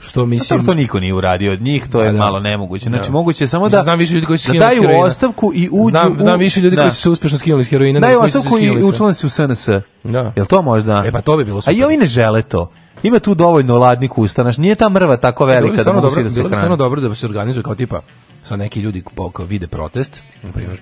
Što mislim? Zato što niko nije uradio od njih, to da, je da. malo nemoguće. Znači da. moguće je samo znači, da znam više ljudi koji se da ostavku i uđu znam, u... znam više ljudi koji da. su se uspešno skinuli s heroina. Daju ostavku i učlane se u SNS. Da. Jel to možda? E pa to bi bilo super. A i oni ne žele to. Ima tu dovoljno ladnih usta, nije ta mrva tako velika da mogu da se hrani. Bilo bi stvarno dobro da se organizuje kao tipa sa neki ljudi kao vide protest, na primjer,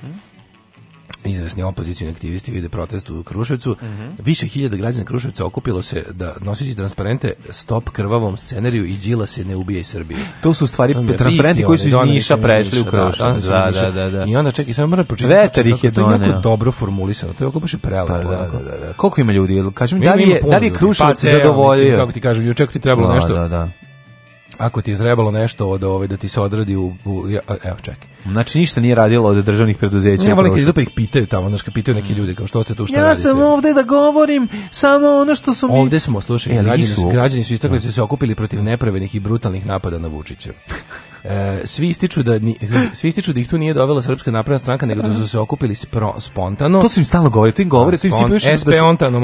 izvesni opozicijni aktivisti vide protest u Kruševcu. Mm -hmm. Više hiljada građana Kruševca okupilo se da noseći transparente stop krvavom scenariju i Đila se ne ubije iz Srbije. To su stvari to transparenti koji su iz da Niša prešli u da, Kruševac. Da, da, da, da, I onda čekaj, samo moram pročitati. Veter ih je doneo. To je jako dobro formulisano. To je oko baš i prelepo. Pa da, da, da, da. Koliko ima ljudi? Kažem, da li je, da li je Kruševac pa zadovoljio? Kako ti kažem, juče ti trebalo da, nešto. Da, da, da ako ti je trebalo nešto od ove ovaj, da ti se odradi u, u evo čekaj. Znači ništa nije radilo od državnih preduzeća. Ja volim kad da ih pitaju tamo, znači pitaju neki ljudi kao što ste tu šta ja radite. sam ovde da govorim samo ono što su mi. Ovde smo slušali, e, građani su građani su istakli da. Da su se okupili protiv nepravednih i brutalnih napada na Vučića. E, svi ističu da ni, svi ističu da ih tu nije dovela srpska napredna stranka nego da su se okupili spro, spontano. To se im stalo govori, to im govori, da, to im spon, da, se,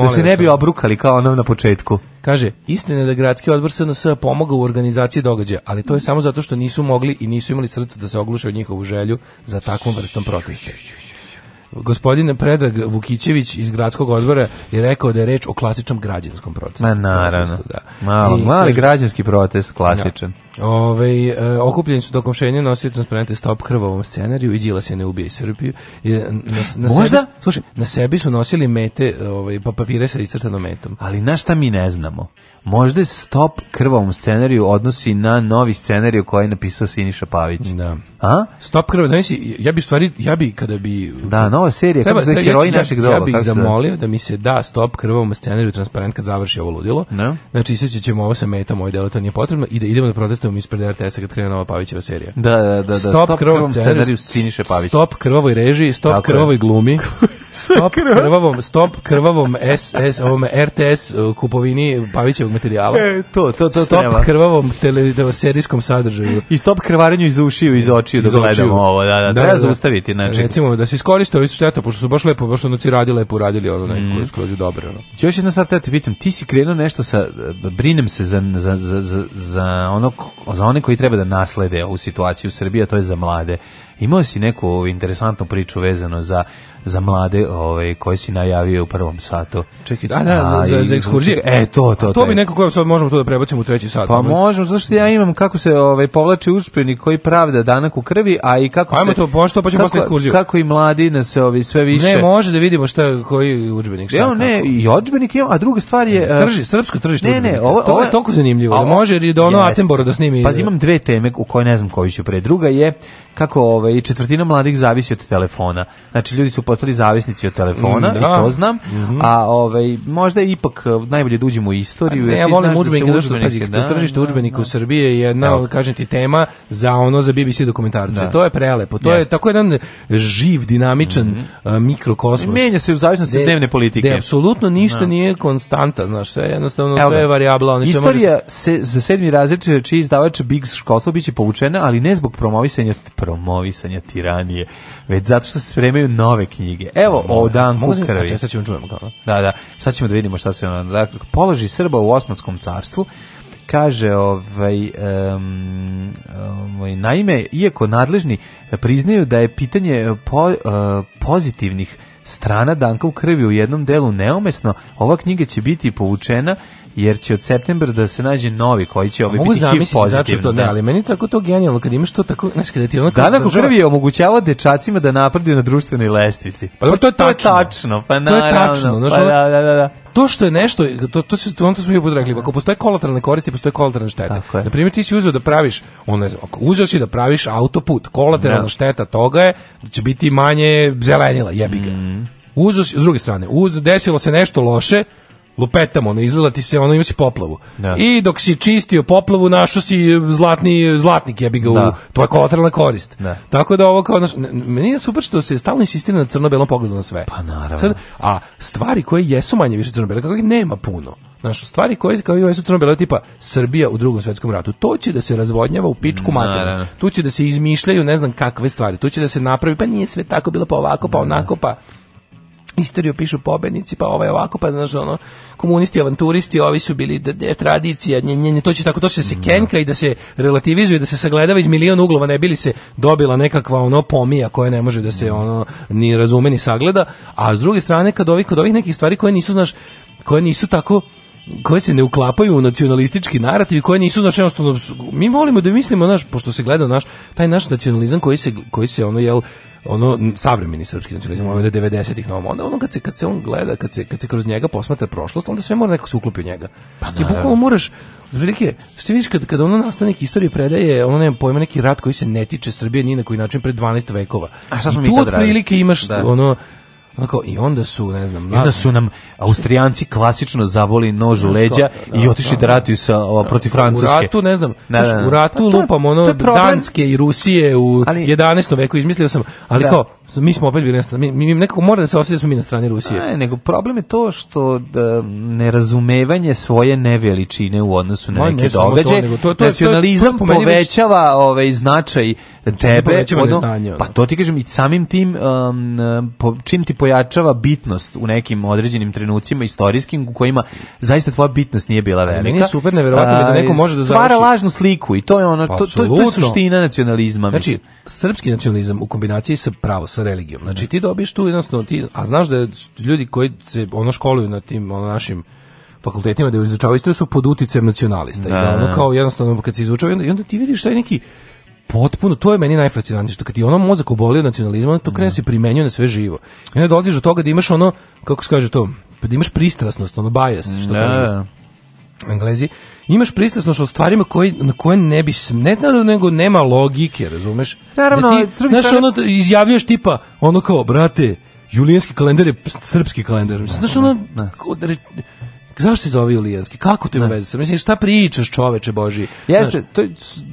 da se ne bi obrukali kao ono na početku. Kaže, istina je da gradski odbor SNS pomogao u organizaciji događaja, ali to je samo zato što nisu mogli i nisu imali srca da se ogluše o njihovu želju za takvom vrstom protesta. Gospodin Predrag Vukićević iz gradskog odbora je rekao da je reč o klasičnom građanskom protestu. Ma naravno. Protestu, da. Malo, I, mali kaže, građanski protest, klasičan. Ja. Da. Ove, e, okupljeni su tokom šenja nosili transparente stop krvovom scenariju i Đilas je ne ubije i Srbiju. I, na, na Možda? Sebi, Slušaj. Na sebi su nosili mete, ovaj, pa papire sa iscrtanom metom. Ali na šta mi ne znamo? Možda stop krvovom scenariju odnosi na novi scenariju koji je napisao Siniša Pavić. Da. A? Stop krv, znači ja bi stvari, ja bi kada bi Da, nova serija treba, kako se heroji ja, da našeg doba. Ja bih zamolio da mi se da stop krvom scenariju transparent kad završi ovo ludilo. Da. Znači iseći ćemo ovo sa metom, ovaj delo to nije potrebno i da idemo na protest prstom ispred RTS-a kad krene nova Pavićeva serija. Da, da, da. da. Stop, stop krvom scenariju Siniše Pavić. Stop krvavoj režiji, stop Tako krvovoj glumi. Stop krvavom, stop krvavom SS, ovom RTS uh, kupovini Pavićevog materijala. E, to, to, to stop treba. krvavom televizijskom sadržaju. I stop krvarenju iz ušiju, iz očiju, iz da gledamo ovo. Da, da, da, treba da, da. zaustaviti. Znači. Recimo, da se iskoriste ovi šteta, pošto su baš lepo, baš onoci radi lepo radili ono mm. koje skroz dobro. Ono. Još jedna stvar, te pitam, ti si krenuo nešto sa, brinem se za, za, za, za, za, ono, za one koji treba da naslede ovu situaciju u Srbiji, a to je za mlade. Imao si neku interesantnu priču vezano za za mlade ovaj koji si najavio u prvom satu. Čekaj, da, da, za, za, za ekskurzije. E, to, to. A to taj. bi neko koje sad možemo to da prebacimo u treći sat. Pa ovaj. možemo, zašto ja imam kako se ovaj povlači uspjenik koji pravda danak u krvi, a i kako pa Ajmo se Ajmo to pošto pa ćemo pa posle ekskurziju. Kako i mladi nas se ovi sve više. Ne, može da vidimo šta koji udžbenik šta. Evo ne, i udžbenik imam, a druga stvar je e, trži srpsko tržište. Ne, ne, ovo, to ovo, je toliko zanimljivo. Da a, da može i do ono Atembora da snimi. Pa imam dve teme u koje ne znam koji ću pre. Druga je kako ovaj ovaj, četvrtina mladih zavisi od telefona. Znači, ljudi su postali zavisnici od telefona, mm, da. i to znam, mm -hmm. a ovaj, možda ipak eh, najbolje da uđemo u istoriju. Pa ne, ja volim da udžbenike, da, pazi, da, tržište udžbenika da. u Srbiji je jedna, da. okay. kažem ti, tema za ono, za BBC dokumentarce. Da. To je prelepo, to Jeste. je tako jedan živ, dinamičan mm -hmm. mikrokosmos. Menja se u zavisnosti de, dnevne politike. De, apsolutno ništa no. nije konstanta, znaš, sve jednostavno, Evo, sve je variabla. Istorija se za sedmi razred čiji izdavač Big Škoslo biće povučena, ali ne zbog promovisanja promovisanja pisanja tiranije, već zato što se spremaju nove knjige. Evo, o Dan Kukarovi. Znači, sad ćemo čujemo kao. Da, da, sad ćemo da vidimo šta se ono... Dakle, položi Srba u Osmanskom carstvu, kaže ovaj, um, ovaj naime iako nadležni priznaju da je pitanje po, uh, pozitivnih strana Danka u krvi u jednom delu neumesno ova knjiga će biti poučena jer će od septembra da se nađe novi koji će ovi ovaj biti HIV pozitivni. to, da, ali meni je tako to genijalno, kad imaš to tako, znaš, kada ti ono... Da, u krvi je omogućava dečacima da napreduju na društvenoj lestvici. Pa dobro, pa to je tačno. Pa to je tačno, pa naravno. To je tačno, znaš, pa da, da, da, da. To što je nešto, to, to, se, to, to smo mi podrekli, ako postoje kolateralne koristi, postoje kolateralne štete. Na primjer, ti si uzeo da praviš, on ne znam, uzeo si da praviš autoput, kolateralna da. šteta toga je da će biti manje zelenila, jebi ga. Mm. Uzo, s druge strane, uzo, desilo se nešto loše, lupetamo, ono, izlila ti se, ono, ima poplavu. Da. I dok si čistio poplavu, našo si zlatni, zlatnik, ja bi ga da. u, to je kolateralna korist. Da. Tako da ovo kao, naš, meni je super što se stalno insistira na crno-belom pogledu na sve. Pa naravno. Sad, a stvari koje jesu manje više crno-bele, kako ih nema puno, Znaš, stvari koje kao i jesu crno-bele, tipa Srbija u drugom svetskom ratu, to će da se razvodnjava u pičku materiju. Tu će da se izmišljaju ne znam kakve stvari, tu će da se napravi, pa nije sve tako bilo, pa ovako, pa da. onako, pa istoriju pišu pobednici, pa ovaj ovako, pa znaš, ono, komunisti, avanturisti, ovi su bili da, da tradicija, nje, nje, to će tako, to se se da. kenka i da se relativizuje, da se sagledava iz miliona uglova, ne bili se dobila nekakva ono pomija koja ne može da se ono ni razume ni sagleda, a s druge strane kad ovih, kod ovih nekih stvari koje nisu, znaš, koje nisu tako koje se ne uklapaju u nacionalistički narativ i koje nisu naš jednostavno mi molimo da mislimo naš pošto se gleda naš taj naš nacionalizam koji se koji se ono jel ono savremeni srpski nacionalizam mm. ovaj 90-ih na onda ono kad se kad se on gleda kad se kad se kroz njega posmatra prošlost onda sve mora neko se uklopi u njega pa i bukvalno moraš Velike, što vidiš kad, kad ono nastavnik istorije predaje, ono nema pojma neki rat koji se ne tiče Srbije ni na koji način pred 12 vekova. A šta smo I tu mi tad otprilike imaš da. ono Onako, I onda su, ne znam... I onda su nam Austrijanci klasično zaboli nož u leđa da, i otišli da, da, da ratuju sa, o, protiv Francuske. U ratu, ne znam, da, da, da. u ratu pa lupam ono Danske i Rusije u ali, 11. veku, izmislio sam, ali kao, mi smo opet bili na strani, mi, mi nekako mora da se osjeća da smo mi na strani Rusije. Ne, nego problem je to što da, nerazumevanje svoje neveličine u odnosu na neke ne događaje, to, to, to, nacionalizam to, to, to, to povećava ovaj, značaj znači, tebe, to ono, neznanje, ono. pa da. to ti kažem i samim tim um, po, čim ti pojačava bitnost u nekim određenim trenucima istorijskim u kojima zaista tvoja bitnost nije bila velika. Meni je super neverovatno da neko može da stvara lažnu sliku i to je ono, pa, to, to, to je suština nacionalizma. Znači, mislim. srpski nacionalizam u kombinaciji sa pravo, sa religijom. Znači ti dobiješ tu jednostavno ti, a znaš da ljudi koji se ono školuju na tim ono, našim fakultetima da je izučavaju isto su pod uticajem nacionalista. Da, I da, da ono da. kao jednostavno kad se izučava i onda, i onda ti vidiš taj neki potpuno, to je meni najfascinantnije, što kad ti ono mozak oboli od nacionalizma, to krene da se primenjuje na sve živo. I onda dolaziš do toga da imaš ono, kako se kaže to, da imaš pristrasnost, ono bias, što da. kažu englezi, imaš pristrasnost o stvarima koje, na koje ne bi ne, nego nema logike, razumeš? Naravno, da ti, znaš, strane... ono, izjavljuješ tipa, ono kao, brate, julijanski kalendar je srpski kalendar. Znaš, ono, ne. Zašto se zove Julijanski? Kako to ima veze sa? Mislim šta pričaš, čoveče Boži? Jeste, to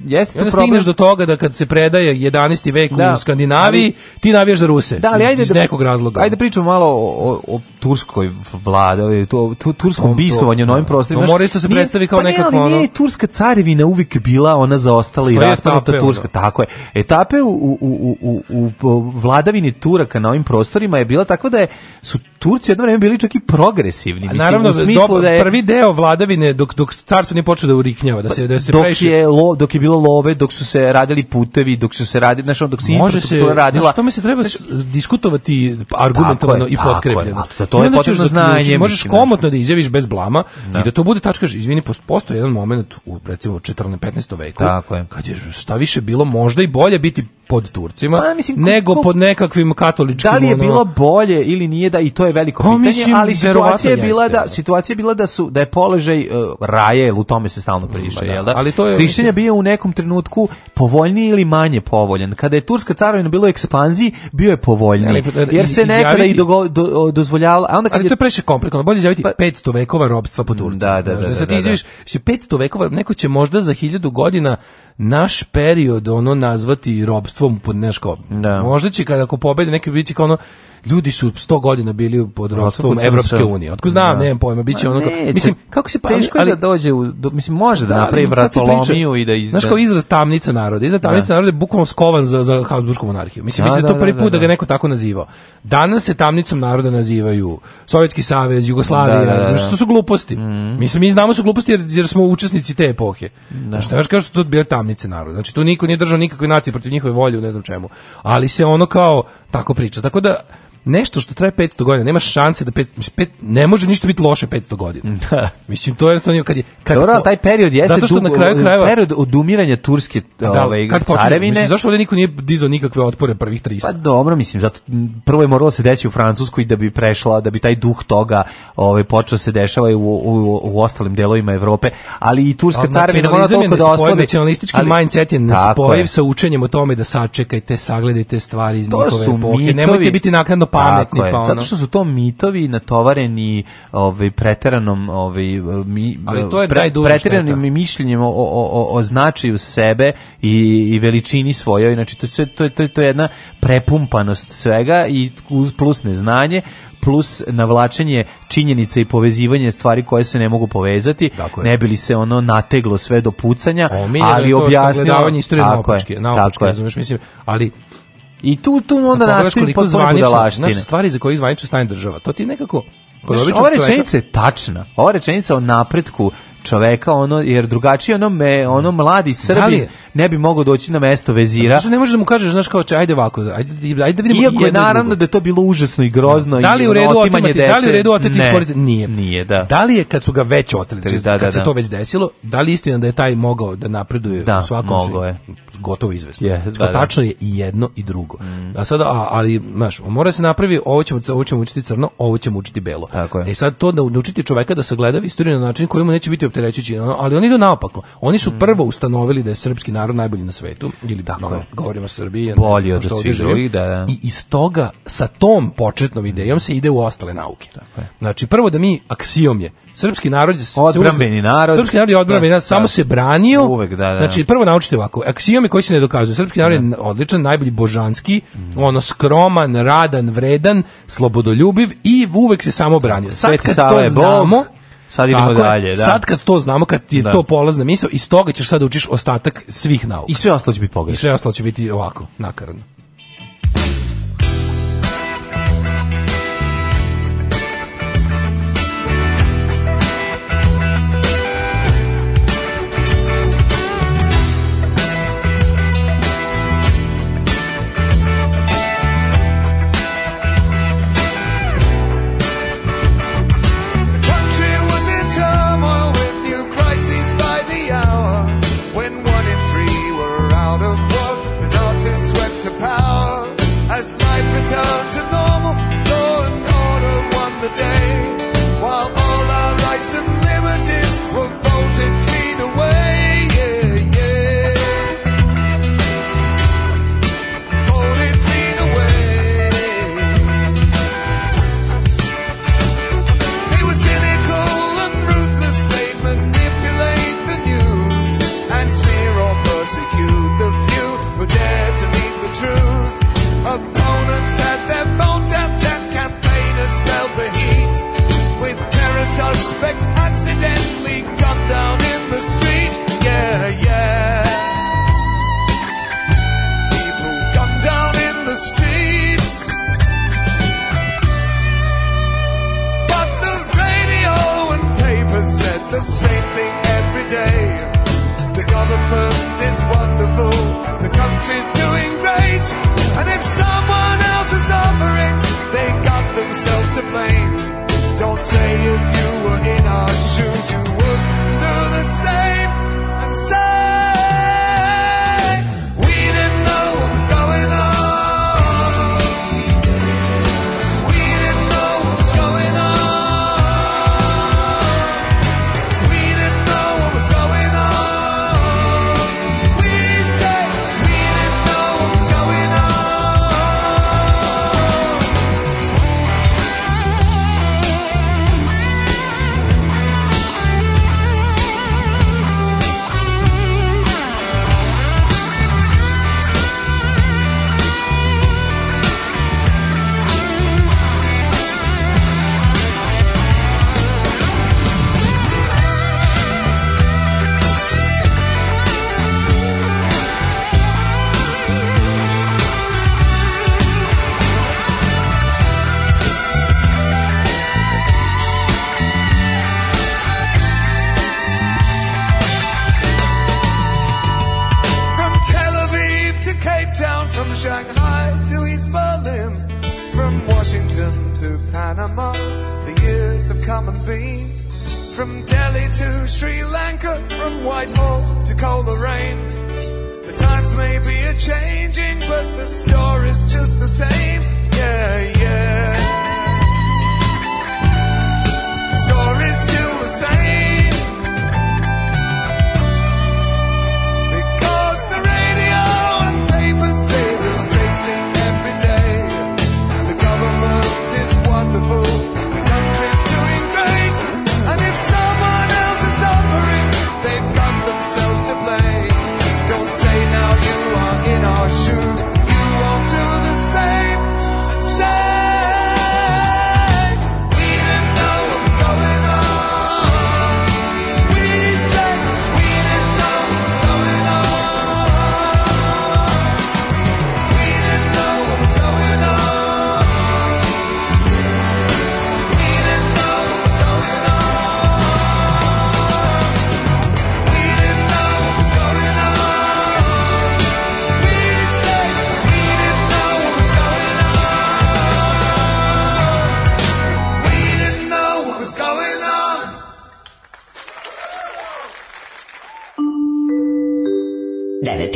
jeste to problem. do toga da kad se predaje 11. vek da, u Skandinaviji, ali, ti navijaš za Ruse. Da, ali ajde iz da- nekog razloga. Ajde da pričamo malo o, o turskoj vlade, ovaj, to, tu tursko bisovanje na ovim da. prostorima. To mora isto se predstavi kao pa nekako ne, ali ono... nije turska carevina uvek bila ona zaostala i rastanuta turska, tako je. Etape u, u, u, u, u vladavini Turaka na ovim prostorima je bila tako da je, su Turci jedno vreme bili čak i progresivni. Mislim, naravno, u smislu da je... prvi deo vladavine, dok, dok carstvo nije počelo da uriknjava, da se, da se pa, dok preši... Je lo, dok je bilo love, dok su se radili putevi, dok su se radili, znači dok se infrastruktura radila... Može se, radila, tome se treba znaš, diskutovati argumentovano i potkrepljeno. Za to to je potrebno znanje. Znači, možeš komotno da izjaviš bez blama da. i da to bude tačka, izvini, postoji jedan moment u recimo 14. 15. veku Tako je. kad je šta više bilo možda i bolje biti pod Turcima pa, mislim, nego ko, ko, pod nekakvim katoličkim Da li je ono... bilo bolje ili nije da i to je veliko pa, pitanje, mislim, ali situacija je bila da, jeste, da situacija bila da su da je položaj uh, raje, u tome se stalno priše, da, je da? Ali to je Hrišćanja bio u nekom trenutku povoljniji ili manje povoljan. Kada je turska carovina bilo u ekspanziji, bio je povoljniji. E, jer se nekada i do, do, dozvoljava al a onda kad Ali to je previše komplikovano. Bolje izjaviti pa, 500 vekova robstva po Turcima Da, da, da, da, da, se da, ti da. izjaviš, 500 vekova, neko će možda za 1000 godina naš period ono nazvati robstvom pod neško. Da. Možda će kada ako pobede neki biće kao ono ljudi su 100 godina bili pod robstvom Evropske unije. Otko znam, da. nemam pojma, biće ono mislim kako se pa teško ali, da dođe u do, mislim može da, da napravi vratolomiju i da iz Znaš kao izraz tamnica naroda, izraz tamnica da. naroda je bukvalno skovan za za Habsburgsku monarhiju. Mislim da, mislim da, da to da, prvi da, put da, ga neko tako nazivao. Danas se tamnicom naroda nazivaju Sovjetski savez, Jugoslavija, da, što su gluposti. Mm. Mislim mi znamo su gluposti jer, jer smo učesnici te epohe. Da. Znaš, znaš kao što to bio tam glavnice naroda. Znači tu niko nije držao nikakve nacije protiv njihove volje, ne znam čemu. Ali se ono kao tako priča. Tako da nešto što traje 500 godina, nema šanse da 500, pet, ne može ništa biti loše 500 godina. Da. Mislim, to je jednostavno kad je... Kad Dobro, po, taj period jeste zato što na kraju krajeva, period odumiranja turske da, ove, ovaj, kad carevine. Mislim, zašto ovdje niko nije dizao nikakve otpore prvih 300? Pa dobro, mislim, zato, prvo je moralo da se desiti u Francuskoj da bi prešla, da bi taj duh toga ovaj, počeo da se dešava i u, u, u, ostalim delovima Evrope, ali i turska ali, carevina mora toliko da oslabi. Nacionalistički ali, mindset je nespojiv sa učenjem o tome da sačekajte, sagledajte stvari iz to njihove epohe. Nemojte biti naknadno pametni pa je. ono. Zato što su to mitovi natovareni ovaj preteranom ovaj mi pre, preteranim mišljenjem o, o, o, o značaju sebe i, i veličini svojoj. Znači to sve to to to je jedna prepumpanost svega i plus neznanje plus navlačenje činjenice i povezivanje stvari koje se ne mogu povezati ne bi li se ono nateglo sve do pucanja Omiljeno ali objasnio istorije na opačke, na opačke, mislim ali I tu tu onda nastaju potpuno budalaštine. Znači, stvari za koje zvanično stane država. To ti nekako... ova rečenica je tačna. Ova rečenica o napretku čoveka, ono, jer drugačije ono, me, ono mladi Srbi da ne bi mogao doći na mesto vezira. Znači, ne možeš da mu kažeš, znaš kao, ajde ovako, ajde, ajde da vidimo Iako je naravno da je to bilo užasno i grozno da i u otimanje dece. Da li u redu oteti ne, isporiti? Nije. Nije, da. Da li je kad su ga već oteli, da, znači, da, kad da, se to već desilo, da li istina da je taj mogao da napreduje da, u svakom mogo je. Gotovo izvesno. Yeah, da, da, Tačno je i jedno i drugo. Mm. A sada, a, ali, znaš, mora se napravi, ovo ćemo, ovo ćemo učiti crno, ovo ćemo učiti belo. Tako je. E sad to da učiti čoveka da sagleda istoriju na način koji mu neće biti terećući, ali oni idu naopako. Oni su mm. prvo ustanovili da je srpski narod najbolji na svetu, ili tako no, govorimo o Srbiji. Bolji od drugi, da, da. I iz toga, sa tom početnom mm. idejom se ide u ostale nauke. Tako je. Znači, prvo da mi, aksijom je, srpski narod je... Odbranbeni narod. Srpski narod je odbranbeni narod, da, samo da. se branio. Uvek, da, da. Znači, prvo naučite ovako, aksijome koji se ne dokazuju. Srpski narod je odličan, najbolji božanski, mm. ono skroman, radan, vredan, slobodoljubiv i uvek se samo branio. Sad kad to znamo, Sad idemo Tako dalje, da. Sad kad to znamo, kad ti je da. to polazna misao, iz toga ćeš sad učiš ostatak svih nauka. I sve ostalo će biti pogrešno. I sve ostalo će biti ovako, nakaradno.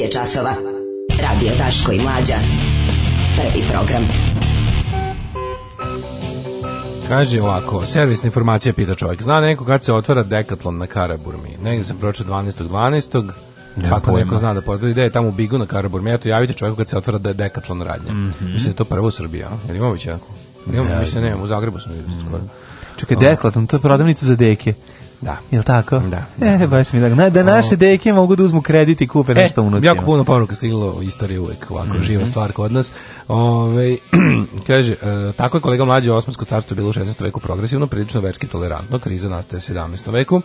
je časova. Radio Taško i Mlađa. Prvi program. Kaže ovako, servisna informacija pita čovjek. Zna neko kad se otvara Decathlon na Karaburmi? Negdje sam pročio 12. 12. Ne, Ako neko zna da potvrdi da je tamo u Bigu na Karaburmi, eto javite čovjeku kad se otvara da je Decathlon radnja. Mm -hmm. Mislim da je to prvo u Srbiji, a? Jel imamo već jako? Imamo, ne, mislim da ne, u Zagrebu smo vidjeli mm -hmm. skoro. Čekaj, Decathlon, to je prodavnica za deke. Jel tako? Da. E, da. baš mi da. Na, da naše deke mogu da uzmu kredit i kupe e, nešto e, unutra. Jako puno poruka stiglo istorija uvek, ovako mm -hmm. živa stvar kod nas. Ove, kaže, e, tako je kolega mlađe Osmansko carstvo bilo u 16. veku progresivno, prilično verski tolerantno, kriza nastaje u 17. veku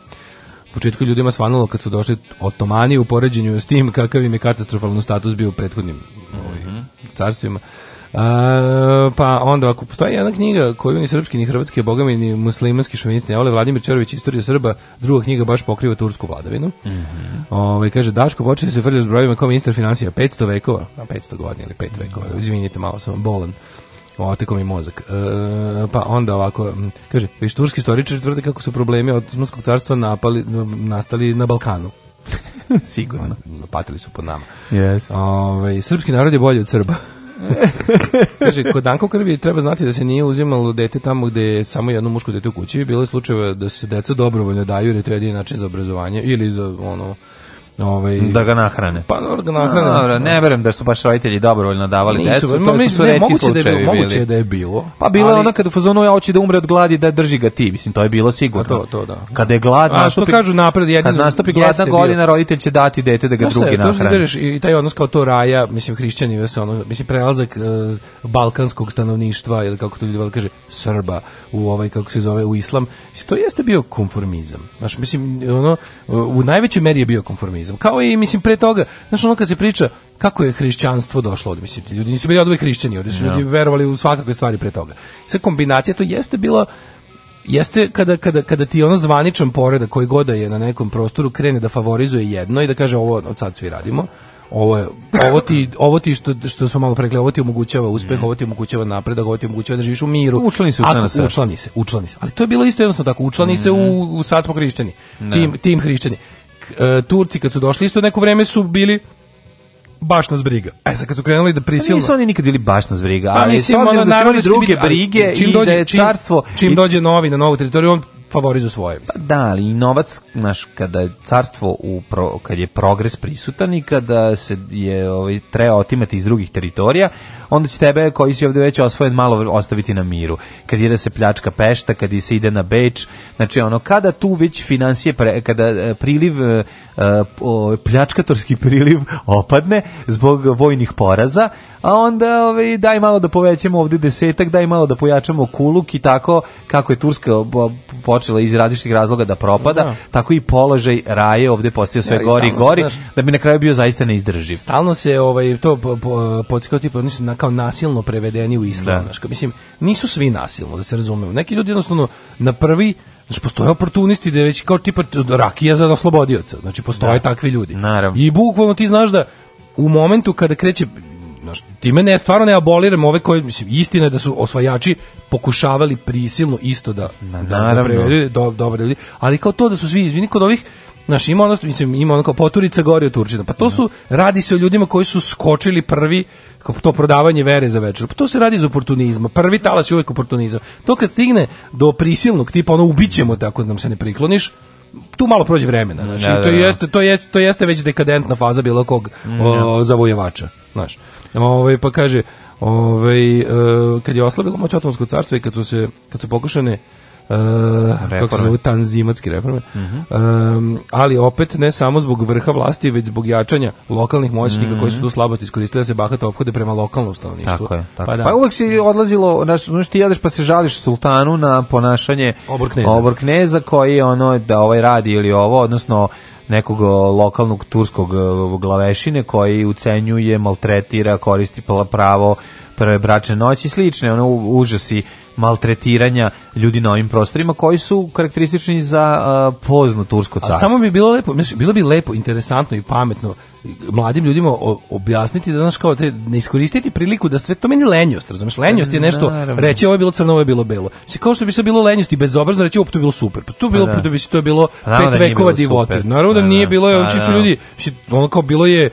početku ljudima svanulo kad su došli otomani u poređenju s tim kakav im je katastrofalno status bio u prethodnim ovim ovaj, mhm. carstvima. A, pa onda ako postoji jedna knjiga koju ni srpski ni hrvatski, bogami ni muslimanski šovinisti ne vole, Vladimir Čerović Istorija Srba, druga knjiga baš pokriva tursku vladavinu. Mm -hmm. Ove, ovaj, kaže Daško počeo se vrlja s brojevima kao ministar financija 500 vekova, na 500 godina ili 5 mhm. vekova. Izvinite malo sam bolan. Oteko mi mozak. E, pa onda ovako, kaže, viš turski istoričari tvrde kako su problemi Osmanskog carstva napali, nastali na Balkanu. Sigurno. Patili su pod nama. Yes. Ove, ovaj, srpski narod je bolji od Srba. Kaže, kod danka krvi treba znati da se nije uzimalo dete tamo gde je samo jedno muško dete u kući. Bilo je slučajeva da se deca dobrovoljno daju jer je to jedini način za obrazovanje ili za ono ovaj da ga nahrane. Pa dobro da ga nahrane. Dobro, ne verujem da su baš roditelji dobrovoljno davali Nisu, decu. Ma, to mi, su ne, moguće da je bilo, moguće da je bilo. Pa bilo ali... onda kad u fazonu ja hoće da umre od gladi da drži ga ti, mislim to je bilo sigurno. A to, to da. Kada je glad A, nastupi. što kažu napred jedino. Kad nastupi gladna godina bio. roditelj će dati dete da ga Znaš, drugi nahrani. To što kažeš i taj odnos kao to raja, mislim hrišćani vese da ono, mislim prelazak uh, balkanskog stanovništva ili kako to ljudi da kaže Srba u ovaj kako se zove u islam, to jeste bio konformizam. Znaš, mislim ono u najvećoj meri je bio konformizam komunizam. Kao i, mislim, pre toga, znaš, ono kad se priča kako je hrišćanstvo došlo od, mislim, ljudi nisu bili odvoj hrišćani, ovdje su ljudi verovali u svakakve stvari pre toga. Sve kombinacija, to jeste bila jeste kada, kada, kada ti ono zvaničan poredak koji goda da je na nekom prostoru krene da favorizuje jedno i da kaže ovo od sad svi radimo, ovo je, ovo ti, ovo ti što, što smo malo prekli, ovo ti omogućava uspeh, mm. ovo ti omogućava napredak, ovo ti omogućava da živiš u miru. Učlani se u SNS. Učlani se, učlani se. Ali to je bilo isto jednostavno tako, učlani mm. se u, mhm. u sad smo hrišćani, tim, tim hrišćani. E, Turci kad su došli isto neko vreme su bili baš nas briga. E sad kad su krenuli da prisilno... Pa nisu oni nikad bili baš nas briga, pa ali pa, mislim, s obzirom ono, da su imali druge brige i dođe, da je čim, carstvo... Čim i... dođe novi na novu teritoriju, on favorizu svoje. Mislim. Da, ali i novac, naš, kada je carstvo, u pro, kad je progres prisutan i kada se je ovaj, treba otimati iz drugih teritorija, onda će tebe koji si ovde već osvojen malo ostaviti na miru. Kad je da se pljačka pešta, kad se ide na beč, znači ono, kada tu već financije, pre, kada e, priliv, e, e, pljačkatorski priliv opadne zbog vojnih poraza, a onda ovaj, daj malo da povećamo ovde desetak, daj malo da pojačamo kuluk i tako kako je Turska po, po, počela iz različitih razloga da propada, da. tako i položaj raje ovde postaje sve ja, gori i gori, se, da bi na kraju bio zaista neizdrživ. Stalno se ovaj, to po, po, tipa, oni na, kao nasilno prevedeni u islam. Da. Mislim, nisu svi nasilno, da se razumemo. Neki ljudi jednostavno na prvi Znači, postoje oportunisti da je već kao tipa rakija za oslobodioca. Znači, postoje da. takvi ljudi. Naravno. I bukvalno ti znaš da u momentu kada kreće Znaš, time ne, stvarno ne aboliram ove koje, mislim, istina je da su osvajači pokušavali prisilno isto da, Na, da, da prevedu do, dobre ljudi, ali kao to da su svi, izvini, kod ovih, Znaš, ima ono, mislim, ima ono kao poturica gori od Turčina. Pa to mhm. su, radi se o ljudima koji su skočili prvi, kao to prodavanje vere za večer. Pa to se radi iz oportunizma. Prvi talas je uvek oportunizam. To kad stigne do prisilnog tipa, ono, ubićemo te ako nam se ne prikloniš, tu malo prođe vremena, znači da, da, da. to jeste to jeste to jeste već dekadentna faza bilo kog mm, o, zavojevača, znaš. Ovaj pa kaže, ovaj e, kad je oslabilo moć Otomansko carstvo i kad su se kad su pokušane Uh, kako se zove, tanzimatske reforme. Uh mhm. -huh. um, ali opet ne samo zbog vrha vlasti, već zbog jačanja lokalnih moćnika uh koji su mhm. tu slabosti iskoristili da se bahato obhode prema lokalnom stanovništvu. Tako je, tako. Pa, da. pa uvek si odlazilo, znaš, znaš ti jedeš pa se žališ sultanu na ponašanje oborkneza, oborkneza koji ono da ovaj radi ili ovo, odnosno nekog lokalnog turskog eh, glavešine koji ucenjuje, maltretira, koristi pravo prve bračne noći i slične, ono užasi maltretiranja ljudi na ovim prostorima koji su karakteristični za uh, pozno tursko carstvo. A samo bi bilo lepo, znači bilo bi lepo, interesantno i pametno mladim ljudima objasniti da znaš kao te ne iskoristiti priliku da sve to meni lenjost, razumeš? Lenjost je nešto Naravno. reći ovo je bilo crno, ovo je bilo belo. Znači kao što bi se bilo lenjost i bezobrazno reći ovo je bilo super. Pa to pa bilo da. da bi se to bilo Naravno da pet da vekova divote. Naravno da, pa da nije bilo, je, da, pa da, ljudi, ono kao bilo je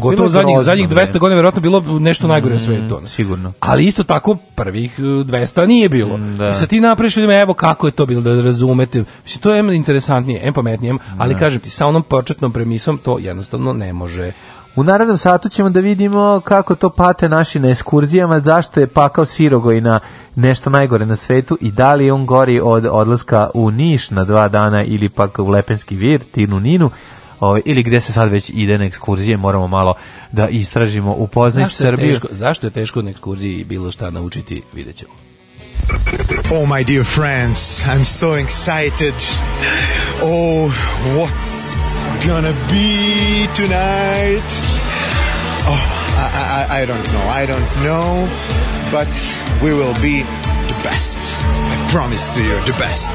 pogotovo zadnjih, zadnjih 200 godina verovatno bilo nešto najgore mm, u svetu. Sigurno. Ali isto tako prvih 200 e, nije bilo. Mm, da. I sad ti napraviš ljudima, evo kako je to bilo, da razumete. Mislim, to je em interesantnije, em pametnije, ali da. kažem ti, sa onom početnom premisom to jednostavno ne može. U narednom satu ćemo da vidimo kako to pate naši na eskurzijama, zašto je pakao Sirogoj na nešto najgore na svetu i da li je on gori od odlaska u Niš na dva dana ili pak u Lepenski vir, Tinu Ninu, ovaj, ili gde se sad već ide na ekskurzije, moramo malo da istražimo, upoznaj Srbiju. Teško, zašto je teško na ekskurziji bilo šta naučiti, videćemo. Oh, my dear friends, I'm so excited. Oh, what's gonna be tonight? Oh, I, I, I don't know, I don't know, but we will be the best. I promise to you, the best.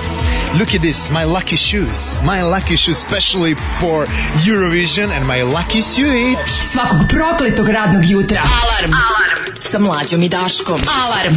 Look at this, my lucky shoes. My lucky shoes, especially for Eurovision and my lucky suit. Svakog prokletog radnog jutra. Alarm. Alarm. Sa mlađom i Daškom. Alarm.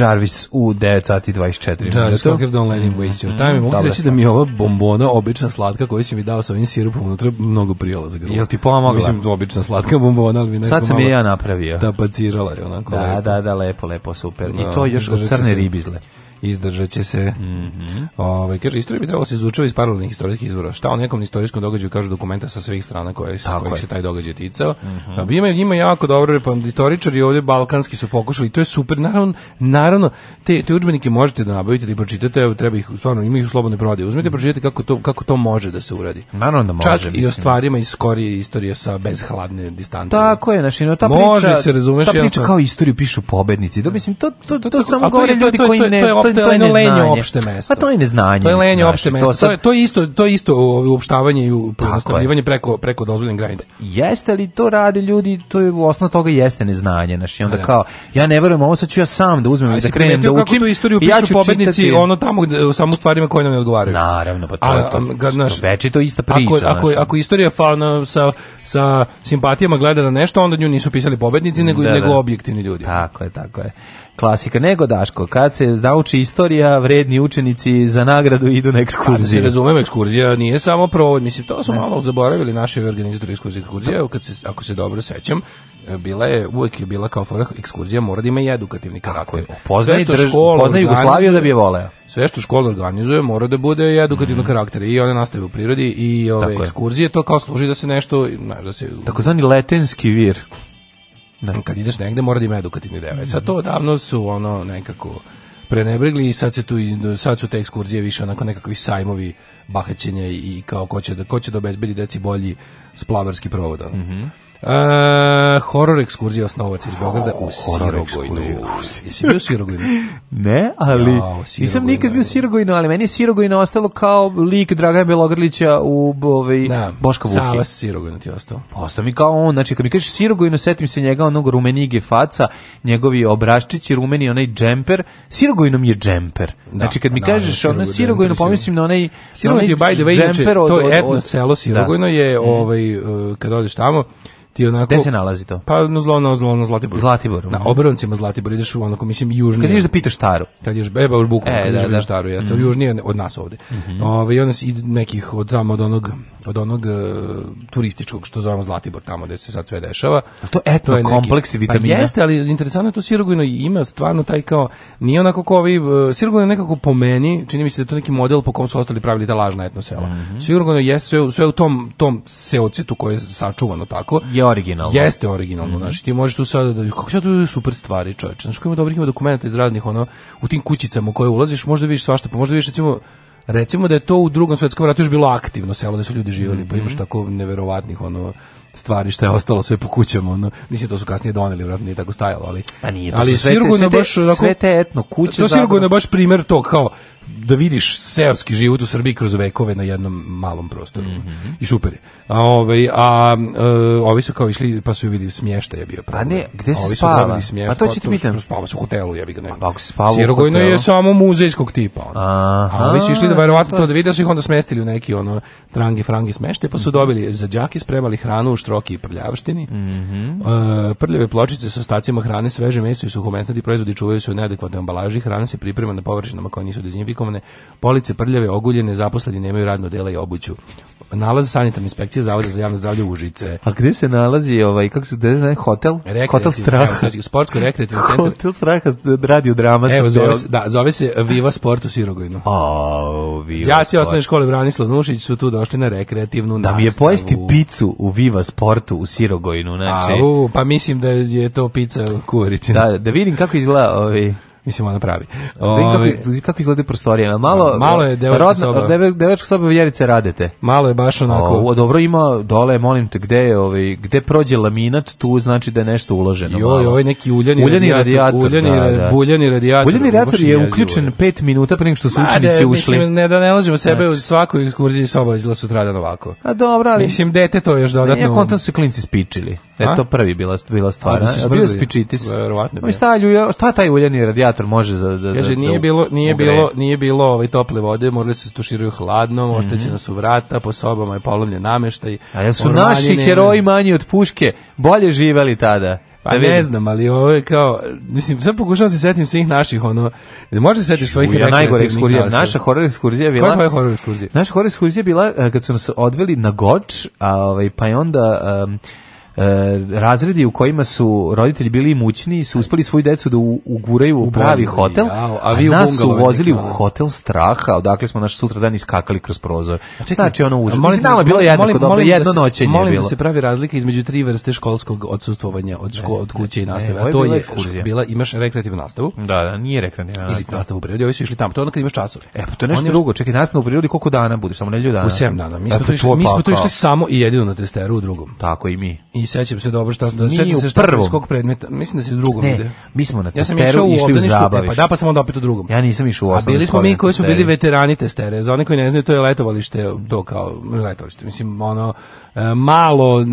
Jarvis u 9 sati 24 Jarvis Da, Don't Let Him Waste Your Time. Mm, Mogu reći da mi ova bombona obična slatka koju si mi dao sa ovim sirupom unutra mnogo prijela za grlo. Jel ti pomogla? Mislim, obična slatka bombona, ali mi neko Sad sam je ja napravio. Da, pacirala je onako. Da, lepo. da, da, lepo, lepo, super. Da, I to da, još od da, crne ribizle izdržat će se. Mm -hmm. Ove, ovaj, kaže, istorija bi trebalo da se izučava iz paralelnih istorijskih izvora. Šta o nekom istorijskom događaju kažu dokumenta sa svih strana koje, kojih se taj događaj ticao. Mm -hmm. ima, ima jako dobro, pa istoričari ovdje balkanski su pokušali i to je super. Naravno, naravno te, te udžbenike možete da nabavite da ih pročitate, evo, treba ih, stvarno, imaju slobodne prodaje. Uzmite, mm. pročitajte kako to, kako to može da se uradi. Naravno da može. Čak mislim. i o stvarima iz skorije istorije sa bez hladne distance. Tako je, znači, no, ta priča, može se, razumeš, ta priča kao istoriju pišu pobednici. To, mislim, to, to, to, to, to samo govore ljudi koji ne... To je, to je to lenje opšte pa mesto. Pa to je neznanje. To je lenje opšte mesto. To, sad... to, je, to je isto to je isto uopštavanje i pojednostavljivanje preko preko dozvoljene granice. Jeste li to radi ljudi, to je u osnovu toga jeste neznanje, znači onda da. kao ja ne verujem, ovo sad ću ja sam da uzmem i da krenem da učim. istoriju pišu ja pobednici čitati... ono tamo gde samo stvarima koje nam ne odgovaraju. Naravno, pa to A, je to. Ga, naš, to je to ista priča. Ako ako, ako istorija fauna sa sa simpatijama gleda na nešto, onda nju nisu pisali pobednici, nego da, nego da. objektivni ljudi. Tako je, tako je. Klasika, nego Daško, kad se nauči istorija, vredni učenici za nagradu idu na ekskurzije. Kad se razumem, ekskurzija nije samo provod, mislim, to su ne. malo zaboravili naši organizatori ekskurzije. Ekskurzija, kad se, ako se dobro sećam, bila je, uvek je bila kao fora ekskurzija, mora da ima i edukativni karakter. Poznaj, poznaj Jugoslaviju da bi je voleo. Sve što škola organizuje mora da bude edukativnog edukativno mm. karakter i one nastave u prirodi i ove Tako ekskurzije, je. to kao služi da se nešto, znaš da se... Takozvani letenski vir. Da. Kad ideš negde mora da ima edukativni deo. E, sad to odavno su ono nekako prenebregli i sad, se tu, sad su te ekskurzije više onako nekakvi sajmovi bahaćenja i kao ko će da, ko će da obezbedi deci bolji splavarski provod. Ono. Mm -hmm. Uh, horror ekskurzija osnovac iz Beograda u Sirogojnu. Jesi bio u Sirogojnu? ne, ali ja, nisam nikad bio u da. Sirogojnu, ali meni je Sirogojno ostalo kao lik Dragana Belogrlića u ovaj, da, Boška Vuhi. Sava Sirogojno ti ostao. Ostao mi kao on, znači kad mi kažeš Sirogojno, setim se njega onog rumenige faca, njegovi obraščići rumeni, onaj džemper. Sirogojno mi je džemper. Da, znači kad mi kažeš ono Sirogojno, pomislim na onaj, Sirogojno je, by the way, to etno selo da. Sirogojno je, mhm. ovaj, e, kad odeš tamo, ti onako... Gde se nalazi to? Pa na zlo, na zlo, na Zlatibor. Zlatibor. Na obroncima Zlatibor, ideš u onako, mislim, južnije. Kad ideš da pitaš staru. Kad ideš, beba, u Bukom, e, kad ideš da, da, da. staru, jeste, mm -hmm. južnije od nas ovde. Mm -hmm. Ove, ovaj, I onda si nekih od tamo, od onog, od onog uh, turističkog, što zovemo Zlatibor, tamo gde se sad sve dešava. A to etno to je kompleks i pa vitamina. Pa jeste, ali interesantno je to Sirogojno ima stvarno taj kao, nije onako kao ovi, uh, Sirogojno nekako po meni, čini mi se da to neki model po kom su ostali pravili ta lažna etno sela. Mm -hmm. Sirogojno je sve, sve u tom, tom seocitu koje je sačuvano tako. Je originalno. Jeste originalno, mm -hmm. znači ti možeš tu sada da kako sad tu super stvari, čoveče. Znači ima dobrih ima dokumenata iz raznih ono u tim kućicama u koje ulaziš, možda vidiš svašta, pa možda vidiš recimo recimo da je to u drugom svetskom ratu još bilo aktivno selo da su ljudi živeli, mm -hmm. pa imaš mhm. tako neverovatnih ono stvari što je ostalo sve po kućama, ono. Mislim to su kasnije doneli, vratno nije tako stajalo, ali A pa nije, to ali Sirgun baš sve te etno kuće. To Sirgun je baš primer to kao da vidiš seoski život u Srbiji kroz vekove na jednom malom prostoru. Mm -hmm. I super A, ovaj, a, e, ovi su kao išli, pa su ju vidjeli smještaj je bio problem. A ne, gde se spava? Smješta, a to će ti mislim. Spava su u hotelu, ja bih ga ne. Pa ako se spava Sirogojno je samo muzejskog tipa. Ono. A ovi su išli da verovatno to da vide, da su ih onda smestili u neki ono trangi frangi smeštaj, pa su dobili za džaki, spremali hranu u štroki i prljavštini. Mm -hmm. E, prljave pločice sa stacijama hrane, sveže meso i suhomesnati proizvodi čuvaju se u neadekvatnoj ambalaži, hrana se priprema na površinama koje nisu dezinfikovane komplikovane, police prljave, oguljene, zaposleni nemaju radno dela i obuću. Nalaz sanitarne inspekcije Zavoda za javno zdravlje Užice. A gde se nalazi ovaj kako se gde zove hotel? Rekreativ, hotel Strah. sportsko rekreativni centar. Hotel Straha radio drama evo, zove se, da, zove se Viva Sport u Sirogojnu. A, Viva. Ja se osnovne škole Branislav Nušić su tu došli na rekreativnu da nastavu. Da mi je pojesti picu u Viva Sportu u Sirogojnu, znači. A, u, pa mislim da je to pica u Da, da vidim kako izgleda ovaj Mislim, ona pravi. Ove, da kako, kako izgleda prostorija? Malo, da, malo je devačka rodna, soba. Deve, devačka soba Vjerice radete. Malo je baš onako. O, dobro ima dole, molim te, gde, je, ovaj, gde prođe laminat, tu znači da je nešto uloženo. Jo, malo. ovaj neki uljani, uljani radijator. Uljani, da, da. Buljani radijator. Uljani radijator je uključen 5 minuta pre nego što su učenici ušli. Mislim, ne da ne lažemo sebe, znači. u svakoj ekskurziji soba izgleda sutradan ovako. A dobro, ali... Mislim, dete to još dodatno. Ja kontam su klinci spičili. E, to prvi bila, bila stvar. A, da su spičiti. Verovatno. Šta taj uljani radijator? teatar može za da Kaže da- da nije bilo nije bilo nije bilo ovaj tople vode, morali su stuširaju hladno, mhm. oštećena su vrata, po sobama je polomljen nameštaj. A jesu naši heroji manji od puške, bolje živeli tada. Pa da ne znam, ali ovo je kao, mislim, sad pokušavam se setim svih naših, ono, može se setiš svojih ja najgore ekskurzija. Naša horor ekskurzija je bila... Koja je horor ekskurzija? Naša horor ekskurzija bila eh, kad su nas odveli na Goč, a, ovaj, pa je onda... Um, E, razredi u kojima su roditelji bili imućni su uspeli svoju decu da uguraju u, u pravi bolji, hotel, jao, a, vi a nas su vozili u hotel straha, odakle smo naš sutra dan iskakali kroz prozor. čekaj, znači ono užas. Molim, Mislim, da bilo jednako molim, dobro, molim da jedno da noćenje molim je bilo. da se pravi razlika između tri vrste školskog odsustvovanja od, ško, od kuće i nastave. Ne, a to je, je bila, imaš rekreativnu nastavu. Da, da, nije rekreativna nastava. Ili nastavu u prirodi, ovi su išli tamo, to je ono kad imaš časove. E, pa to je nešto On drugo, čekaj, nastavu u prirodi koliko dana budeš, samo nedelju dana? U 7 dana. E, pa mi smo, to, išli, mi smo to išli samo i jedino na testeru u drugom. Tako i mi. I sećam se dobro šta da se sećam se šta prvom. predmeta. Mislim da se drugom ide. Mi smo na testeru ja sam u išli u zabavište. Pa da, pa samo da opet u drugom. Ja nisam išao u osnovnu. A bili smo mi koji su bili veterani testere. Za one koji ne znaju, to je letovalište, to kao letovalište. Mislim ono e, malo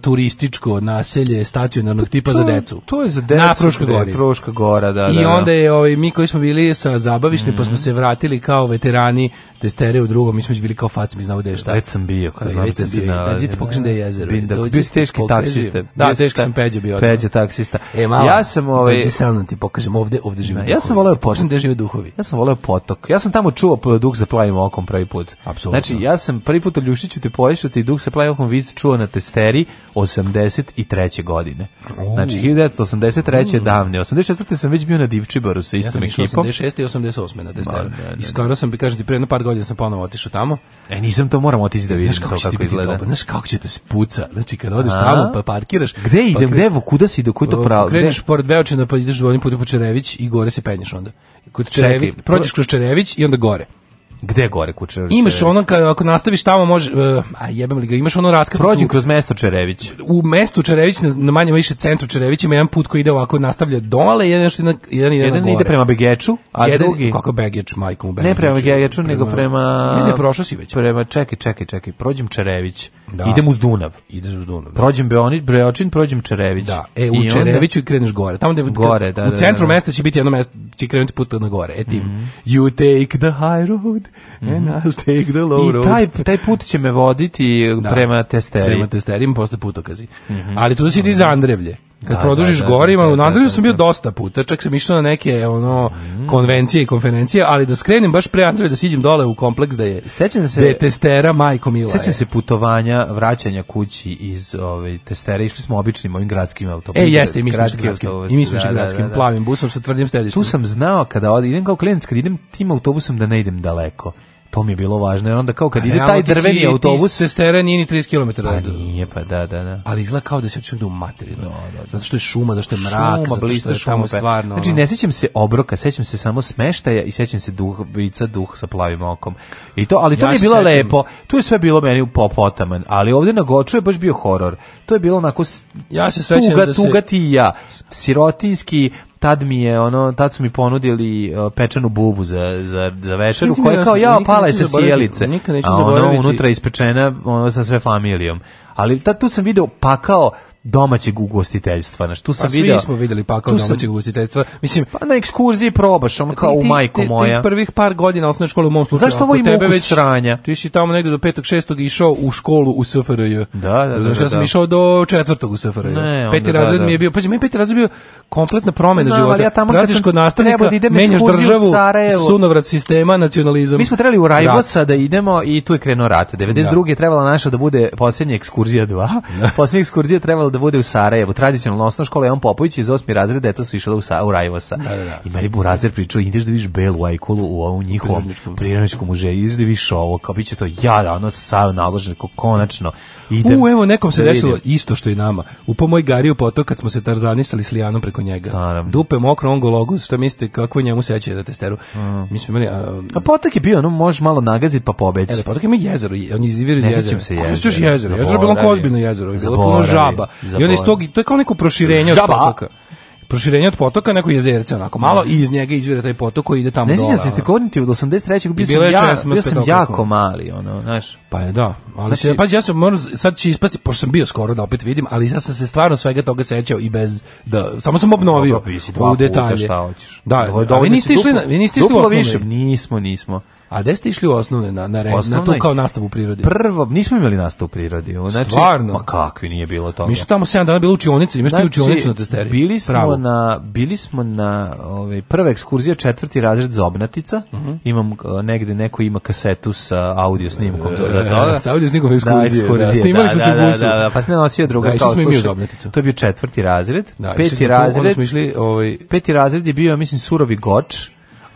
turističko naselje stacionarnog pa tipa to, za decu. To je za decu. Na Fruška da, gora. Fruška gora, da, da. I da. onda je ovaj mi koji smo bili sa zabavištem, mm -hmm. pa smo mhm. se vratili kao veterani testere u drugom. Mi smo bili kao faci, mi znamo da je šta. Već sam bio, kad znamo da se nalazi. Da, pokažem da je jezero. Da, Dođi, teški taksiste. Da, teški sam peđa bio. Da. Peđa taksista. E, mala, ja sam ovaj dođi sam mnom ti pokažem ovde, ovde živim. Da, ja sam voleo potok, gde žive duhovi. Ja sam voleo potok. Ja sam tamo čuo duh za plavim okom prvi put. Apsolutno. Znači, ja sam prvi put u Ljušiću te poješu i duh sa plavim okom vic čuo na testeri 83. godine. Znači, 1983. Mm. davne. 84. sam već bio na Divčibaru sa istom ekipom. Ja sam ekipom. 86. i 88. na testeru. Da, I skoro sam, kažem ti, pre par godina sam ponovo otišao tamo. E, nisam to, moram otići da vidim to kako izgleda. Znaš kako će te spuca. Znači, kad odeš tamo, tamo pa parkiraš. Gde idem, pa idem, gde, kuda si, do kuda to pa pravo? Kreneš pored Beočina pa ideš dvojnim putem po Čerević i gore se penješ onda. Kod Čerević, prođeš kroz Čerević i onda gore. Gde gore kuće? Imaš ono kao ako nastaviš tamo može uh, a jebem li ga, imaš ono raskrsnicu. Prođi kroz mesto Čerević. U mestu Čerević na, na manje više centru Čerević ima jedan put koji ide ovako nastavlja dole, jedan što jedan jedan, jedan, jedan ide prema Begeču, a jedan, drugi kako Begeč majkom u Begeč. Ne prema Begeču, prema, nego prema Ne, ne prošao si već. Prema čeki, čeki, čeki, prođem Čerević Da. Idem uz Dunav. Ideš uz Dunav. Da. Prođem Beonit, Breočin, prođem Čerević. Da. E, u I Čereviću onda... kreneš gore. Tamo gde gore, da, u da, da, centru da, da, mesta će biti jedno mesto, će krenuti put na gore. E tim. Mm -hmm. You take the high road mm -hmm. and mhm. I'll take the low road. I taj taj put će me voditi da. prema testeri. Prema Testeriji posle putokazi. Mm -hmm. Ali tu si ti za Andrevlje. Kad da, produžiš da, da, gorima, da, da, u Andreju da, sam da, bio da. dosta puta, čak sam išao na neke ono mm. konvencije i konferencije, ali da skrenem baš pre Andreja da siđem dole u kompleks da je sećam se da testera Majko Mila. Sećam se putovanja, vraćanja kući iz ovaj testera, išli smo običnim ovim gradskim autobusom. E jeste, mi smo gradski, gradskim, autobus, i mi smo da, gradskim da, da, plavim busom sa tvrdim sedištem. Tu sam znao kada odem, idem kao klijent, kad idem tim autobusom da ne idem daleko. To mi je bilo važno. Jer onda kao kad A, ide taj drveni autobus... se stere nije ni 30 km. Pa nije, pa da, da, da. Ali izgleda kao da se čovjek da u materinu. No, da, da, da. Zato što je šuma, zašto je mrak, šuma, zato što je tamo pe. Pa- stvarno... Znači, ne sjećam se obroka, sjećam se samo smeštaja i sjećam se duh, vica, duh sa plavim okom. I to, ali to ja mi je bilo sjećam. lepo. Tu je sve bilo meni u popotaman, ali ovde na Goču je baš bio horor. To je bilo onako... Ja se tuga, da se... tuga ti i ja. Sirotinski, tad mi je ono tad su mi ponudili uh, pečenu bubu za za za večeru koja kao ja pala se sa sjelice nikad neću zaboraviti ono unutra ispečena ono sa sve familijom ali tad tu sam video pakao domaćeg ugostiteljstva. Znači, tu sam pa, video, svi smo vidjeli pakao domaćeg ugostiteljstva. Mislim, pa na ekskurziji probaš, ono kao ti, u majko ti, moja. Ti prvih par godina osnovne škole u mom slučaju. Zašto ovo ima već, ranja? Ti si tamo negde do petog, šestog išao u školu u SFRJ. Da, da, da. Znači, ja sam da. išao do četvrtog u SFRJ. Ne, peti da, razred mi je bio, pađe, meni peti razred bio kompletna promena Znam, života. Ja tamo Pratiš kod nastavnika, da menjaš državu, sunovrat sistema, nacionalizam. Mi smo trebali u Rajbosa da idemo i tu je krenuo rat. 92. je trebala naša da bude poslednja ekskurzija 2. Poslednja ekskurzija trebala da bude u Sarajevu. tradicionalno osnovna škola Jovan Popović iz osmi razred deca su išla u, Sa, u Rajvosa. Da, da, da. I meni Burazer pričao, ideš da vidiš belu ajkulu u ovom njihovom prirodničkom muzeju, ideš da vidiš ovo, kao biće to ja, ono sa naložen, konačno. Ide. U, evo, nekom se da desilo isto što i nama. U pomoj Gariju potok kad smo se tarzanisali s Lijanom preko njega. Naravno. Dupe mokro, on gologus, što mislite, kako njemu seća da testeru. Mm. Mi smo imali... A, a potok je bio, ono, možeš malo nagazit pa pobeći. E, potok ima jezero, on je izvirio iz jezera. Ne sećam se jezera. Kako se jezero? Jezero je bilo kozbiljno jezero, je bilo puno žaba. Zaboravim. I onda iz tog, to je kao neko proširenje Žaba. od potoka proširenje od potoka neko jezerce onako malo i da. iz njega izvira taj potok koji ide tamo ne dole. Ne znam se ti od 83. bio sam, ja, bio sam jako mali ono, znaš. Pa je da, ali znači, pa ja sam moram sad će ispati, pošto sam bio skoro da opet vidim, ali ja sam se stvarno svega toga sećao i bez da samo sam obnovio u detalje. Puta šta hoćeš. Da, Dovolj, ali niste išli, vi niste išli u više, Nismo, nismo. A gde ste išli u osnovne na na, na tu kao nastavu u prirodi? Prvo, nismo imali nastavu u prirodi. Znači, Stvarno? Ma kakvi nije bilo toga. Mi što tamo 7 dana bila učionica, imaš znači, ti učionicu na testeri. Bili smo Pravo. na bili smo na ovaj prva ekskurzija četvrti razred Zobnatica. Uh mhm. -huh. Imam e, negde neko ima kasetu sa audio snimkom e, da toga. Da. Sa audio snimkom da, ekskurzije. Da, ekskurzije da, snimali smo da, se u da, busu. Da, da, pa da, pa se nosio druga da, kao. Smo mi u Zobnaticu. To je bio četvrti razred. Da, peti razred smo išli ovaj peti razred je bio mislim surovi goč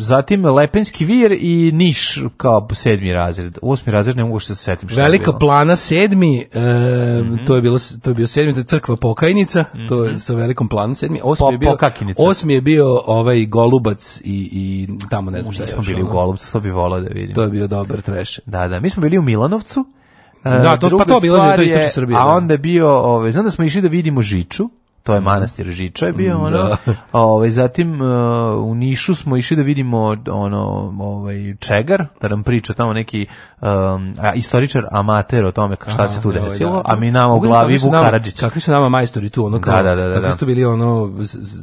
zatim Lepenski vir i Niš kao sedmi razred. Osmi razred ne mogu što da se setim. Šta Velika plana sedmi, e, mm -hmm. to, je bilo, to je bio sedmi, to je crkva pokajnica, mm -hmm. to je mhm. sa velikom planom sedmi. Osmi, po, pa je bio, pokakinica. osmi je bio ovaj Golubac i, i tamo ne znam šta je. smo bili u Golubcu, to bi volao da vidim. To je bio dobar treš. Da, da, mi smo bili u Milanovcu, da, to, e, pa to bilo je to istoče Srbije. A da. onda je bio, ove, ovaj, znam da smo išli da vidimo Žiču, to je manastir Žiča je bio mm, ono. Da. Ovaj zatim uh, u Nišu smo išli da vidimo ono ovaj čegar, da nam priča tamo neki um, a, istoričar amater o tome šta Aha, se tu desilo, joj, da. a mi nama u glavi Vuk Karadžić. Kakvi su nama majstori tu, ono da, kao, da, da, da, kakvi da. su tu bili ono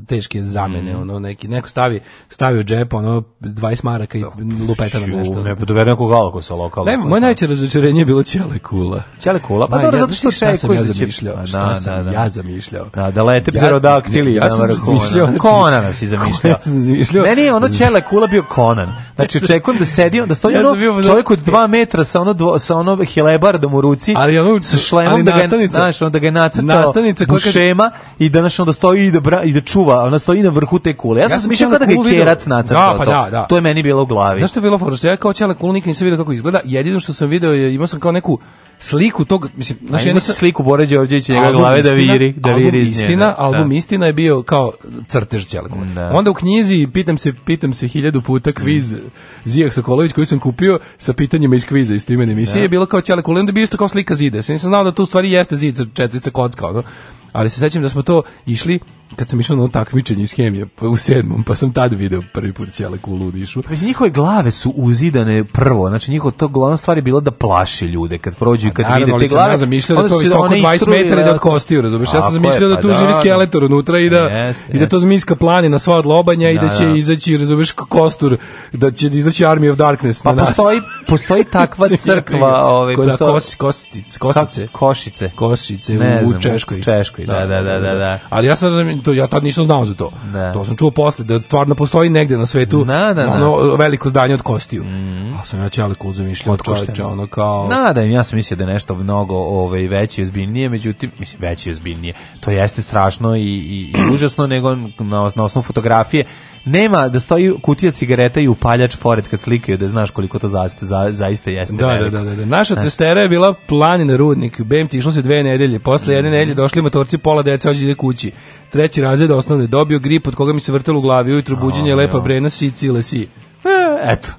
teške zamene, mm. ono neki, neko stavi, stavi u džep, ono 20 maraka i da. lupeta nam nešto. Ne, pa dovede nekog alko sa lokalno. Ne, moje najveće razočarenje je bilo Ćele Kula. Ćele Kula, pa dobro, zato što šta sam ja zamišljao, pa šta sam ja zamišljao. Da, da lete pterodaktili, ja sam zamišljao. Conan znači- nas je zamišljao. Meni je ono Ćele Kula bio Conan. Znači, očekujem da sedi, da stoji ono čovjek od dva metra metra sa ono dvo, sa ono helebardom u ruci, ali ono, sa šlemom ali da ga znaš, onda ga je nacrtao nastavnica koja šema i da naš onda stoji i da bra, i da čuva, ona stoji na vrhu te kule. Ja, ja sam mislio kada ga je Kerac nacrtao. Da, pa to. da, da. To je meni bilo u glavi. Znaš što je bilo foro? Ja kao ćela kulnik nisam video kako izgleda. Jedino što sam video je imao sam kao neku sliku tog mislim naš jedna nisam... sliku Bore Đorđevića njega glave da da istina, da viri da album viri istina njega. album da. istina je bio kao crtež ćele da. onda u knjizi pitam se pitam se 1000 puta kviz mm. Zijak Sokolović koji sam kupio sa pitanjima iz kviza iz timene emisije da. je bilo kao ćele kule onda bio isto kao slika zida ja nisam znao da tu stvari jeste zid sa četirica kocka ono ali se sećam da smo to išli kad sam išao na takmičenje iz hemije pa u sedmom, pa sam tad video prvi put ćelak u ludišu. Pa njihove glave su uzidane prvo, znači njihova to glavna stvar je bila da plaši ljude kad prođu i pa kad naravno, vide te glave. Ja sam mislio da to visoko 20 metara da od kostiju, razumeš? Ja sam zamišljao da pa tu živi da, skeletor da. unutra i da jest, i da to zmijska planina sva od lobanja i da će da. izaći, razumeš, kostur, da će izaći Army of Darkness pa na nas. postoji, postoji takva crkva, ovaj, postoji... Kos, kostice, kosice. Košice. Košice u Češkoj. Češkoj, da, da, da, da. Ali ja sam to, ja tad nisam znao za to. Da. To sam čuo posle, da stvarno postoji negde na svetu da, da, da. ono veliko zdanje od kostiju. Mm A sam ja čeli ćale kulzovim šljiv čovječe, ono kao... Da, da, ja sam mislio da je nešto mnogo ovaj, veće i ozbiljnije, međutim, mislim, veće i ozbiljnije. To jeste strašno i, i, i užasno, nego na, na osnovu fotografije nema da stoji kutija cigareta i upaljač pored kad slikaju da znaš koliko to zaista, za, zaista jeste. Da, da, da, da, da, Naša Znaš. testera je bila planina rudnik, BMT išlo se dve nedelje, posle mhm. jedne nedelje došli motorci, pola dece ođe ide kući treći razred osnovne, dobio grip od koga mi se vrtelo u glavi, ujutro buđenje, oh, lepa jo. Da. brena, si, cile, si. E, eto.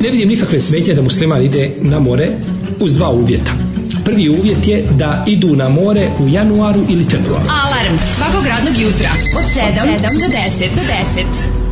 Ne vidim nikakve smetnje da musliman ide na more uz dva uvjeta. Prvi uvjet je da idu na more u januaru ili februaru. Alarms svakog radnog jutra od 7, od 7 do 10. Do 10.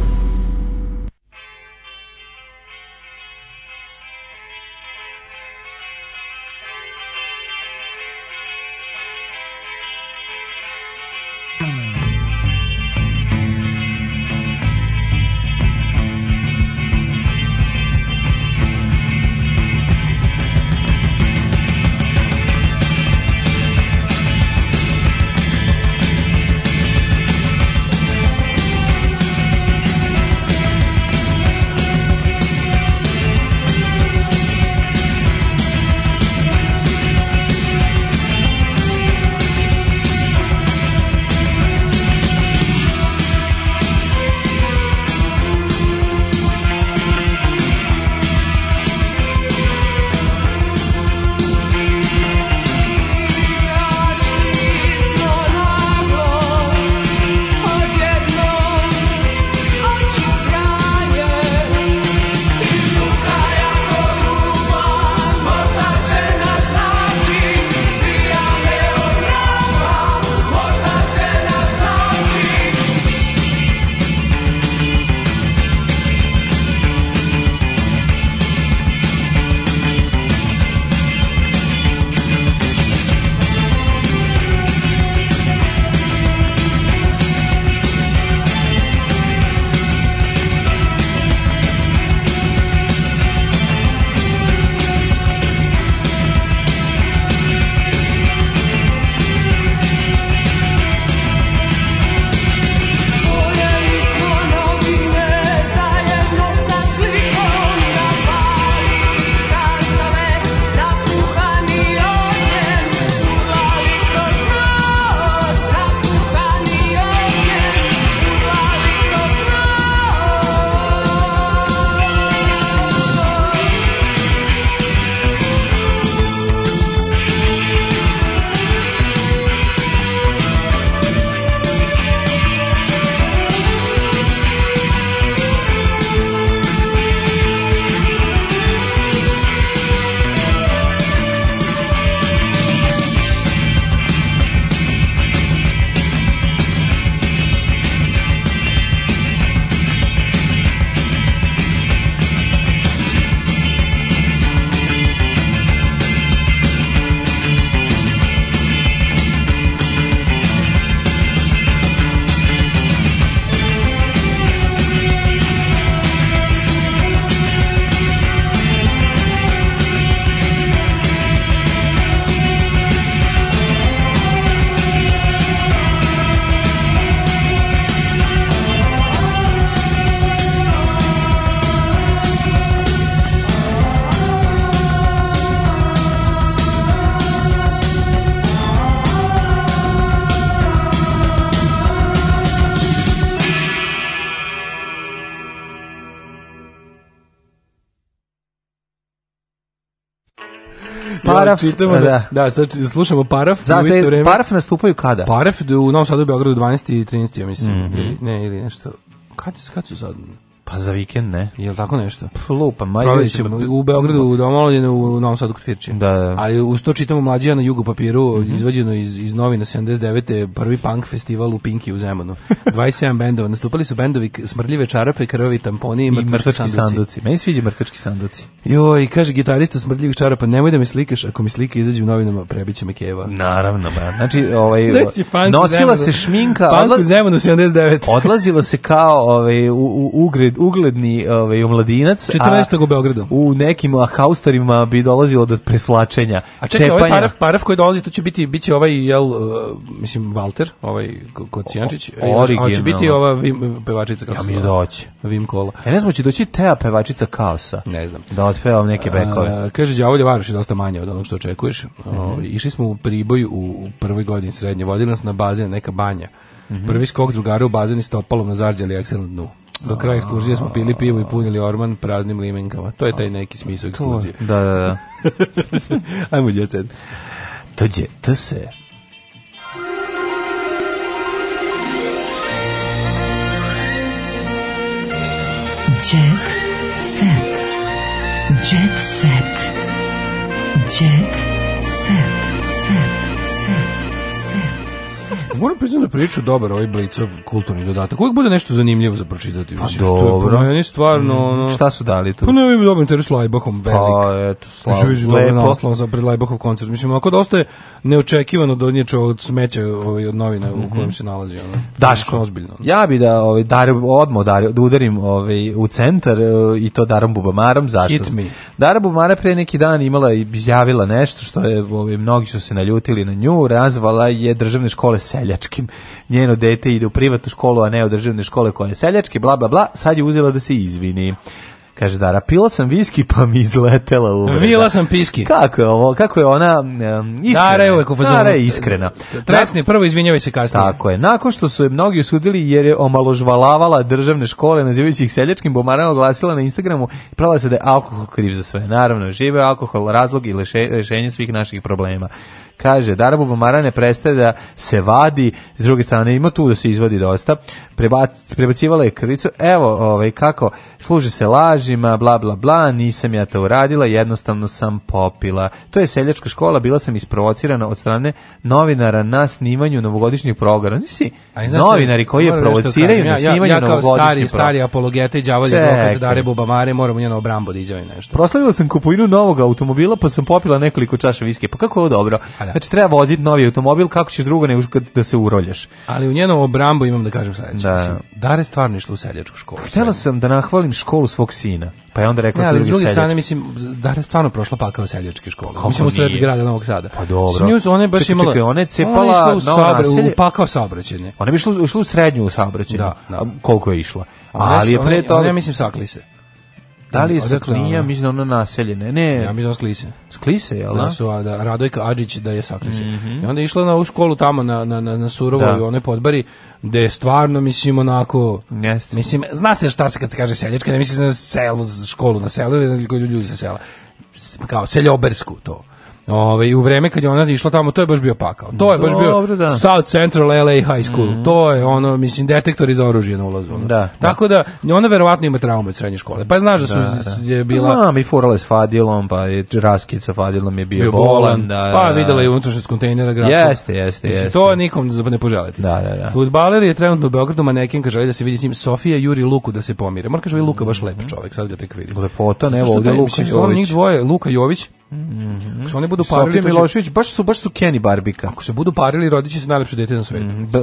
paraf. Čitamo, da, da, da, sad slušamo paraf Zasta, u isto vreme. Paraf nastupaju kada? Paraf u Novom Sadu u Beogradu 12 i 13, mislim. Mm -hmm. ili, ne, ili nešto. Kad, kad su sad? Pa za vikend ne. Je li tako nešto? Lupa, ćemo u Beogradu, u Domoljenu, u Novom Sadu kod Firče. Da, da. Ali uz to čitamo mlađija na jugu papiru, mm -hmm. izvođeno iz, iz novina 79. prvi punk festival u Pinki u Zemunu. 27 bendova. Nastupali su bendovi Smrdljive čarape, krvavi tamponi i mrtvački sanduci. sanduci. Meni sviđa mrtvački sanduci. Joj, kaže gitarista Smrdljivih čarapa, nemoj da me slikaš, ako mi slike izađu u novinama, prebiće me keva. Naravno, ba. Znači, ovaj, nosila se šminka. Punk u Zemunu 79. odlazilo se kao ovaj, u, u, ugred ugledni ovaj omladinac 14. u Beogradu. U nekim haustorima bi dolazilo do preslačenja. A čekaj, ovaj cepanja. ovaj paraf, paraf koji dolazi tu će biti biće ovaj jel uh, mislim Walter, ovaj Kocijančić, hoće biti ova Vim, pevačica kako ja, se doći. Da Vim Kola. Ja e, ne znam će doći Tea pevačica Kaosa. Ne znam. Da otpevam neke bekove. kaže đavolje varoš je dosta manje od onog što očekuješ. Mm -hmm. o, išli smo u Priboj u, u prvoj godini srednje, vodili nas na bazen neka banja. Mm -hmm. Prvi skok drugara u bazen i stopalom na zarđali eksel dnu. Do kraja ekskurzije smo pili pivo i punili orman praznim limenkama. To je taj neki smisao ekskurzije. Da, da, da. Ajmo, djecet. Tođe, to se... Jet set. Jet set. Jet set. Moram priznati da priču dobar ovaj Blicov kulturni dodatak. Uvijek bude nešto zanimljivo za pročitati. Pa Mislim, dobro. Što je, stvarno... Mm, ono, šta su dali tu? Pa ne pa, vidim dobro interes Lajbahom, velik. Pa eto, slav, Živi lepo. naslov za pred Lajbahov koncert. Mislim, ako dosta ostaje neočekivano donječe da od smeća ovaj, od novina mm -hmm. u kojem mhm. se nalazi. Ono, Daško, ozbiljno. Ono. ja bi da ovaj, dar, odmah dar, da udarim ovaj, u centar eh, i to Darom Bubamarom. Zašto? Hit me. Dara Bubamara pre neki dan imala i izjavila nešto što je, ovaj, mnogi su se naljutili na nju, razvala je državne škole 7 seljačkim. Njeno dete ide u privatnu školu, a ne u državne škole koje je seljački, bla, bla, bla. Sad je uzela da se izvini. Kaže da rapila sam viski pa mi izletela uvreda. Vila sam piski. Kako je ovo? Kako je ona um, iskrena? Dara je uvek u fazonu. Dara je iskrena. Tresni prvo izvinjavaj se kasnije. Tako je. Nakon što su je mnogi osudili jer je omaložvalavala državne škole nazivajući ih seljačkim bomarama glasila na Instagramu i prala se da je alkohol kriv za sve. Naravno, žive alkohol razlog i rešenje svih naših problema kaže Dara Bubamara ne prestaje da se vadi, s druge strane ima tu da se izvadi dosta, Prebac, prebacivala je krivicu, evo ovaj, kako, služi se lažima, bla bla bla, nisam ja to uradila, jednostavno sam popila. To je seljačka škola, bila sam isprovocirana od strane novinara na snimanju novogodišnjeg programa. Nisi novinari koji je provociraju na snimanju ja, programa. ja kao stari, stari apologeta i đavolje advokat Dare Bubamare, moram njeno obrambo da iđaju nešto. Proslavila sam kupovinu novog automobila, pa sam popila nekoliko čaša viske. Pa kako je ovo dobro? da. Znači treba voziti novi automobil, kako ćeš drugo nego kad da se urolješ. Ali u njenom obrambu imam da kažem sledeće. Da. Mislim, Dare stvarno išla u seljačku školu. Pa Htela sam da nahvalim školu svog sina. Pa je onda rekla ne, ali s druge strane mislim da je stvarno prošla pakao seljačke škole. Kako mislim u sred grada Novog Sada. Pa dobro. Nju ona je baš čekaj, imala. Čekaj, ona je cepala ona u, sabra, u pakao saobraćajne. Ona je išla, išla u srednju saobraćajnu. Da, da. koliko je išla? Ona ali je pre toga... Ona, ja mislim, sakli se. Da li je sa Klinja, mislim da ono naseljene. Ne, ja mislim da Sklise. Sklise, jel da? da? Su, da, Radojka Adžić da je sa Klise. Mm -hmm. I onda je išla na u školu tamo na, na, na, na Surovoj, da. onoj podbari, gde je stvarno, mislim, onako... Jeste. Mislim, zna se šta se kad se kaže seljačka, ne mislim na selu, školu na selu, ili ljudi sa sela. Kao, seljobersku to. Ovaj u vreme kad je ona išla tamo, to je baš bio pakao. To je baš Dobro, bio da. South Central LA High School. Mm -hmm. To je ono, mislim detektori za oružje na ulazu. Da, da, Tako da ona verovatno ima traume od srednje škole. Pa znaš da su da, da. je bila Znam, i furala s Fadilom, pa je raskid sa Fadilom je bio, bio bolan, da, Pa da, videla je unutrašnjost kontejnera gradskog. Jeste, jeste, mislim, jeste. To nikom ne poželite. Da, da, da. Fudbaler je trenutno u Beogradu, manekenka želi da se vidi s njim Sofija Juri Luku da se pomire. Marka želi Luka baš lep mhm. čovjek, sad ga tek vidim. Lepota, ne, ovde Luka Jović. Njih dvoje, Luka Jović Mhm. Ako oni budu parili, Sofija Milošević, baš su baš su Kenny Barbika. Ako se budu parili, rodiće se najlepše dete na svetu. Mm, b,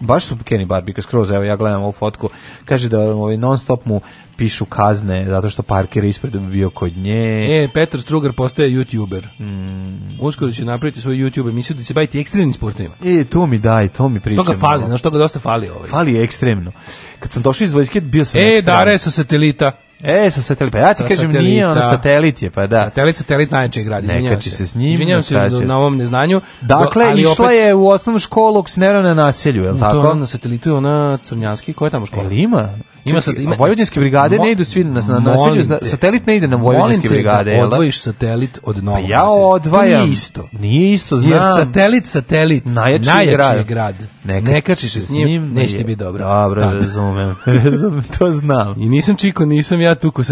baš su Kenny Barbika skroz, evo ja gledam ovu fotku, kaže da ovaj, non stop mu pišu kazne zato što Parker je ispred bio kod nje. E, Petar Strugar postaje youtuber. Mm. Uskoro će napraviti svoj YouTube emisiju da se baviti ekstremnim sportovima. E, to mi daj, to mi pričam. To ga fali, znaš, to ga dosta fali ovaj. Fali je ekstremno. Kad sam došao iz vojske, bio sam E, ekstremno. dare sa satelita. E, sa satelita. Ja ti sa kažem, satelita. nije ona satelit je, pa da. Satelit, satelit najjače grad, izvinjavam se. se s njim. Izvinjavam se za, na ovom neznanju. Dakle, Do, ali išla opet... je u osnovnu školu Oksnera na naselju, je li da, tako? To na satelitu je ona Crnjanski, koja je tamo škola? Jel ima? Ima sad ima vojvođanske brigade mo, ne idu svi na na naselju, satelit ne ide na vojvođanske da brigade, jel? Odvojiš satelit od pa novog. Pa ja odvajam. Nije isto. Nije isto, znam. Jer satelit, satelit, najjači, najjači grad. grad ne, ne kači se s njim, neće ti biti dobro. Dobro, Tad. Da. razumem, razumem, to znam. I nisam čiko, nisam ja tu ko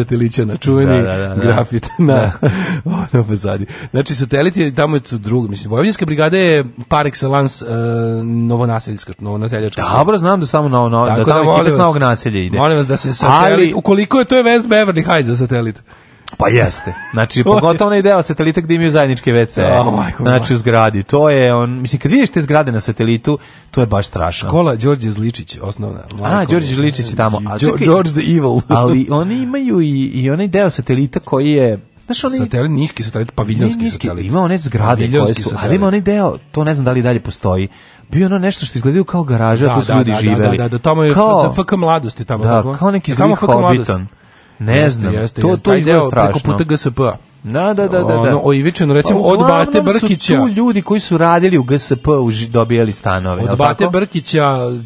na čuveni da, da, da, da. grafit da. na da. pozadi. Znači, satelit je, tamo su drugi, mislim, Vojvodinska brigada je par excellence uh, e, novonaseljačka, novonaseljačka. Dobro, znam da samo novo, no, da tamo da, ekipa s novog naselja ide. Molim vas da se satelit, Ali, ukoliko je to je West Beverly Heights za satelit. Pa jeste. Znači, pogotovo onaj deo satelita gde imaju zajedničke WC. Oh znači, u zgradi. To je, on, mislim, kad vidiš te zgrade na satelitu, to je baš strašno. Škola Đorđe Zličić, osnovna. A, Đorđe Zličić je tamo. Ali, George the Evil. ali oni imaju i, i onaj deo satelita koji je Znaš, oni... Satelit, niski satelit, paviljonski niski, satelit. Ima one zgrade koje su, satelit. ali ima onaj deo, to ne znam da li dalje postoji, bio ono nešto što izgledaju kao garaža, da, tu su da, ljudi da, da, živeli. Da, da, da, tamo je kao, FK mladosti tamo. Da, tako? kao neki zlik Hobbiton. Mladosti. Ne znam, jeste, to, to taj strašno. preko puta GSP-a. Da, da, da, da, da. Ono, oivičeno, recimo, pa, od Bate Brkića. Su tu ljudi koji su radili u GSP u dobijali stanove. Od Bate tako? Brkića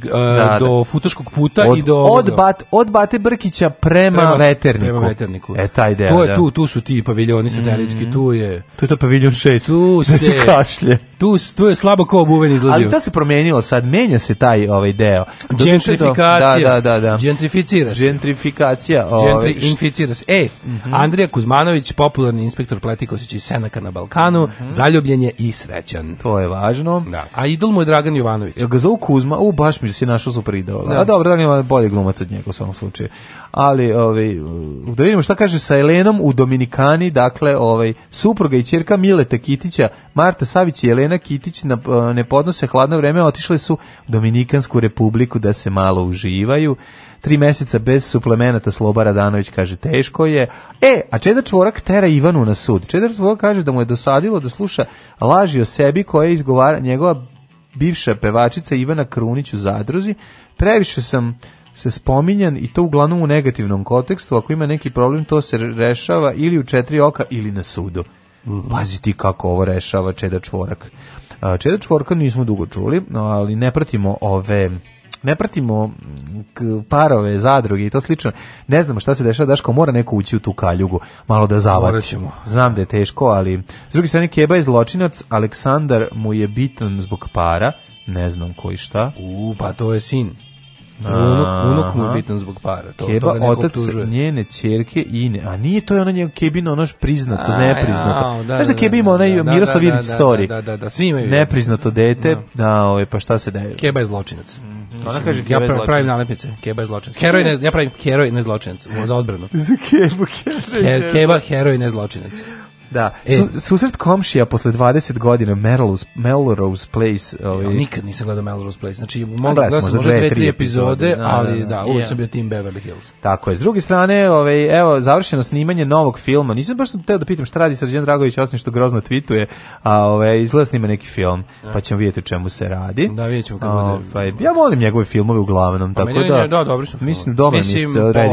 e, da, da. do Futoškog puta od, i do... Od, bat, od Bate Brkića prema, prema Veterniku. Prema Veterniku. E, taj ideja, To je da. tu, tu su ti paviljoni satelitski, mm. tu je... Tu je to paviljon 6. Tu da se... se kašlje. Tu, tu je slabo ko obuven izlazio. Ali to se promenilo sad, menja se taj ovaj deo. Gentrifikacija. Da, da, da. da. Gentrificira se. Gentrifikacija. Ovaj, Gentrificira se. E, mm -hmm. Andrija Kuzmanović, popularni inspektor Pletikosić iz Senaka na Balkanu, uh mhm. -huh. zaljubljen je i srećan. To je važno. Da. A idol mu je Dragan Jovanović. Jel ga zovu Kuzma? U, baš mi se našao super idol. Da. A dobro, Dragan je bolji glumac od njega u svom slučaju. Ali, ovaj, da vidimo šta kaže sa Elenom u Dominikani, dakle, ovaj, supruga i čerka Mileta Kitića, Marta Savić i Elena Kitić na, ne podnose hladno vreme, otišli su u Dominikansku republiku da se malo uživaju tri meseca bez suplemenata Slobara Danović kaže teško je. E, a Čeda Čvorak tera Ivanu na sud. Čeda Čvorak kaže da mu je dosadilo da sluša laži o sebi koje izgovara njegova bivša pevačica Ivana Krunić u Zadruzi. Previše sam se spominjan i to uglavnom u negativnom kontekstu. Ako ima neki problem, to se rešava ili u četiri oka ili na sudu. Mhm. Pazi ti kako ovo rešava Čeda Čvorak. Čeda Čvorka nismo dugo čuli, ali ne pratimo ove ne pratimo mm, parove, zadruge i to slično. Ne znamo šta se dešava, Daško mora neko ući u tu kaljugu, malo da zavatimo. Znam da je teško, ali s druge strane Keba je zločinac, Aleksandar mu je bitan zbog para, ne znam koji šta. U, pa to je sin. Unuk, unuk mu je bitan zbog para. To, Keba, to otac tužuje. njene čerke Ine. A nije to je ona njega Kebino, ono priznato, a, nepriznato. Ja, da, Znaš da, da Keba da, ima onaj da, da Miroslav Ilić story. Da, da, da, svi imaju. Nepriznato dete, da, da ove, ovaj, pa šta se daje? Keba je zločinac. Mhm. Ona kaže ja pravim, pravim nalepnice, Keba je zločinac. Heroj ne, ja pravim heroj ne zločinac, za odbranu. Za Kebu heroj. Keba heroj ne zločinac. Da, e. susret komšija posle 20 godina Melrose, Melrose Place. Ovaj... Ja, nikad nisam gledao Melrose Place, znači mogu da sam možda dve, tri epizode, na, da, ali na, da, da. da, uvijek yeah. sam bio tim Beverly Hills. Tako je, s druge strane, ovaj, evo, završeno snimanje novog filma, nisam baš sam teo da pitam šta radi Srđan Dragović, osim što grozno tweetuje, a ovaj, izgleda snima neki film, ja. pa ćemo vidjeti o čemu se radi. Da, vidjet ćemo kako da... Ja volim njegove filmove uglavnom, pa tako da... Da, dobri su Mislim, dobar mislim,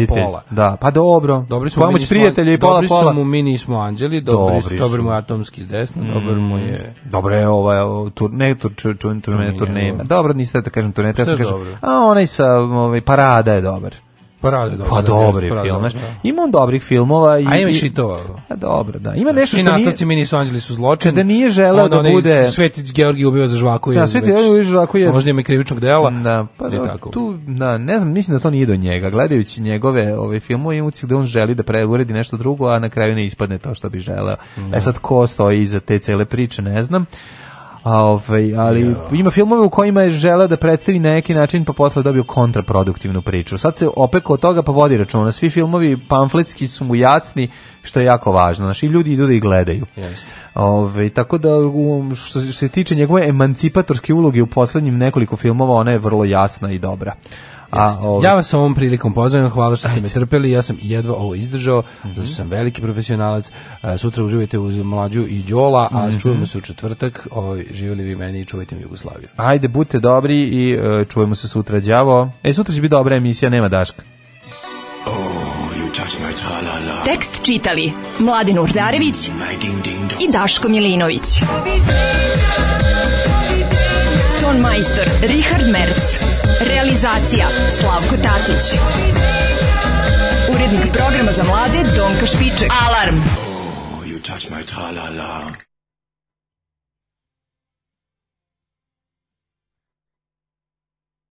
pola. Da, pa dobro. Dobri su, Pomoć prijatelja i pola, pola. Dobri su mu, mi nismo anđeli, dobri dobri, dobar mu atomski s desno, mm, dobar mu je... Dobro je ovaj turne, tur, ču, ču, turne, turne. Dobro, niste da kažem turne, ja sam da kažem, a onaj sa ovaj, parada je dobar. Desperado je dobro. Pa da, dobri Desperado, film, znaš. Da. Ima on dobrih filmova. I, A imaš i to. Da, pa dobro, da. Ima da. nešto I što nastavci Mini su anđeli su zločin. Da nije želeo da bude... Svetić Georgi ubiva za žvaku. Da, Svetić Georgi ubiva za žvaku. Je... Možda ima krivičnog dela. Da, pa da, tako. tu, da, ne znam, mislim da to nije do njega. Gledajući njegove ove filmove, ima da on želi da preuredi nešto drugo, a na kraju ne ispadne to što bi želeo. E sad, ko stoji iza te cele priče, ne znam. A ovaj, ali ja. ima filmove u kojima je želeo da predstavi na neki način pa posle dobio kontraproduktivnu priču. Sad se opek od toga pa vodi računa. Svi filmovi pamfletski su mu jasni što je jako važno. Znači, ljudi idu da ih gledaju. Jeste. Ove, ovaj, tako da, što se tiče njegove emancipatorske uloge u poslednjim nekoliko filmova, ona je vrlo jasna i dobra. A, ovaj... Ja vas ovom prilikom pozdravljam, hvala što ste me trpeli, ja sam jedva ovo izdržao, mm -hmm. zato sam veliki profesionalac. Sutra uživajte uz mlađu i Đola, a mm -hmm. čujemo se u četvrtak. Ovaj živeli vi meni i čuvajte mi Jugoslaviju. Ajde, budite dobri i uh, čujemo se sutra, đavo. E sutra će biti dobra emisija, nema Daška. Oh, Tekst čitali Mladin Urdarević i Daško Milinović. Ton majstor Richard Merc. Realizacija Slavko Tatić. Urednik programa za mlade Donka Špiček. Alarm! Oh, you touch my